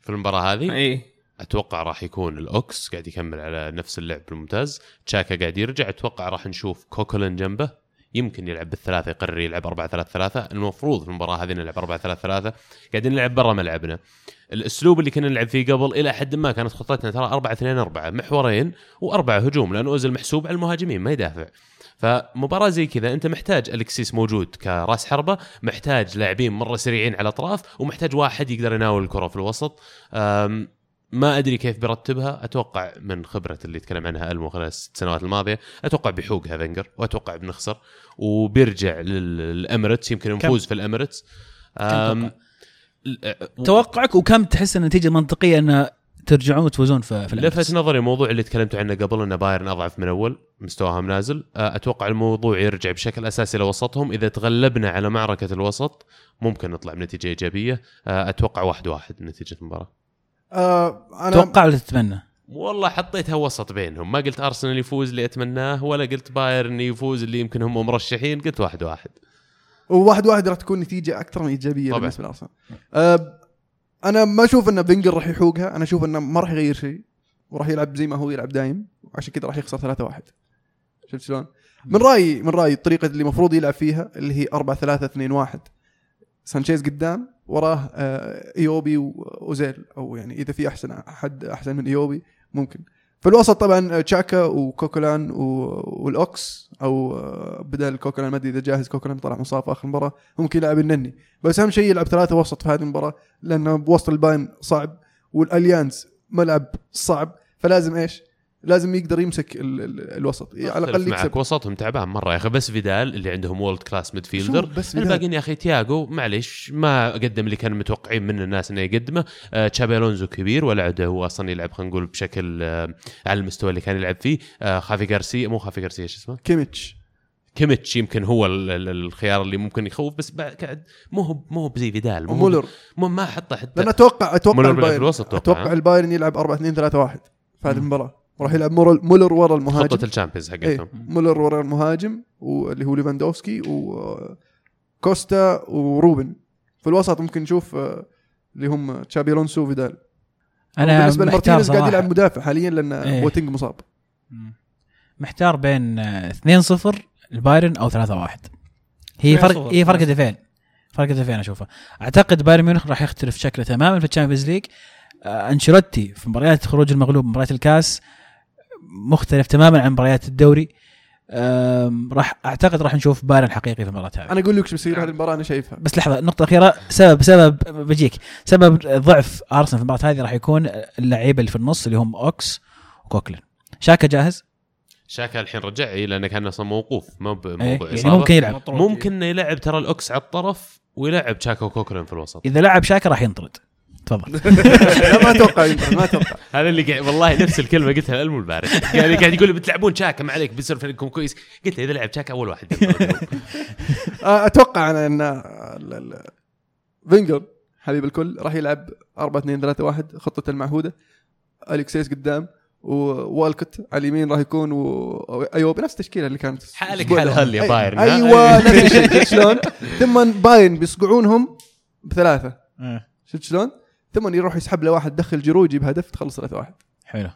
في المباراة هذه؟ اي أتوقع راح يكون الأوكس قاعد يكمل على نفس اللعب الممتاز. تشاكا قاعد يرجع أتوقع راح نشوف كوكولن جنبه. يمكن يلعب بالثلاثة يقرر يلعب 4 3 3 المفروض في المباراة هذه نلعب 4 3 3 قاعدين نلعب برا ملعبنا. الأسلوب اللي كنا نلعب فيه قبل إلى حد ما كانت خطتنا ترى 4 2 4 محورين وأربعة هجوم لأنه اوزل محسوب على المهاجمين ما يدافع. فمباراة زي كذا أنت محتاج الكسيس موجود كراس حربة، محتاج لاعبين مرة سريعين على الأطراف، ومحتاج واحد يقدر يناول الكرة في الوسط. ما أدري كيف بيرتبها، أتوقع من خبرة اللي تكلم عنها المو خلال الست سنوات الماضية، أتوقع بيعوقها فينجر وأتوقع بنخسر وبيرجع للإميريتس يمكن نفوز في الإميريتس. توقعك وكم تحس إن النتيجه منطقية إن ترجعون وتفوزون في في الـ left؟ نظري موضوع اللي تكلمتوا عنه قبل إن بايرن أضعف من أول مستواهم نازل. أتوقع الموضوع يرجع بشكل أساسي لوسطهم. إذا تغلبنا على معركة الوسط ممكن نطلع بنتيجة إيجابية. أتوقع واحد واحد نتيجة المباراة. آه أنا توقع ولا تتمنى؟ والله حطيتها وسط بينهم ما قلت أرسنال يفوز اللي أتمناه ولا قلت بايرن يفوز اللي يمكن هم مرشحين قلت واحد واحد وواحد واحد راح تكون نتيجة أكثر من إيجابية طبعاً. بالنسبة لأرسنال. آه أنا ما أشوف إن فينجر راح يحوقها، أنا أشوف إنه ما راح يغير شيء وراح يلعب زي ما هو يلعب دايم وعشان كذا راح يخسر 3 1 شفت شلون؟ من رايي من رأيي الطريقة اللي المفروض يلعب فيها اللي هي 4 3 2 1 سانشيز قدام وراه آه إيوبي وأوزيل أو يعني إذا في أحسن حد أحسن من إيوبي ممكن في الوسط طبعا آه، تشاكا وكوكولان والأوكس أو آه، بدل كوكولان ما أدري إذا جاهز كوكولان طلع مصاب في آخر المباراه ممكن يلعب النني بس أهم شيء يلعب ثلاثة وسط في هذه المباراة لأنه بوسط البايرن صعب والأليانز ملعب صعب فلازم إيش؟ لازم يقدر يمسك ال ال الوسط. على الأقل أختلف معك. يكسب. وسطهم تعبان مرة يا أخي. بس فيدال اللي عندهم world class midfielder شو بس؟ الباقيين يا أخي تياجو معليش ما قدم اللي كانوا متوقعين من الناس إنه يقدمه. آه تشابي ألونزو كبير ولا عاد هو أصلا يلعب خلينا نقول بشكل آه على المستوى اللي كان يلعب فيه. آه خافي غارسيا مو خافي غارسيا إيش اسمه؟ كيميتش. كيميتش يمكن هو ال- ال- الخيار اللي ممكن يخوف بس بعد مو هو مو هو بزي فيدال مو ومولر مو ما حطه حتى. لأن أتوقع أتوقع مولر البايرن. أتوقع؟ البايرن يلعب 4 2 3 1 في هذه. المباراة. وراح يلعب مولر- مولر ورا المهاجم. خطة الشامبيونز إيه حقتهم مولر ورا المهاجم واللي هو ليفاندوفسكي وكوستا وروبن. في الوسط ممكن نشوف آه، اللي هم تشابي ألونسو وفيدال. أنا بالنسبة لمارتينيز قاعد. يلعب مدافع حاليا لأن إيه. بواتينج مصاب. محتار بين آه، 2-0 البايرن أو 3-1 هي 2-0 فرق هي فرق. هدفين فرق هدفين أشوفه. أعتقد بايرن ميونخ راح يختلف شكله تماما في ال Champions League. آه، أنشيلوتي في مباريات خروج المغلوب مباريات الكاس مختلف تماما عن مباريات الدوري. راح أعتقد راح نشوف بايرن حقيقي في المباراة هذه. أنا أقول لك شو بيصير هذه المباراة أنا شايفها. بس لحظة النقطة الأخيرة سبب سبب بجيك. سبب ضعف أرسنال في المباراة هذه راح يكون اللعيبة اللي في النص اللي هم أوكس وكوكلين. شاكا جاهز؟ شاكا الحين رجع اي لأنه كان أصلا موقوف. مو إيه، بموضوع يعني اصابه ممكن يلعب. ممكن إنه يلعب ترى الأوكس على الطرف ويلعب شاكا وكوكلين في الوسط. إذا لعب شاكا راح ينطرد. تفضل. لا ما أتوقع ما أتوقع. هذا اللي قاعد والله نفس الكلمة قلتها للمو البارح. يعني قاعد يقول بتلعبون شاكا ما عليك بيصير فريقكم كويس. قلت له إذا لعب شاكا أول واحد. آه، أتوقع أنا إن ال- ال- فينجر حبيب الكل راح يلعب 4 2 3 1 خطته المعهودة. أليكسيس قدام ووالكوت على اليمين راح يكون و... أيوه بنفس التشكيلة اللي كانت حالك حال. هل يا أي- بايرن أيوه نفس الشيء. شفت شلون؟ ثم بايرن بيصقعونهم بثلاثة. شفت شلون؟ ثم يروح يسحب له واحد دخل جيرو يجيب هدف تخلص 3 1 حلو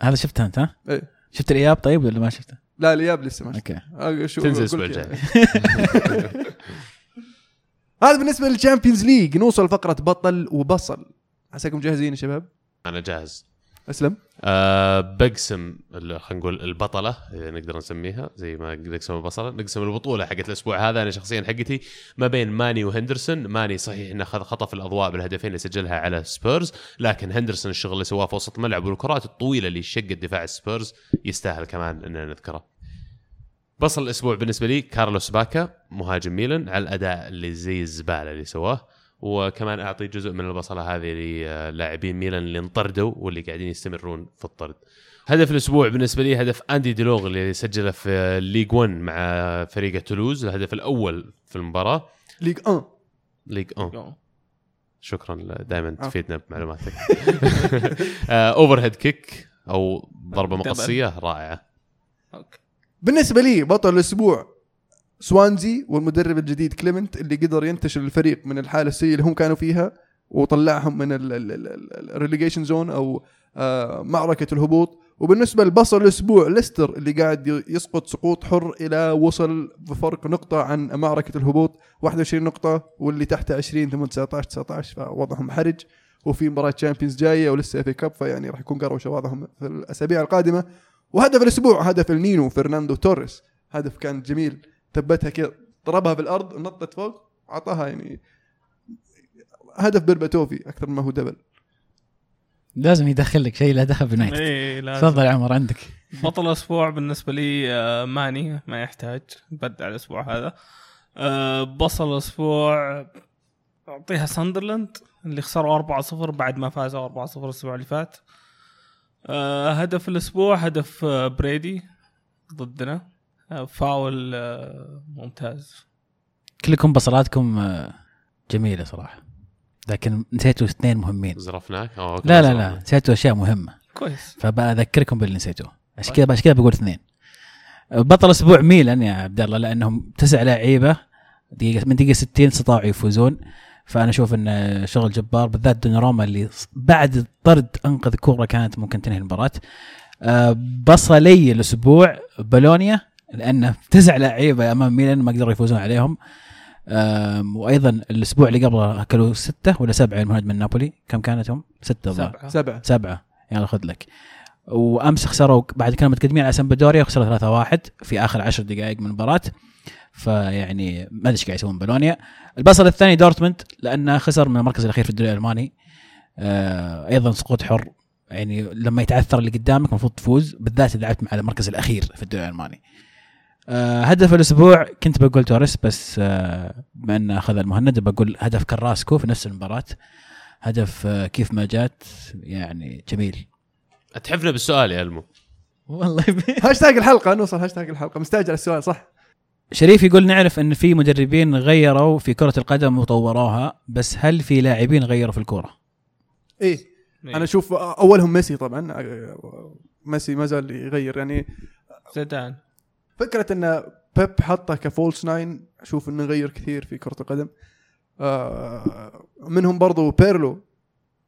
هذا شفته أنت ها؟ إيه. شفت الإياب طيب ولا ما شفته؟ لا الإياب لسه ما okay آه، شو تنزل الأسبوع يعني. الجاي هذا بالنسبة لل Champions League نوصل لفقره بطل وبصل عساكم جاهزين يا شباب أنا جاهز أسلم. أه بقسم خلينا نقول البطلة إذا نقدر نسميها زي ما نقسم البصله نقسم البطولة حقت الأسبوع هذا أنا شخصيا حقتي ما بين ماني وهندرسون. ماني صحيح إنه خطف الأضواء بالهدفين اللي سجلها على سبيرز لكن هندرسون الشغل اللي سواه في وسط الملعب والكرات الطويلة اللي شقت دفاع سبيرز يستاهل كمان إننا نذكره. بصل الأسبوع بالنسبة لي كارلوس باكا مهاجم ميلان على الأداء اللي زي الزبالة اللي سواه. وكمان أعطي جزء من البصلة هذه للاعبين ميلان اللي انطردوا واللي قاعدين يستمرون في الطرد. هدف الأسبوع بالنسبة لي هدف أندي ديلوغ اللي سجله في الليج 1 مع فريق تولوز الهدف الأول في المباراة. ليج 1 ليج 1 شكرا دائما آه. تفيدنا بمعلوماتك. overhead kick أو ضربة. مقصية رائعة. okay. بالنسبة لي بطل الأسبوع سوانزي والمدرب الجديد كليمنت اللي قدر ينتشل الفريق من الحالة السيئة اللي هم كانوا فيها وطلعهم من ال relegation zone أو آه، معركة الهبوط. وبالنسبة لبصل الأسبوع ليستر اللي قاعد يسقط سقوط حر إلى وصل بفرق نقطة عن معركة الهبوط. 21 نقطة واللي تحت 20 ثم 19 19 فوضعهم حرج. وفي مباراة Champions جاية ولسه في cup فيعني راح يكون قروشه وضعهم في الأسابيع القادمة. وهدف الأسبوع هدف النينو فرناندو توريس. هدف كان جميل. ثبتها كذا ضربها في الأرض نطت فوق اعطاها يعني هدف برباتوفي أكثر ما هو دبل. لازم يدخل لك شيء له دخل بيونايتد إيه لازم. تفضل يا عمر عندك. بطل الأسبوع بالنسبة لي آه، ماني ما يحتاج بطل الأسبوع هذا. آه، بصل الأسبوع أعطيها ساندرلاند اللي خسروا 4-0 بعد ما فازوا 4-0 الأسبوع اللي فات. آه، هدف الأسبوع هدف بريدي ضدنا. فاول آه، ممتاز. كلكم بصلاتكم آه، جميلة صراحة. لكن نسيتوا اثنين مهمين. زرفناك؟ لا لا. لا نسيتوا أشياء مهمة. كويس. فبذكركم باللي نسيتوه. عشان كذا عشان كذا بقول اثنين. بطل أسبوع ميلان يا عبد الله لأنهم تسع لعيبة. دقيقة من دقيقة 60 استطاعوا يفوزون. فأنا أشوف انه شغل جبار بالذات دوناروما اللي بعد الطرد أنقذ كورة كانت ممكن تنهي المباراة. آه، بصلي الأسبوع بولونيا. لأنه تسع لعيبة أمام ميلان ما قدروا يفوزون عليهم. وأيضا الأسبوع اللي قبله أكلوا ستة ولا سبعة المهاجم من نابولي. كم كانت هم؟ سته. سبعة. سبعة. سبعة. يلا خذ لك. وأمس خسروا بعد كانوا متقدمين على سمبدوريا وخسروا 3-1 في آخر عشر دقائق من المباراة. فيعني ما أدري إيش قاعد يسوون بولونيا. البصل الثاني دورتموند لأنه خسر من المركز الأخير في الدوري الألماني. آه أيضا سقوط حر. يعني لما يتعثر اللي قدامك المفروض تفوز بالذات إذا لعبت مع المركز الأخير في الدوري الألماني. آه هدف الأسبوع كنت بقول توريس بس آه بما انه أخذ المهند بقول هدف كراسكو في نفس المباراة. هدف آه كيف ما جات يعني جميل. اتحفنا بالسؤال يا ألمو. والله. هاشتاج الحلقة نوصل هاشتاج الحلقة. مستعجل السؤال صح؟ شريف يقول نعرف أن في مدربين غيروا في كرة القدم وطوروها بس هل في لاعبين غيروا في الكورة؟ إيه. أنا أشوف أولهم ميسي طبعا. ميسي ما زال يغير يعني زيدان. فكرة إن بيب حطه ك false nine أشوف إنه غير كثير في كرة القدم. آه منهم برضو بيرلو.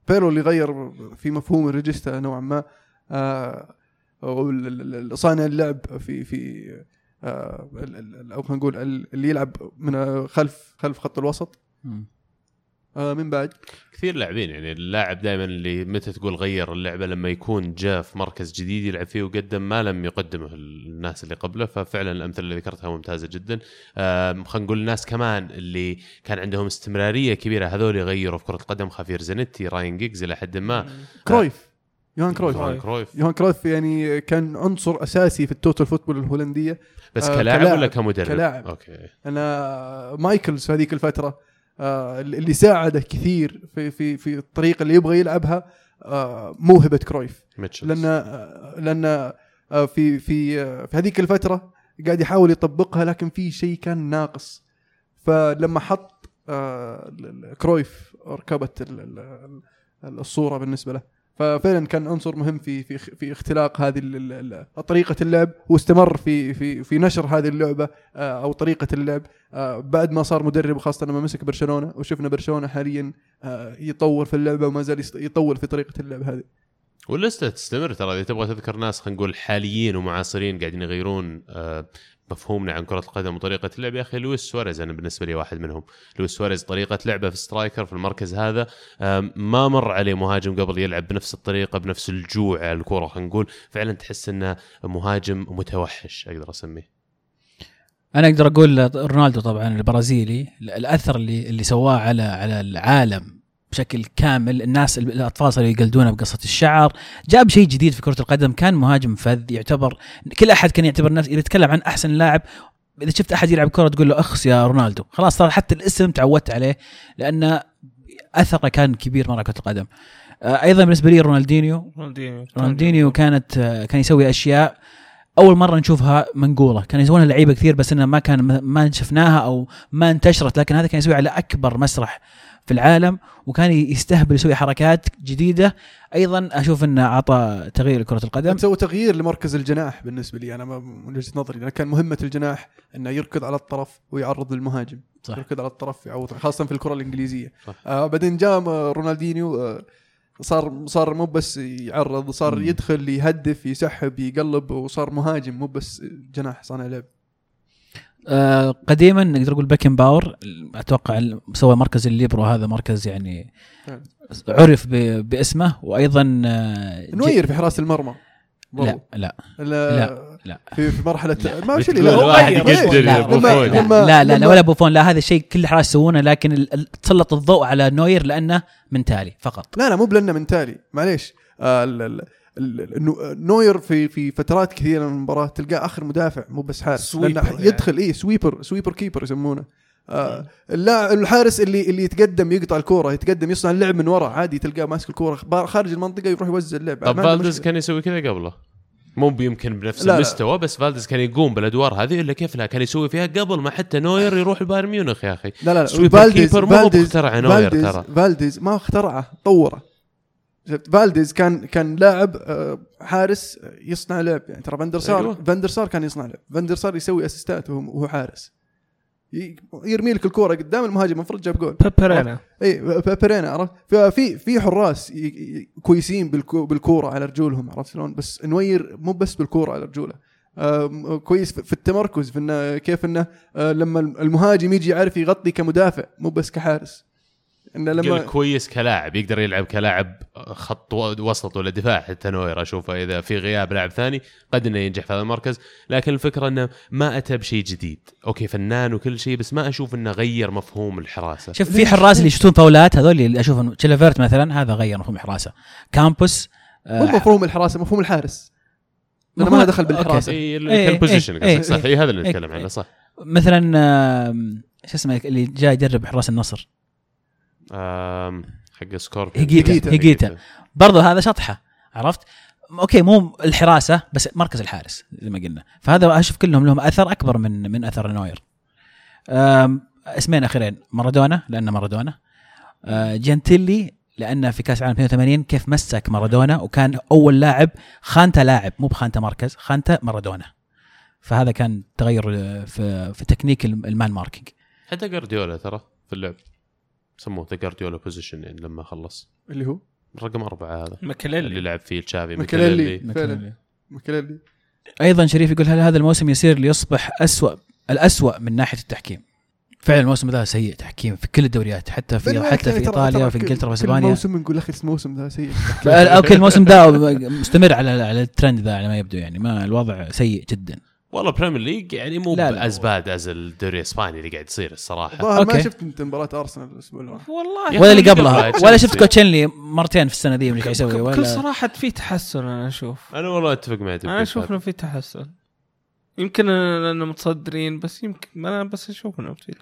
بيرلو اللي غير في مفهوم ال regista نوعا ما. آه صانع اللعب في في آه أو خلينا نقول ال- اللي يلعب من خلف خلف خط الوسط. آه من بعد. كثير لاعبين يعني اللاعب دائما اللي متى تقول غير اللعبة لما يكون جاء في مركز جديد يلعب فيه وقدم ما لم يقدمه الناس اللي قبله ففعلا الأمثلة اللي ذكرتها ممتازة جدا. آم، خلينا نقول الناس كمان اللي كان عندهم استمرارية كبيرة هذول يغيروا في كرة القدم خافيير زانيتي راين جيجز إلى حد ما. كرويف. يوهان كرويف. يوهان كرويف. يوهان كرويف يعني كان عنصر أساسي في ال total football الهولندية. بس آه، كلاعب كلاعب- ولا كمدرب؟ كلاعب. okay. رينوس مايكلز في هذيك الفترة. آه، اللي ساعده كثير في في في الطريقة اللي يبغى يلعبها آه، موهبه كرويف. مايكلز لأن آه، لأن آه، في في آه، في هذيك الفترة قاعد يحاول يطبقها لكن في شيء كان ناقص. فلما حط آه، كرويف ركبت ال- ال- ال- الصورة بالنسبة له ففعلا كان عنصر مهم في في في اختلاق هذه طريقة اللعب واستمر في في في نشر هذه اللعبة آه، أو طريقة اللعب. آه، بعد ما صار مدرب وخاصه لما مسك برشلونة وشفنا برشلونة حاليا آه، يطور في اللعبة وما زال يطور في طريقة اللعب هذه. واللسته تستمر ترى؟ إذا تبغى تذكر ناس خلينا نقول حاليين ومعاصرين قاعدين يغيرون مفهومنا عن كرة القدم وطريقة اللعب. يا أخي لويس سواريز أنا بالنسبة لي واحد منهم. لويس سواريز طريقة لعبه في striker في المركز هذا ما مر عليه مهاجم قبل يلعب بنفس الطريقة بنفس الجوع على الكره خلينا نقول. فعلا تحس إنه مهاجم متوحش أقدر أسميه. أنا أقدر أقول رونالدو طبعا البرازيلي الأثر اللي اللي سواه على على العالم بشكل كامل. الناس الأطفال صاروا يقلدونه بقصة الشعر. جاب شيء جديد في كرة القدم كان مهاجم فذ يعتبر كل أحد كان يعتبر نفسه إذا تتكلم عن أحسن لاعب إذا شفت أحد يلعب كره تقول له أخس يا رونالدو. خلاص صار حتى الاسم تعودت عليه لأن أثره كان كبير مرة كرة القدم. آه، أيضا بالنسبة لي رونالدينيو. رونالدينيو. رونالدينيو كانت آه، كان يسوي أشياء أول مرة نشوفها منقولة. كان يسوونها لعيبة كثير بس إنها ما كان ما شفناها أو ما انتشرت لكن هذا كان يسوي على أكبر مسرح في العالم وكان يستهبل يسوي حركات جديدة. أيضا أشوف إنه أعطى تغيير لكرة القدم. سوى تغيير لمركز الجناح بالنسبة لي. أنا من وجهة نظري لأن كان مهمة الجناح إنه يركض على الطرف ويعرض للمهاجم. صح. يركض على الطرف يعوض خاصة في الكرة الإنجليزية. صح. آه بعدين جاء رونالدينيو آه صار صار مو بس يعرض صار. يدخل يهدف يسحب يقلب وصار مهاجم مو بس جناح صانع لعب. آه قديما نقدر نقول بيكنباور أتوقع سوى مركز الليبرو هذا مركز يعني فعلا. عرف باسمه وأيضا آه، نوير في حراسه المرمى لا لا لا لا، لا. في في مرحله ما لا واحد. يقدر ليش؟ يا لا. لا, لا, لا, لا, لما- لا ولا بوفون لا هذا الشيء كل حراس يسوونه لكن تسلط الضوء على نوير لأنه من تالي فقط لا لا مو بلنا من تالي معليش آه نوير في في فترات كثيرة من المباراة تلقاه آخر مدافع مو بس حارس sweeper لأنه يعني. يدخل إيه sweeper sweeper keeper يسمونه. آه اللاعب الحارس اللي اللي يتقدم يقطع الكورة يتقدم يصنع اللعب من ورا عادي تلقاه ماسك الكورة خارج المنطقة يروح يوزع اللعب. طب ما مشكلة. كان يسوي كذا قبله؟ مو يمكن بنفس لا، لا. المستوى بس فالديز كان يقوم بالأدوار هذه إلا كيف لا كان يسوي فيها قبل ما حتى نوير يروح البايرن ميونخ يا أخي. لا لا keeper مو هو فالديز مخترع نوير ترى. فالديز ما اخترعه طوره. فالديز كان كان لاعب آه، حارس يصنع لعب. يعني ترى فاندر سار أيوة. فاندر سار كان يصنع لعب. فاندر سار يسوي اسيستات وهو حارس. يرمي لك الكورة قدام المهاجم المفروض جاب جول. بيبرينا. إي بيرينا عرفت؟ في في حراس كويسين بالكو- بالكورة على رجولهم عرفت شلون؟ بس نوير مو بس بالكورة على رجوله. كويس في في التمركز في إنه كيف إنه آه، لما المهاجم يجي يعرف يغطي كمدافع مو بس كحارس. انه لما كويس كلاعب يقدر يلعب كلاعب خط وسط ولا دفاع حتى نوير. اشوفه إذا في غياب لاعب ثاني قد إنه ينجح في هذا المركز. لكن الفكرة إنه ما أتى بشيء جديد. okay فنان وكل شيء بس ما أشوف إنه غير مفهوم الحراسة. شوف في حراس اللي يشوتون فاولات هذول اللي اشوفهم تشيلافيرت مثلا هذا غير مفهوم الحراسة. كامبوس مو آه، مفهوم الحراسة مفهوم الحارس. لأنه ما دخل بالحراسة. اي إيه، ال position إيه، قصدك. صح إيه، اي هذا اللي إيه، نتكلم عنه إيه. صح. مثلا شو اسمه اللي جاي يدرب حراس النصر. حق scorpion هيجيتا. هيجيتا. برضه هذا شطحة عرفت؟ okay مو الحراسة بس مركز الحارس زي ما قلنا. فهذا أشوف كلهم لهم أثر أكبر من من أثر نوير. اسمين أخيرين مارادونا لأنه مارادونا. أه، جنتيلي لأنه في كأس العالم 82 كيف مسك مارادونا وكان أول لاعب خانته لاعب مو بخانته مركز خانته مارادونا. فهذا كان تغير آه، في في تكنيك الم- ال man marking حتى جارديولا ترى في اللعب. سموه the Guardiola position يعني لما خلص. اللي هو؟ رقم أربعة هذا. اللي ماكليلي لعب فيه تشافي ماكليلي. فعلا. مكليلي أيضا شريف يقول هل هذا الموسم يسير ليصبح اسوا الأسوأ من ناحية التحكيم؟ فعلا الموسم ذا سيء تحكيم في كل الدوريات حتى في حتى في إيطاليا وفي إنجلترا وفي كل إسبانيا. موسم نقول أخي الموسم ذا سيء. okay الموسم ذا مستمر على على الترند ذا على ما يبدو يعني. ما الوضع سيء جدا. والله Premier League يعني مو لا، لا. as bad as الدوري الاسباني اللي قاعد يصير الصراحة ظاهر ما okay. شفت انت مباراة ارسنال الأسبوع اللي راح والله ولا اللي قبلها ولا. شفت كوشيلني مرتين في السنة ذي مش قاعد يسوي بكل ولا صراحة في تحسن أنا أشوف أنا والله أتفق معك أنا أشوف إنه في تحسن يمكن لأنه متصدرين بس يمكن أنا بس أشوف إنه في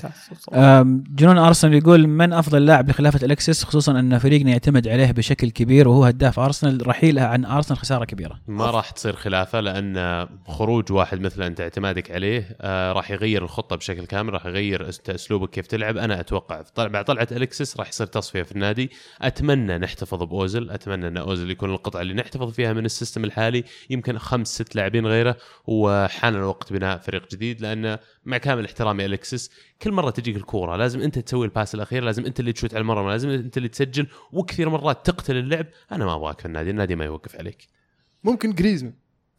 أم، جنون أرسنال يقول من أفضل لاعب لخلافه الكسس خصوصا أن فريقنا يعتمد عليه بشكل كبير وهو هداف أرسنال رحيله عن أرسنال خسارة كبيرة. ما راح تصير خلافة لأن خروج واحد مثل أنت اعتمادك عليه آه راح يغير الخطة بشكل كامل راح يغير أسلوبك كيف تلعب. أنا أتوقع بعد طلعة الكسس راح يصير تصفية في النادي. أتمنى نحتفظ بأوزيل أتمنى أن أوزيل يكون القطعة اللي نحتفظ فيها من ال system الحالي يمكن خمس ست لاعبين غيره وحان الوقت بناء فريق جديد لأن مع كامل احترامي أليكسيس كل مرة تجيك الكورة لازم أنت تسوي ال pass الأخير لازم أنت اللي تشوت على المرمى لازم أنت اللي تسجل وكثير مرات تقتل اللعب. أنا ما أبغاك في النادي النادي ما يوقف عليك. ممكن جريزمان.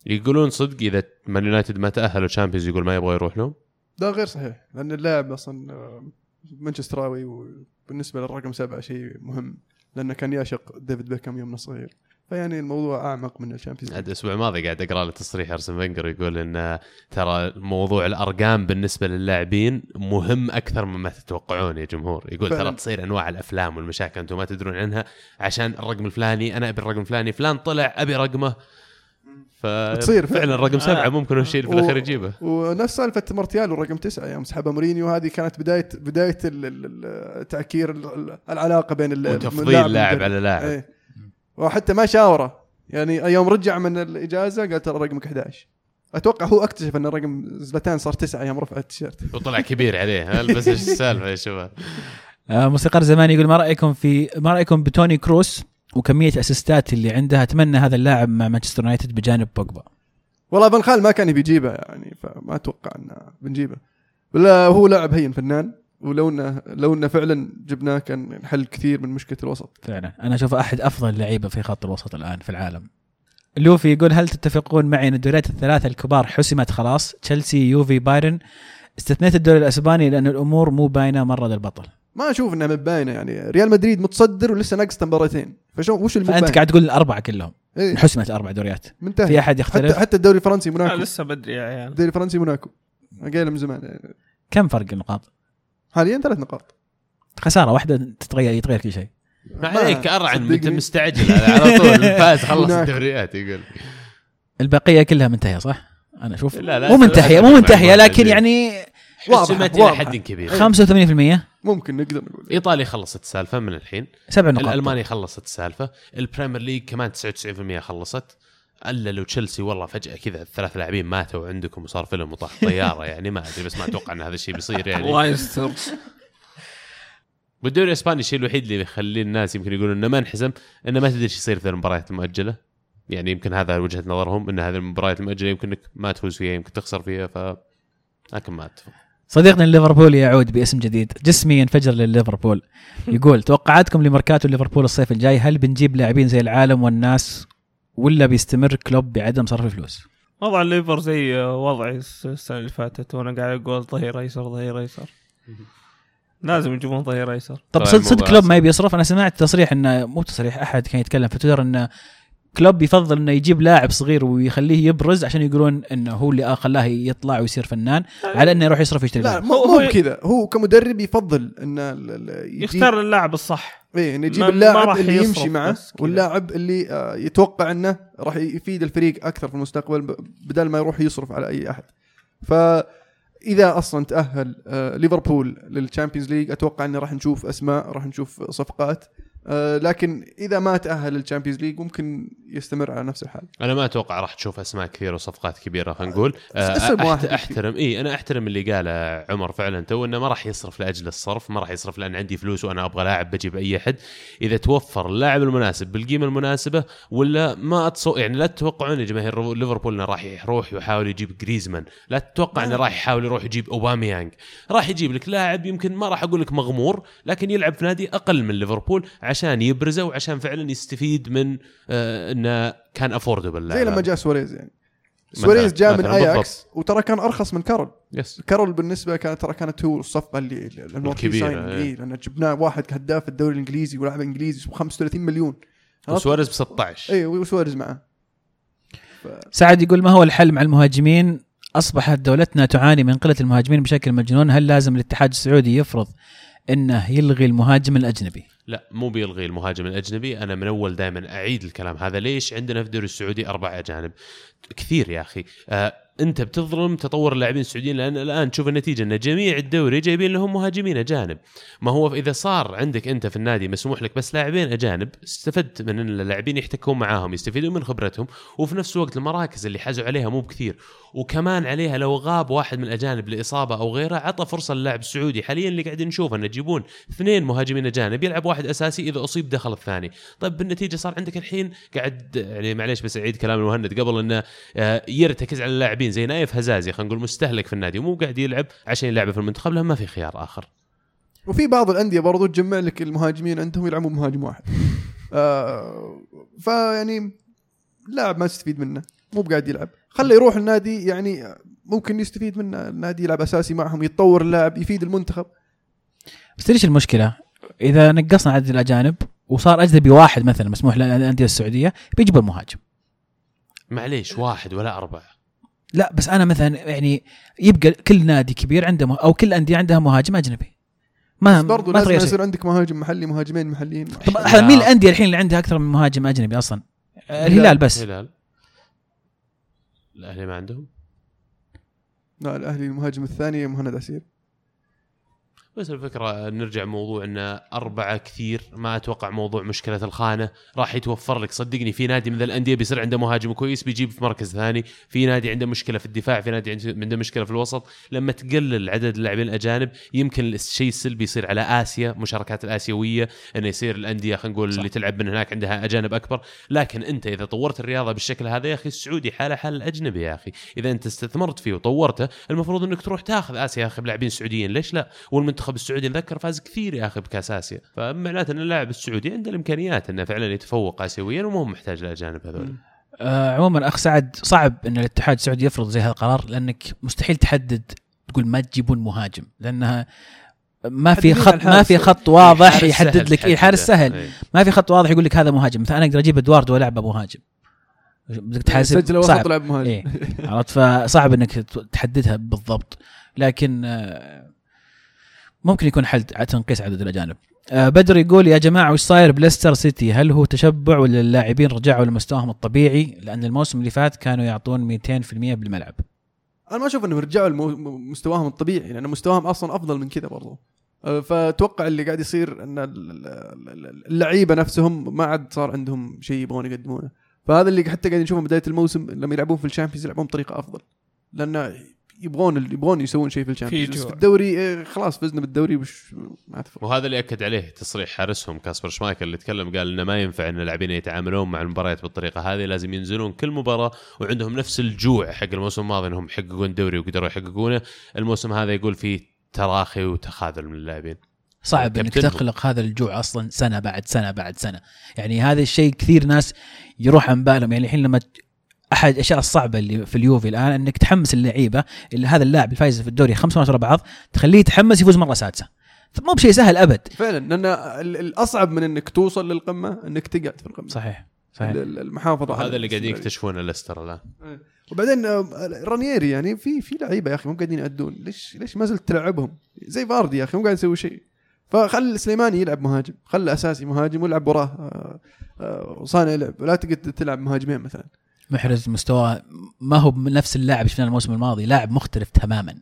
يقولون صدق إذا مان يونايتد ما تأهلوا Champions يقول ما يبغى يروح لهم ده غير صحيح لأن اللاعب أصلا آه، مانشستراوي وبالنسبة للرقم سبعة شيء مهم لأنه كان يعشق ديفيد بيكهام يومنا صغير. فيعني الموضوع أعمق من ال Champions عاد الأسبوع الماضي قاعد أقرأ له تصريح ارسن فينجر يقول إن ترى موضوع الأرقام بالنسبة للاعبين مهم أكثر مما تتوقعون يا جمهور يقول فعلاً. ترى تصير أنواع الأفلام والمشاكل أنتم ما تدرون عنها عشان الرقم الفلاني أنا أبي الرقم الفلاني فلان طلع أبي رقمه ف تصير فعلا. رقم سبعة آه. ممكن هو الشيء اللي في الأخير يجيبه ونفس سالفة مارتيال ورقم تسعة يوم سحبها مورينيو هذه كانت بدايه بداية ال- ال- ال- تعكير ال- ال- العلاقة بين وتفضيل اللاعب لاعب. على لاعب إيه. وحتى ما شاوره. يعني يوم رجع من الإجازة قال ترى رقمك 11 أتوقع هو اكتشف أن رقم زلتان صار تسعة يوم رفع التيشيرت. وطلع كبير عليه. بس إيش السالفة يا شباب؟ آه، موسيقار زمان يقول ما رأيكم في ما رأيكم بتوني كروس وكمية أسيستات اللي عنده أتمنى هذا اللاعب مع مانشستر يونايتد بجانب بوجبا. والله فان خال ما كان يبي يجيبه يعني فما أتوقع أنه بنجيبه. ولا هو لاعب هين فنان. ولو انه لو انه فعلا جبناه كان نحل كثير من مشكلة الوسط. فعلا. أنا أشوف أحد أفضل اللعيبه في خط الوسط الآن في العالم. لوفي يقول هل تتفقون معي إن الدوريات الثلاثة الكبار حسمت خلاص؟ تشيلسي يوفي بايرن. استثنيت الدوري الأسباني لأن الأمور مو باينة مرة للبطل. ما أشوف إنها مباينه يعني ريال مدريد متصدر ولسه ناقص مباراتين. فشو وش فأنت المباين؟ قاعد تقول الأربعة كلهم. إيه. حسمت الاربع دوريات. منتهي. في أحد حتى يختلف؟ حتى الدوري الفرنسي موناكو. لسه بدري يا عيال. الدوري الفرنسي موناكو. قايل من زمان. يعني كم فرق النقاط؟ حاليا ثلاث نقاط. خسارة واحدة تتغير يتغير كل شيء. ما عليك أرعن انت. مستعجل على طول. فاز خلص. الدوريات يقول. البقية كلها منتهية صح؟ أنا أشوف. لا، لا، مو منتهية مو منتهية لكن. يعني حسمت إلى. حد كبير؟ 85% ممكن نقدر نقول. ايطاليا خلصت السالفة من الحين. سبع نقاط. الألماني خلصت السالفة. ال Premier League كمان 99% خلصت. ألا لو تشيلسي والله فجأة كذا الثلاث لاعبين ماتوا عندكم وصار فيلم وطاح طيارة يعني ما أدري بس ما أتوقع إن هذا الشيء بيصير يعني. الله يستر. والدوري الإسباني الشيء الوحيد اللي يخلي الناس يمكن يقولون إنه ما انحسم إنه ما تدري إيش يصير في المباريات المؤجلة. يعني يمكن هذا وجهة نظرهم إن هذه المباريات المؤجلة يمكن إنك ما تفوز فيها يمكن تخسر فيها ف لكن ما أتفق. صديقنا الليفربول يعود باسم جديد. جسمي ينفجر لليفربول. يقول توقعاتكم لمركاتو ليفربول الصيف الجاي هل بنجيب لاعبين زي العالم والناس ولا بيستمر كلوب بعدم صرف الفلوس؟ وضع الليفر زي وضعي السنة اللي فاتت. وأنا قاعد أقول ظهير أيسر ظهير أيسر. لازم يجيبون ظهير أيسر. طب طيب، صدق صدق الموضوع كلوب ما. يبي يصرف؟ أنا سمعت تصريح انه مو تصريح أحد كان يتكلم في تويتر إنه كلوب يفضل إنه يجيب لاعب صغير ويخليه يبرز عشان يقولون إنه هو اللي خلاه يطلع ويصير فنان على إنه يروح يصرف يشتري لا. مو هو- مو هو- بكذا هو كمدرب يفضل إن ال- ال- يجيب يختار اللاعب الصح إيه إنه يجيب اللاعب اللي يمشي معه كذا. واللاعب اللي آه، يتوقع إنه راح يفيد الفريق أكثر في المستقبل بدل ما يروح يصرف على أي أحد فإذا أصلا تأهل آه، ليفربول للتشامبيونز ليج أتوقع إنه راح نشوف أسماء راح نشوف صفقات آه لكن إذا ما تأهل للشامبيونز ليج ممكن يستمر على نفس الحال. أنا ما أتوقع راح تشوف أسماء كثيرة وصفقات كبيرة خلينا نقول. آه، اسم أحت- واحد. أحترم. إي أنا أحترم اللي قاله عمر فعلا تو إنه ما راح يصرف لأجل الصرف ما راح يصرف لأن عندي فلوس وأنا أبغى لاعب بجيب أي أحد. إذا توفر اللاعب المناسب بالقيمة المناسبة ولا ما أتصو... يعني لا تتوقعون يا جماهير ليفربول إنه راح يروح ويحاول يجيب جريزمان. لا تتوقع إنه راح يحاول يروح يجيب أوباميانج. راح يجيب لك لاعب يمكن ما راح أقول لك مغمور لكن يلعب في نادي أقل من ليفربول. عشان يبرزه وعشان فعلا يستفيد من آه إنه كان affordable زي لما جاء سواريز يعني. سواريز جاء من اياكس وترى كان أرخص من كارول yes كارول بالنسبة كانت ترى كانت هو الصفقة اللي الموقع الكبيرة، إيه. اي لأن جبناه واحد هداف الدوري الإنجليزي ولاعب إنجليزي ب 35 مليون؟ وسواريز ب 16 اي وسواريز معه. سعد يقول ما هو الحل مع المهاجمين؟ أصبحت دولتنا تعاني من قلة المهاجمين بشكل مجنون. هل لازم الاتحاد السعودي يفرض إنه يلغي المهاجم الأجنبي؟ لا مو بيلغي المهاجم الأجنبي. أنا من أول دائما أعيد الكلام. هذا ليش عندنا في الدوري السعودي أربع أجانب؟ كثير يا أخي. آه انت بتظلم تطور اللاعبين السعوديين لأن الآن تشوف النتيجة إن جميع الدوري جايبين لهم مهاجمين أجانب. ما هو إذا صار عندك أنت في النادي مسموح لك بس لاعبين أجانب استفدت من إن اللاعبين يحتكون معاهم يستفيدون من خبرتهم وفي نفس الوقت المراكز اللي حازوا عليها مو بكثير. وكمان عليها لو غاب واحد من الأجانب لإصابة أو غيره عطى فرصة للاعب السعودي حاليا اللي قاعدين نشوفه إنه يجيبون اثنين مهاجمين أجانب يلعب واحد أساسي إذا أصيب دخل الثاني. طيب بالنتيجة صار عندك الحين قاعد يعني معليش بس أعيد كلام المهند قبل إنه آه، يرتكز على اللاعبين. زي نايف هزازي خلينا نقول مستهلك في النادي ومو قاعد يلعب عشان يلعبه في المنتخب لأن ما في خيار آخر. وفي بعض الأندية برضو تجمع لك المهاجمين عندهم يلعبون مهاجم واحد. آه فيعني لاعب ما تستفيد منه مو بقاعد يلعب. خله يروح النادي يعني ممكن يستفيد منه. النادي يلعب أساسي معهم يتطور اللاعب يفيد المنتخب. بس ليش المشكلة؟ إذا نقصنا عدد الأجانب وصار أجنبي واحد مثلا مسموح للأندية السعودية بيجيبوا المهاجم. معليش واحد ولا أربعة. لا بس أنا مثلا يعني يبقى كل نادي كبير عنده مه... أو كل أندية عندها مهاجم أجنبي. ما بس برضو ما لازم يصير عندك مهاجم محلي مهاجمين محليين. طب مين الأندية الحين اللي عندها أكثر من مهاجم أجنبي أصلا؟ الهلال بس. الهلال. الأهلي ما عندهم؟ لا الأهلي المهاجم الثاني مهند عسير. بس الفكرة نرجع موضوع إن أربعة كثير ما أتوقع موضوع مشكلة الخانة. راح يتوفر لك. صدقني في نادي من الأندية بيصير عنده مهاجم كويس بيجيب في مركز ثاني. في نادي عنده مشكلة في الدفاع في نادي عنده مشكلة في الوسط. لما تقلل عدد اللاعبين الأجانب يمكن الشيء السلبي يصير على آسيا مشاركات الآسيوية إنه يصير الأندية خلينا نقول اللي تلعب من هناك عندها أجانب أكبر. لكن أنت إذا طورت الرياضة بالشكل هذا يا أخي السعودي حاله حال الاجنبي يا أخي. إذا أنت استثمرت فيه وطورته المفروض إنك تروح تاخذ آسيا يا أخي بلاعبين سعوديين. ليش لا؟ والمنتخب السعودي نذكر فاز كثير يا أخي بكاس اسيا فمعناته إن اللاعب السعودي عنده الإمكانيات إنه فعلا يتفوق اسيويا ومو محتاج الاجانب هذول. آه عموما أخ سعد صعب إن الاتحاد السعودي يفرض زي هذا القرار لأنك مستحيل تحدد تقول ما تجيبون مهاجم لأنها ما في خط ما في. خط واضح يحدد لك إيه الحارس. سهل. إيه. ما في خط واضح يقول لك هذا مهاجم. مثلا أنا أقدر أجيب إدواردو والعبه مهاجم بدك تحاسب سجل وسط صعب. لعب مهاجم. إيه. عرفت؟ فصعب إنك تحددها بالضبط. لكن آه، ممكن يكون حل تنقيس عدد الأجانب. آه، بدر يقول يا جماعة وش صاير بليستر سيتي؟ هل هو تشبع ولا اللاعبين رجعوا لمستواهم الطبيعي؟ لأن الموسم اللي فات كانوا يعطون 200% بالملعب. أنا ما أشوف إنهم رجعوا لمستواهم الطبيعي لأن مستواهم أصلا أفضل من كذا برضو. أه، فأتوقع اللي قاعد يصير إن ال- ال- ال- اللعيبة نفسهم ما عاد صار عندهم شيء يبغون يقدمونه. فهذا اللي حتى قاعد نشوفه بداية الموسم لما يلعبون في الشامبيونز يلعبون بطريقة أفضل. لأن يبغون يبغون يسوون شيء في الشامبيونز. في الدوري أه، خلاص فزنا بالدوري وش ما تفرق وهذا اللي أكد عليه تصريح حارسهم كاسبر شمايكل اللي تكلم قال إنه ما ينفع إن اللاعبين يتعاملون مع المباريات بالطريقة هذه لازم ينزلون كل مباراة وعندهم نفس الجوع حق الموسم الماضي إنهم يحققون دوري وقدروا يحققونه. الموسم هذا يقول فيه تراخي وتخاذل من اللاعبين. صعب إنك. تخلق هذا الجوع أصلا سنة بعد سنة بعد سنة. يعني هذا الشيء كثير ناس يروح عن بالهم. يعني الحين لما أحد الأشياء الصعبة اللي في اليوفي الآن إنك تحمس اللعيبة اللي هذا اللاعب الفايز في الدوري خمس مرات ورا بعض تخليه يتحمس يفوز مرة سادسة. مو بشيء سهل أبد. فعلا لأن ال- الأصعب من إنك توصل للقمة إنك تقعد في القمة. صحيح صحيح. ال- ال- المحافظة هذا اللي قاعدين. يكتشفونه ليستر الآن. وبعدين آه، رانييري يعني في في لعيبة يا أخي مو قاعدين يأدون ليش ليش ما زلت تلعبهم؟ زي فاردي يا أخي مو قاعد يسوي شيء. فخل سليماني يلعب مهاجم خله أساسي مهاجم والعب وراه. آه، آه، صانع لعب ولا تقعد تلعب مهاجمين مثلا. محرز مستواه ما هو نفس اللاعب شفناه الموسم الماضي لاعب مختلف تماما.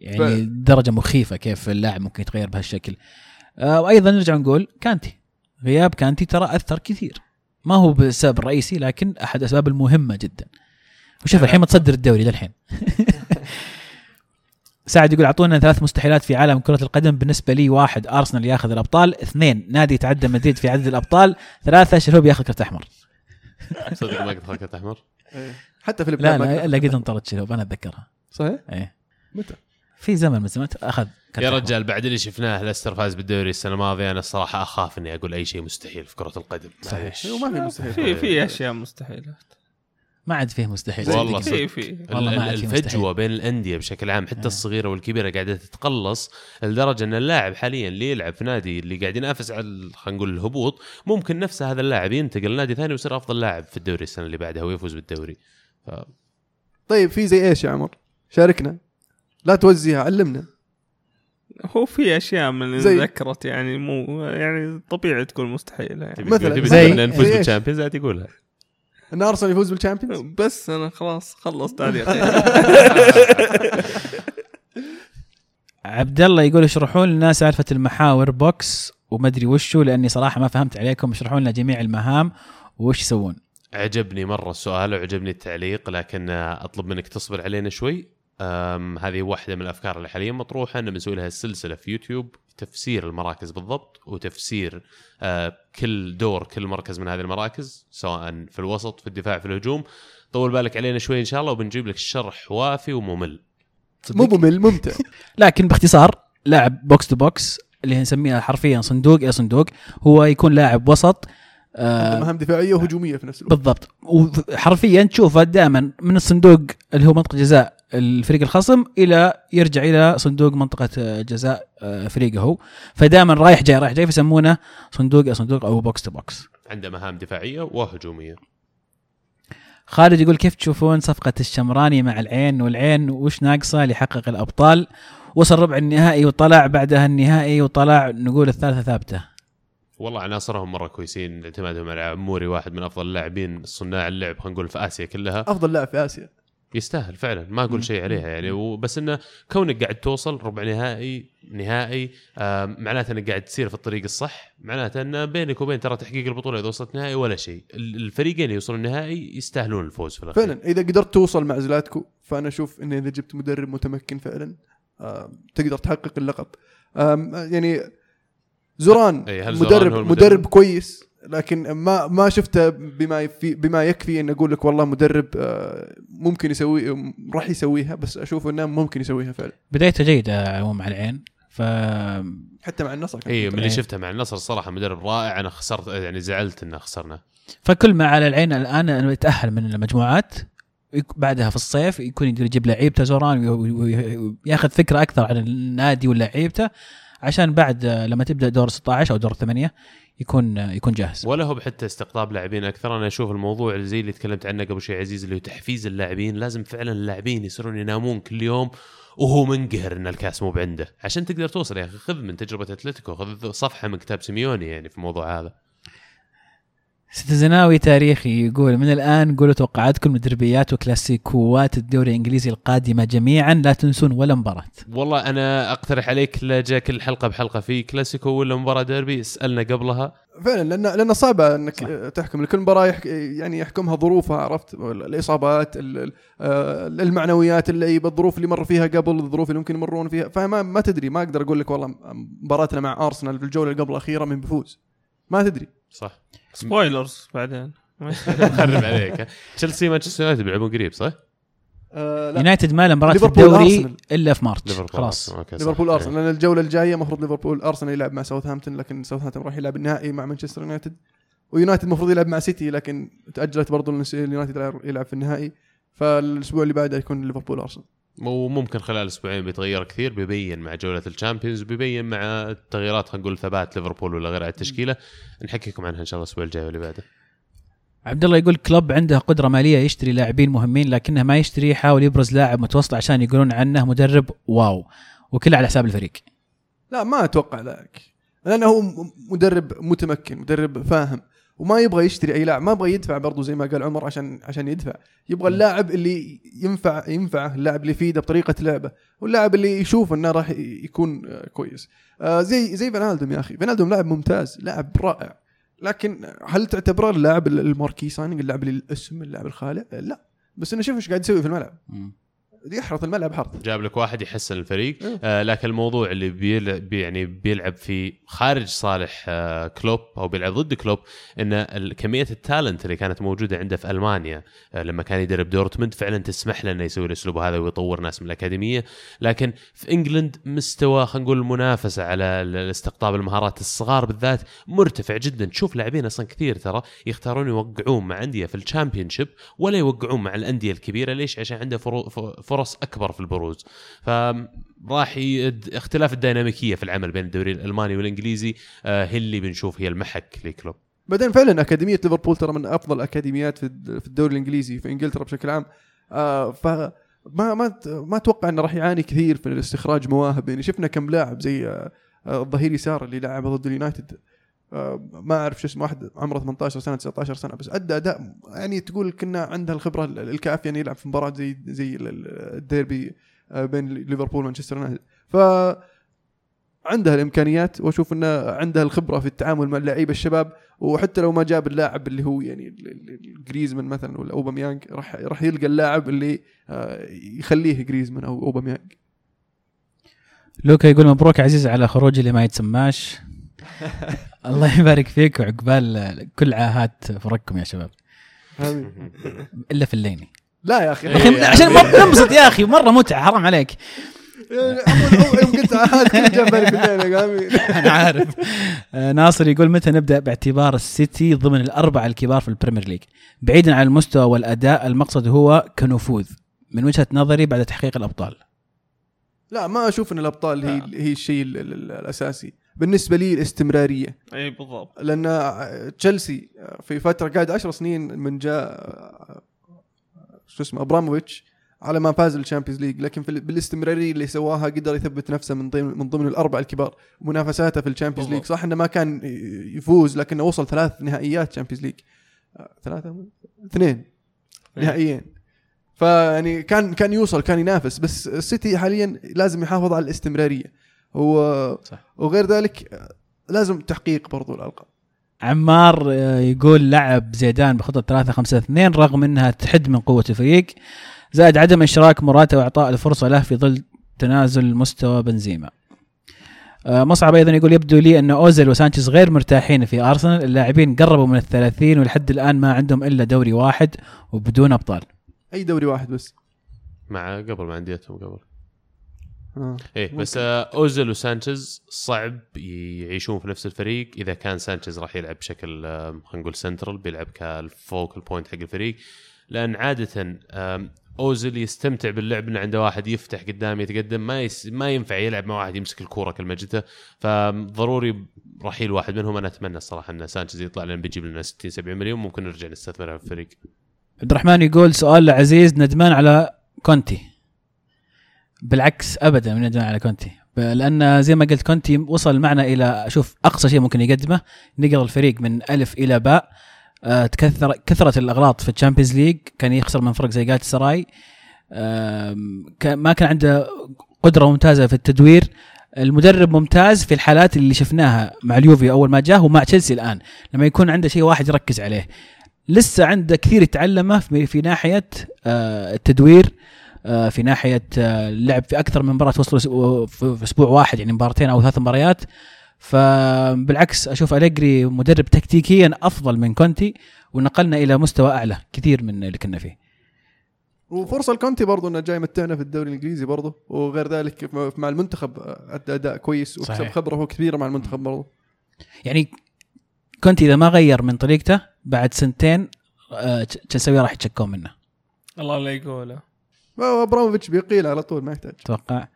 يعني. درجة مخيفة كيف اللاعب ممكن يتغير بهالشكل. آه وأيضا نرجع نقول كانتي. غياب كانتي ترى أثر كثير. ما هو بالسبب الرئيسي لكن أحد الأسباب المهمة جدا. وشوف الحين متصدر الدوري للحين. سعد يقول أعطونا ثلاث مستحيلات في عالم كرة القدم. بالنسبة لي واحد أرسنال ياخذ الأبطال. اثنين نادي يتعدى مدريد في عدد الأبطال. ثلاثة شلوب ياخذ كرت أحمر. صدق ما قد خلقت أحمر إيه. حتى في لا لا الا قد انطرد شلوب أنا أتذكرها صحيح إيه متى في زمن من الزمن أخذ يا. رجال بعد اللي شفناه ليستر فاز بالدوري السنة الماضية أنا الصراحة أخاف إني أقول أي شيء مستحيل في كرة القدم صحيح. معليش. أيوه ما في مستحيل في في أشياء مستحيله ما عاد فيه مستحيل والله. في في والله ما عاد في الفجوة مستحيل. بين الأندية بشكل عام حتى الصغيرة والكبيرة قاعدة تتقلص لدرجة أن اللاعب حاليا اللي يلعب في نادي اللي قاعد ينافس على خلينا نقول الهبوط ممكن نفسه هذا اللاعب ينتقل لنادي ثاني ويصير أفضل لاعب في الدوري السنة اللي بعدها ويفوز بالدوري ف... طيب في زي إيش يا عمر؟ شاركنا لا توزيها علمنا هو في أشياء من اللي ذكرت يعني مو يعني طبيعي تكون مستحيلة يعني مثلاً. زي- نفوز؟ بالشامبيونز تقولها إن أرسنال يفوز بالشامبيونز بس أنا خلاص خلص تعليق عبد الله يقول اشرحوا لنا سالفة المحاور box وما أدري وشو لأني صراحة ما فهمت عليكم. اشرحوا لنا جميع المهام وش يسوون. عجبني مرة السؤال وعجبني التعليق لكن أطلب منك تصبر علينا شوي. هذه واحدة من الأفكار اللي حاليا مطروحة ان بنسوي لها سلسله في يوتيوب. تفسير المراكز بالضبط وتفسير آه كل دور كل مركز من هذه المراكز سواء في الوسط في الدفاع في الهجوم. طول بالك علينا شوي إن شاء الله وبنجيب لك شرح وافي وممل. مو ممل ممتع. لكن باختصار لاعب box to box اللي نسميها حرفيا صندوق إلى صندوق هو يكون لاعب وسط عنده آه مهام دفاعية وهجومية في نفس الوقت. بالضبط. وحرفيا تشوفه دائما من الصندوق اللي هو منطقة جزاء الفريق الخصم إلى يرجع إلى صندوق منطقة آه، جزاء آه، فريقه. هو فدائما رايح جاي رايح جاي فيسمونه صندوق إلى صندوق أو box to box عنده مهام دفاعية وهجومية. خالد يقول كيف تشوفون صفقة الشمراني مع العين؟ والعين وش ناقصة ليحقق الأبطال؟ وصل ربع النهائي وطلع بعدها النهائي وطلع نقول الثالثة ثابتة. والله عناصرهم مرة كويسين اعتمادهم على عموري واحد من أفضل اللاعبين صناع اللعب خلينا نقول في آسيا كلها. أفضل لاعب في آسيا. يستاهل فعلا ما أقول شيء عليها يعني. وبس إنه كونك قاعد توصل ربع نهائي نهائي آه معناته إنك قاعد تسير في الطريق الصح معناته انه بينك وبين ترى تحقيق البطولة إذا وصلت نهائي ولا شيء. ال- الفريقين اللي يوصلون النهائي يستاهلون الفوز في الأخير. فعلا إذا قدرت توصل مع زلاتكو فأنا أشوف إن إذا جبت مدرب متمكن فعلا آه تقدر تحقق اللقب. آم، يعني زوران هل زوران مدرب مدرب؟ كويس؟ لكن ما ما شفته بما يفي بما يكفي ان أقول لك والله مدرب آه، ممكن يسوي راح يسويها بس أشوف انه ممكن يسويها فعلا بدايته جيدة عموما مع العين ف حتى مع النصر اي من. اللي شفته مع النصر الصراحه مدرب رائع أنا خسرت يعني زعلت انه خسرنا فكل ما على العين الآن أنه يتأهل من المجموعات بعدها في الصيف يكون يقدر يجيب لعيبته زوران وي- وي- وياخذ فكرة أكثر عن النادي ولعيبته عشان بعد آه، لما تبدأ دور 16 أو دور 8 يكون آه، يكون جاهز. ولا هو بحتى استقطاب لاعبين أكثر. أنا أشوف الموضوع زي اللي تكلمت عنه قبل شوي عزيز اللي هو تحفيز اللاعبين. لازم فعلا اللاعبين يصيرون ينامون كل يوم وهو منقهر إن الكاس مو بعنده. عشان تقدر توصل يا أخي خذ من تجربة أتلتيكو خذ صفحة من كتاب سيميوني يعني في الموضوع هذا. ستزناوي تاريخي يقول من الآن قولوا توقعاتكم لدربيات وكلاسيكوات الدوري الإنجليزي القادمة جميعا لا تنسون ولا مباراة. والله أنا أقترح عليك لا جا كل حلقه بحلقة في كلاسيكو ولا مباراة ديربي اسألنا قبلها. فعلا لأن لأن صعبة إنك صح. تحكم لكل مباراة يحك يعني يحكمها ظروفها عرفت؟ الإصابات ال- ال- المعنويات اللعيبة الظروف اللي مر فيها قبل الظروف اللي ممكن يمرون فيها. فما ما تدري ما أقدر أقول لك والله مباراتنا مع أرسنال في الجولة اللي قبل الأخيرة من بيفوز ما تدري. صح. spoilers بعدين خرب عليك. تشيلسي مانشستر يونايتد بيلعبون قريب صح؟ آه يونايتد ما له مباراة في ليفربول الدوري. إلا في March خلاص. ليفربول. ارسنال لأن الجولة الجاية المفروض ليفربول ارسنال يلعب مع ساوثهامبتون لكن ساوثهامبتون راح يلعب النهائي مع مانشستر يونايتد ويونايتد المفروض يلعب مع سيتي لكن تأجلت برضو لأن اليونايتد يلعب في النهائي فالأسبوع اللي بعده يكون ليفربول ارسنال وممكن خلال أسبوعين بيتغير كثير بيبين مع جولة الشامبيونز وبيبين مع التغييرات خلينا نقول ثبات ليفربول ولا غير على التشكيلة. نحكيكم عنها إن شاء الله الأسبوع الجاي واللي بعده. عبد الله يقول كلوب عنده قدرة مالية يشتري لاعبين مهمين لكنه ما يشتري يحاول يبرز لاعب متوسط عشان يقولون عنه مدرب wow. وكله على حساب الفريق. لا ما أتوقع ذلك. لأنه هو مدرب متمكن مدرب فاهم. وما يبغى يشتري أي لاعب ما يبغى يدفع برضو زي ما قال عمر عشان عشان يدفع. يبغى اللاعب اللي ينفع ينفعه اللاعب اللي يفيده بطريقة لعبه واللاعب اللي يشوف إنه راح يكون آه، كويس. آه، زي زي فينالدوم يا أخي. فينالدوم لاعب ممتاز لاعب رائع. لكن هل تعتبره اللاعب ال marquee signing اللاعب اللي الأسم اللاعب الخالع؟ لا. بس إنه شوف إيش قاعد يسوي في الملعب. يحرث الملعب حرث جاب لك واحد يحسن الفريق. إيه. آه لكن الموضوع اللي بيلعب بي يعني بيلعب في خارج صالح آه كلوب أو بيلعب ضد كلوب إن كمية ال talent اللي كانت موجودة عنده في ألمانيا آه لما كان يدرب دورتموند فعلا تسمح له إنه يسوي الاسلوب هذا ويطور ناس من الأكاديمية. لكن في England مستوى خلينا نقول المنافسة على الاستقطاب المهارات الصغار بالذات مرتفع جدا. تشوف لاعبين أصلا كثير ترى يختارون يوقعون مع أندية في الشامبيونشيب ولا يوقعون مع الأندية الكبيرة. ليش؟ عشان عنده فرو- ف- فرص أكبر في البروز. فراح يد- اختلاف الديناميكية في العمل بين الدوري الألماني والإنجليزي آه، هي اللي بنشوف هي المحك لكلوب. بعدين فعلا أكاديمية ليفربول ترى من أفضل الأكاديميات في الد- في الدوري الإنجليزي في إنجلترا بشكل عام. آه ف ما ما ما أتوقع إنه راح يعاني كثير في استخراج مواهب. يعني شفنا كم لاعب زي آه الظهير يسار اللي لعب ضد اليونايتد. ما أعرف شو اسمه واحد عمره 18 سنة 19 سنة بس أدى أداء يعني تقول كنا عنده الخبرة ال- الكافيه انه يلعب في مباراة زي زي ال- ال- الديربي آه، بين ليفربول ومانشستر يونايتد. ف عندها الإمكانيات وأشوف انه عندها الخبرة في التعامل مع اللعيبة الشباب وحتى لو ما جاب اللاعب اللي هو يعني الجريزمان مثلا ولا أوباميانج راح راح يلقى اللاعب اللي آه، يخليه جريزمان أو أوباميانج. لوكا يقول مبروك عزيز على خروجي اللي ما يتسماش. الله يبارك فيك وعقبال كل عاهات فرقكم يا شباب. إلا في الليني. لا يا أخي. عشان ننبسط يا أخي مرة متعة حرام عليك. يعني يوم قلت بالي أنا عارف. آه، ناصر يقول متى نبدأ باعتبار السيتي ضمن الأربعة الكبار في البريمير ليج؟ بعيدا عن المستوى والأداء المقصد هو كنفوذ. من وجهة نظري بعد تحقيق الأبطال. لا ما أشوف إن الأبطال هي هي الشيء ال- ال- الأساسي. بالنسبة لي الاستمرارية. إي بالضبط. لأن تشيلسي في فترة قاعد عشر سنين من جاء شو اسمه أبراموفيتش على ما فاز ال Champions League. لكن في ال- بالاستمرارية اللي سواها قدر يثبت نفسه من ضمن من ضمن الأربعة الكبار منافساته في ال Champions League. صح إنه ما كان يفوز لكنه وصل ثلاث نهائيات Champions League. ثلاثة؟ اثنين. نهائيين. فيعني كان كان يوصل كان ينافس. بس السيتي حاليا لازم يحافظ على الاستمرارية. هو صح. وغير ذلك لازم تحقيق برضو الألقاب عمار آه، يقول لعب زيدان بخطة 3 5 2 رغم إنها تحد من قوة الفريق زائد عدم إشراك مراته واعطاء الفرصة له في ظل تنازل مستوى بنزيما. آه، مصعب أيضا يقول يبدو لي أن أوزيل وسانشيز غير مرتاحين في أرسنال، اللاعبين قربوا من الثلاثين ولحد الآن ما عندهم إلا دوري واحد وبدون أبطال. أي دوري واحد بس مع قبل مع أنديتهم قبل آه. إيه بس آه، أوزيل وسانشيز صعب يعيشون في نفس الفريق. إذا كان سانشيز راح يلعب بشكل آه، خلينا نقول سنترال بيلعب كال focal point حق الفريق. لأن عاده آم، أوزيل يستمتع باللعب إنه عنده واحد يفتح قدام يتقدم ما يس ما ينفع يلعب مع واحد يمسك الكورة كل ما جته فضروري رحيل واحد منهم. أنا أتمنى الصراحة إن سانشيز يطلع لأن بيجيب لنا 60 70 مليون. ممكن نرجع نستثمرها في الفريق. عبد الرحمن يقول سؤال لعزيز ندمان على كونتي. بالعكس ابدا من ندمان على كونتي. لأن زي ما قلت كونتي وصل معنا إلى شوف أقصى شيء ممكن يقدمه نقل الفريق من ألف إلى باء. آه، تكثر كثرت الأغلاط في ال Champions League كان يخسر من فرق زي جالت سراي. ما كان عنده قدرة ممتازة في التدوير. المدرب ممتاز في الحالات اللي شفناها مع اليوفي أول ما جاه ومع تشيلسي الآن لما يكون عنده شيء واحد يركز عليه. لسه عنده كثير يتعلمه في ناحية آه، التدوير. في ناحية آه، اللعب في أكثر من مباراة وصلوا في أسبوع واحد يعني مباراتين أو ثلاث مباريات. فبالعكس أشوف أليجري مدرب تكتيكيا أفضل من كونتي ونقلنا إلى مستوى أعلى كثير من اللي كنا فيه. وفرصة لكونتي برضو إنه جاي متعنا في الدوري الإنجليزي برضو وغير ذلك مع المنتخب ادى أداء كويس وكسب. خبرة كبيرة مع المنتخب برضو. يعني كونتي إذا ما غير من طريقته بعد سنتين آه، تشيلسي راح يتشكون منه. الله لا يقوله. أبراموفيتش بيقيل على طول ما يحتاج. أتوقع.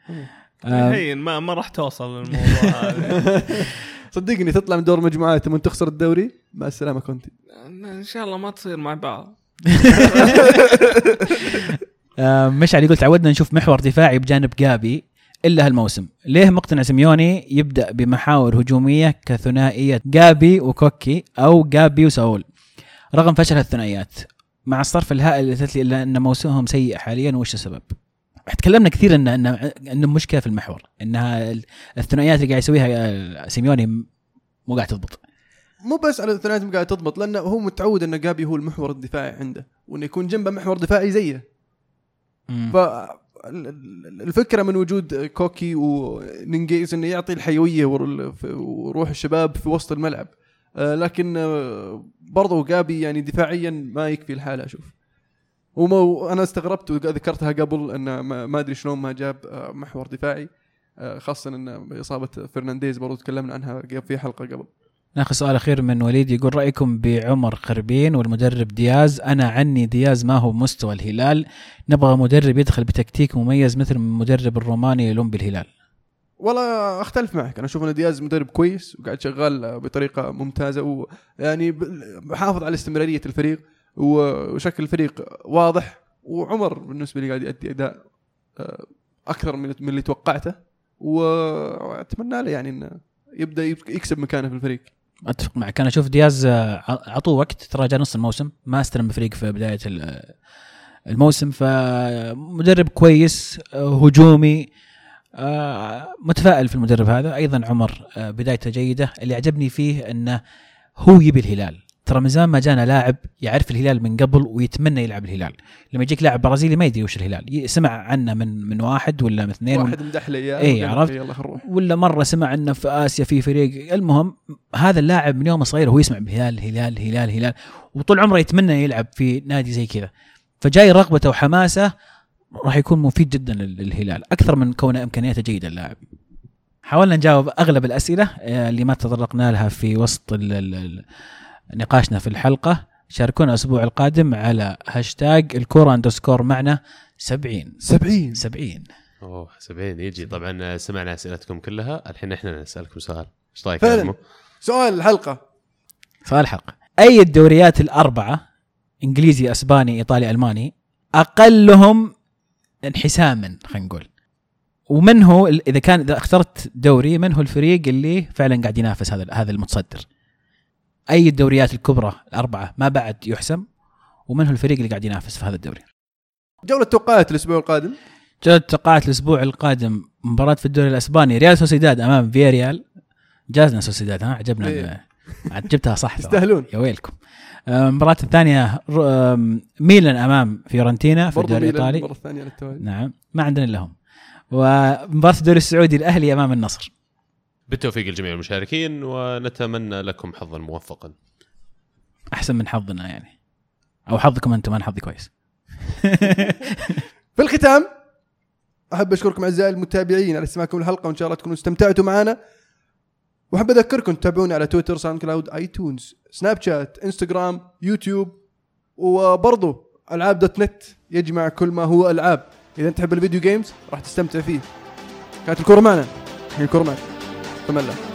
آه، هين ما ما راح توصل للموضوع هذا. صدقني تطلع من دور مجموعات ثم تخسر الدوري؟ مع السلامة كونتي. إن شاء الله ما تصير مع بعض. آه، مشعل يقول تعودنا نشوف محور دفاعي بجانب جابي إلا هالموسم. ليه مقتنع سيميوني يبدأ بمحاور هجومية كثنائية جابي وكوكي أو جابي وساول؟ رغم فشل الثنائيات مع الصرف الهائل للأتلتي إلا إن موسمهم سيء حاليا وش السبب؟ تكلمنا كثير ان ان عندهم مشكله في المحور إنها الثنائيات اللي قاعد يسويها سيميوني مو قاعد تضبط مو بس على ثنائياتهم قاعد تضبط لأنه هو متعود إن جابي هو المحور الدفاعي عنده وإنه يكون جنبه محور دفاعي زيه. ف الفكرة من وجود كوكي ونينجيز إنه يعطي الحيوية ور- وروح الشباب في وسط الملعب لكن آه، برضو جابي يعني دفاعيا ما يكفي الحالة أشوف وما أنا استغربت وذكرتها قبل انه ما أدري شلون ما جاب آه، محور دفاعي آه، خاصة إن إصابة فرنانديز برضو تكلمنا عنها في حلقة قبل. ناخذ سؤال أخير من وليد يقول رأيكم بعمر خربين والمدرب دياز؟ أنا عني دياز ما هو مستوى الهلال. نبغى مدرب يدخل بتكتيك مميز مثل المدرب الروماني يلوم بالهلال. والله أختلف معك. أنا أشوف إن دياز مدرب كويس وقاعد شغال بطريقة ممتازة ويعني محافظ على استمرارية الفريق وشكل الفريق واضح وعمر بالنسبة لي قاعد يؤدي أداء آه، أكثر من اللي توقعته واتمنى له يعني إنه يبدأ يك- يكسب مكانه في الفريق. أتفق معك. أنا أشوف دياز آه، عطوه وقت ترى جاء نص الموسم ما استلم الفريق في بداية ال- الموسم. فمدرب كويس آه، هجومي آه، متفائل في المدرب هذا. أيضا عمر آه، بدايته جيدة. اللي عجبني فيه إنه هو يبي الهلال. ترى من زمان ما جانا لاعب يعرف الهلال من قبل ويتمنى يلعب الهلال. لما يجيك لاعب برازيلي ما يدري وش الهلال. سمع عنه من من واحد ولا من اثنين واحد مدح لي اياه وقال عرفت؟ ولا مرة سمع إنه في آسيا في فريق. المهم هذا اللاعب من يوم صغير هو يسمع بهلال هلال هلال هلال. وطول عمره يتمنى يلعب في نادي زي كذا. فجاي رغبته وحماسه راح يكون مفيد جدا لل- للهلال أكثر من كونه إمكانياته جيدة اللاعب حاولنا نجاوب أغلب الأسئلة آه، اللي ما تطرقنا لها في وسط ال- ال- ال- نقاشنا في الحلقة. شاركونا الأسبوع القادم على هاشتاج الكورة أندرسكور معنا 70 70 70 أوه 70 يجي. طبعا سمعنا أسئلتكم كلها. الحين إحنا نسألكم سؤال. إيش رأيك فعلاً. سؤال الحلقة. سؤال حلقة أي الدوريات الأربعة إنجليزي أسباني إيطالي ألماني أقلهم انحساما خلينا نقول. ومن هو إذا كان إذا اخترت دوري من هو الفريق اللي فعلا قاعد ينافس هذا هذا المتصدر؟ أي الدوريات الكبرى الأربعة ما بعد يحسم. ومن هو الفريق اللي قاعد ينافس في هذا الدوري؟ جولة توقعات الأسبوع القادم. جولة توقعات الأسبوع القادم مباراة في الدوري الأسباني ريال سوسيداد أمام فياريال. جازنا سوسيداد ها؟ عجبنا إيه. ال- عاد جبتها صح. يستاهلون. يا ويلكم. المباراة الثانية ر- آم، ميلان أمام فيورنتينا في الدوري المره الثانية على التوالي. نعم ما عندنا إلا هم. ومباراة الدوري السعودي الأهلي أمام النصر. بالتوفيق لجميع المشاركين ونتمنى لكم حظا موفقا. أحسن من حظنا يعني. أو حظكم أنتم أنا حظي كويس. في الختام أحب أشكركم أعزائي المتابعين على استماعكم الحلقة وإن شاء الله تكونوا استمتعتوا معنا. وأحب أذكركم تتابعوني على تويتر SoundCloud iTunes سناب شات انستغرام يوتيوب وبرضو ألعاب dot net يجمع كل ما هو ألعاب. إذا تحب ال video games راح تستمتع فيه. كانت الكورة معنا. الحين الكورة معك.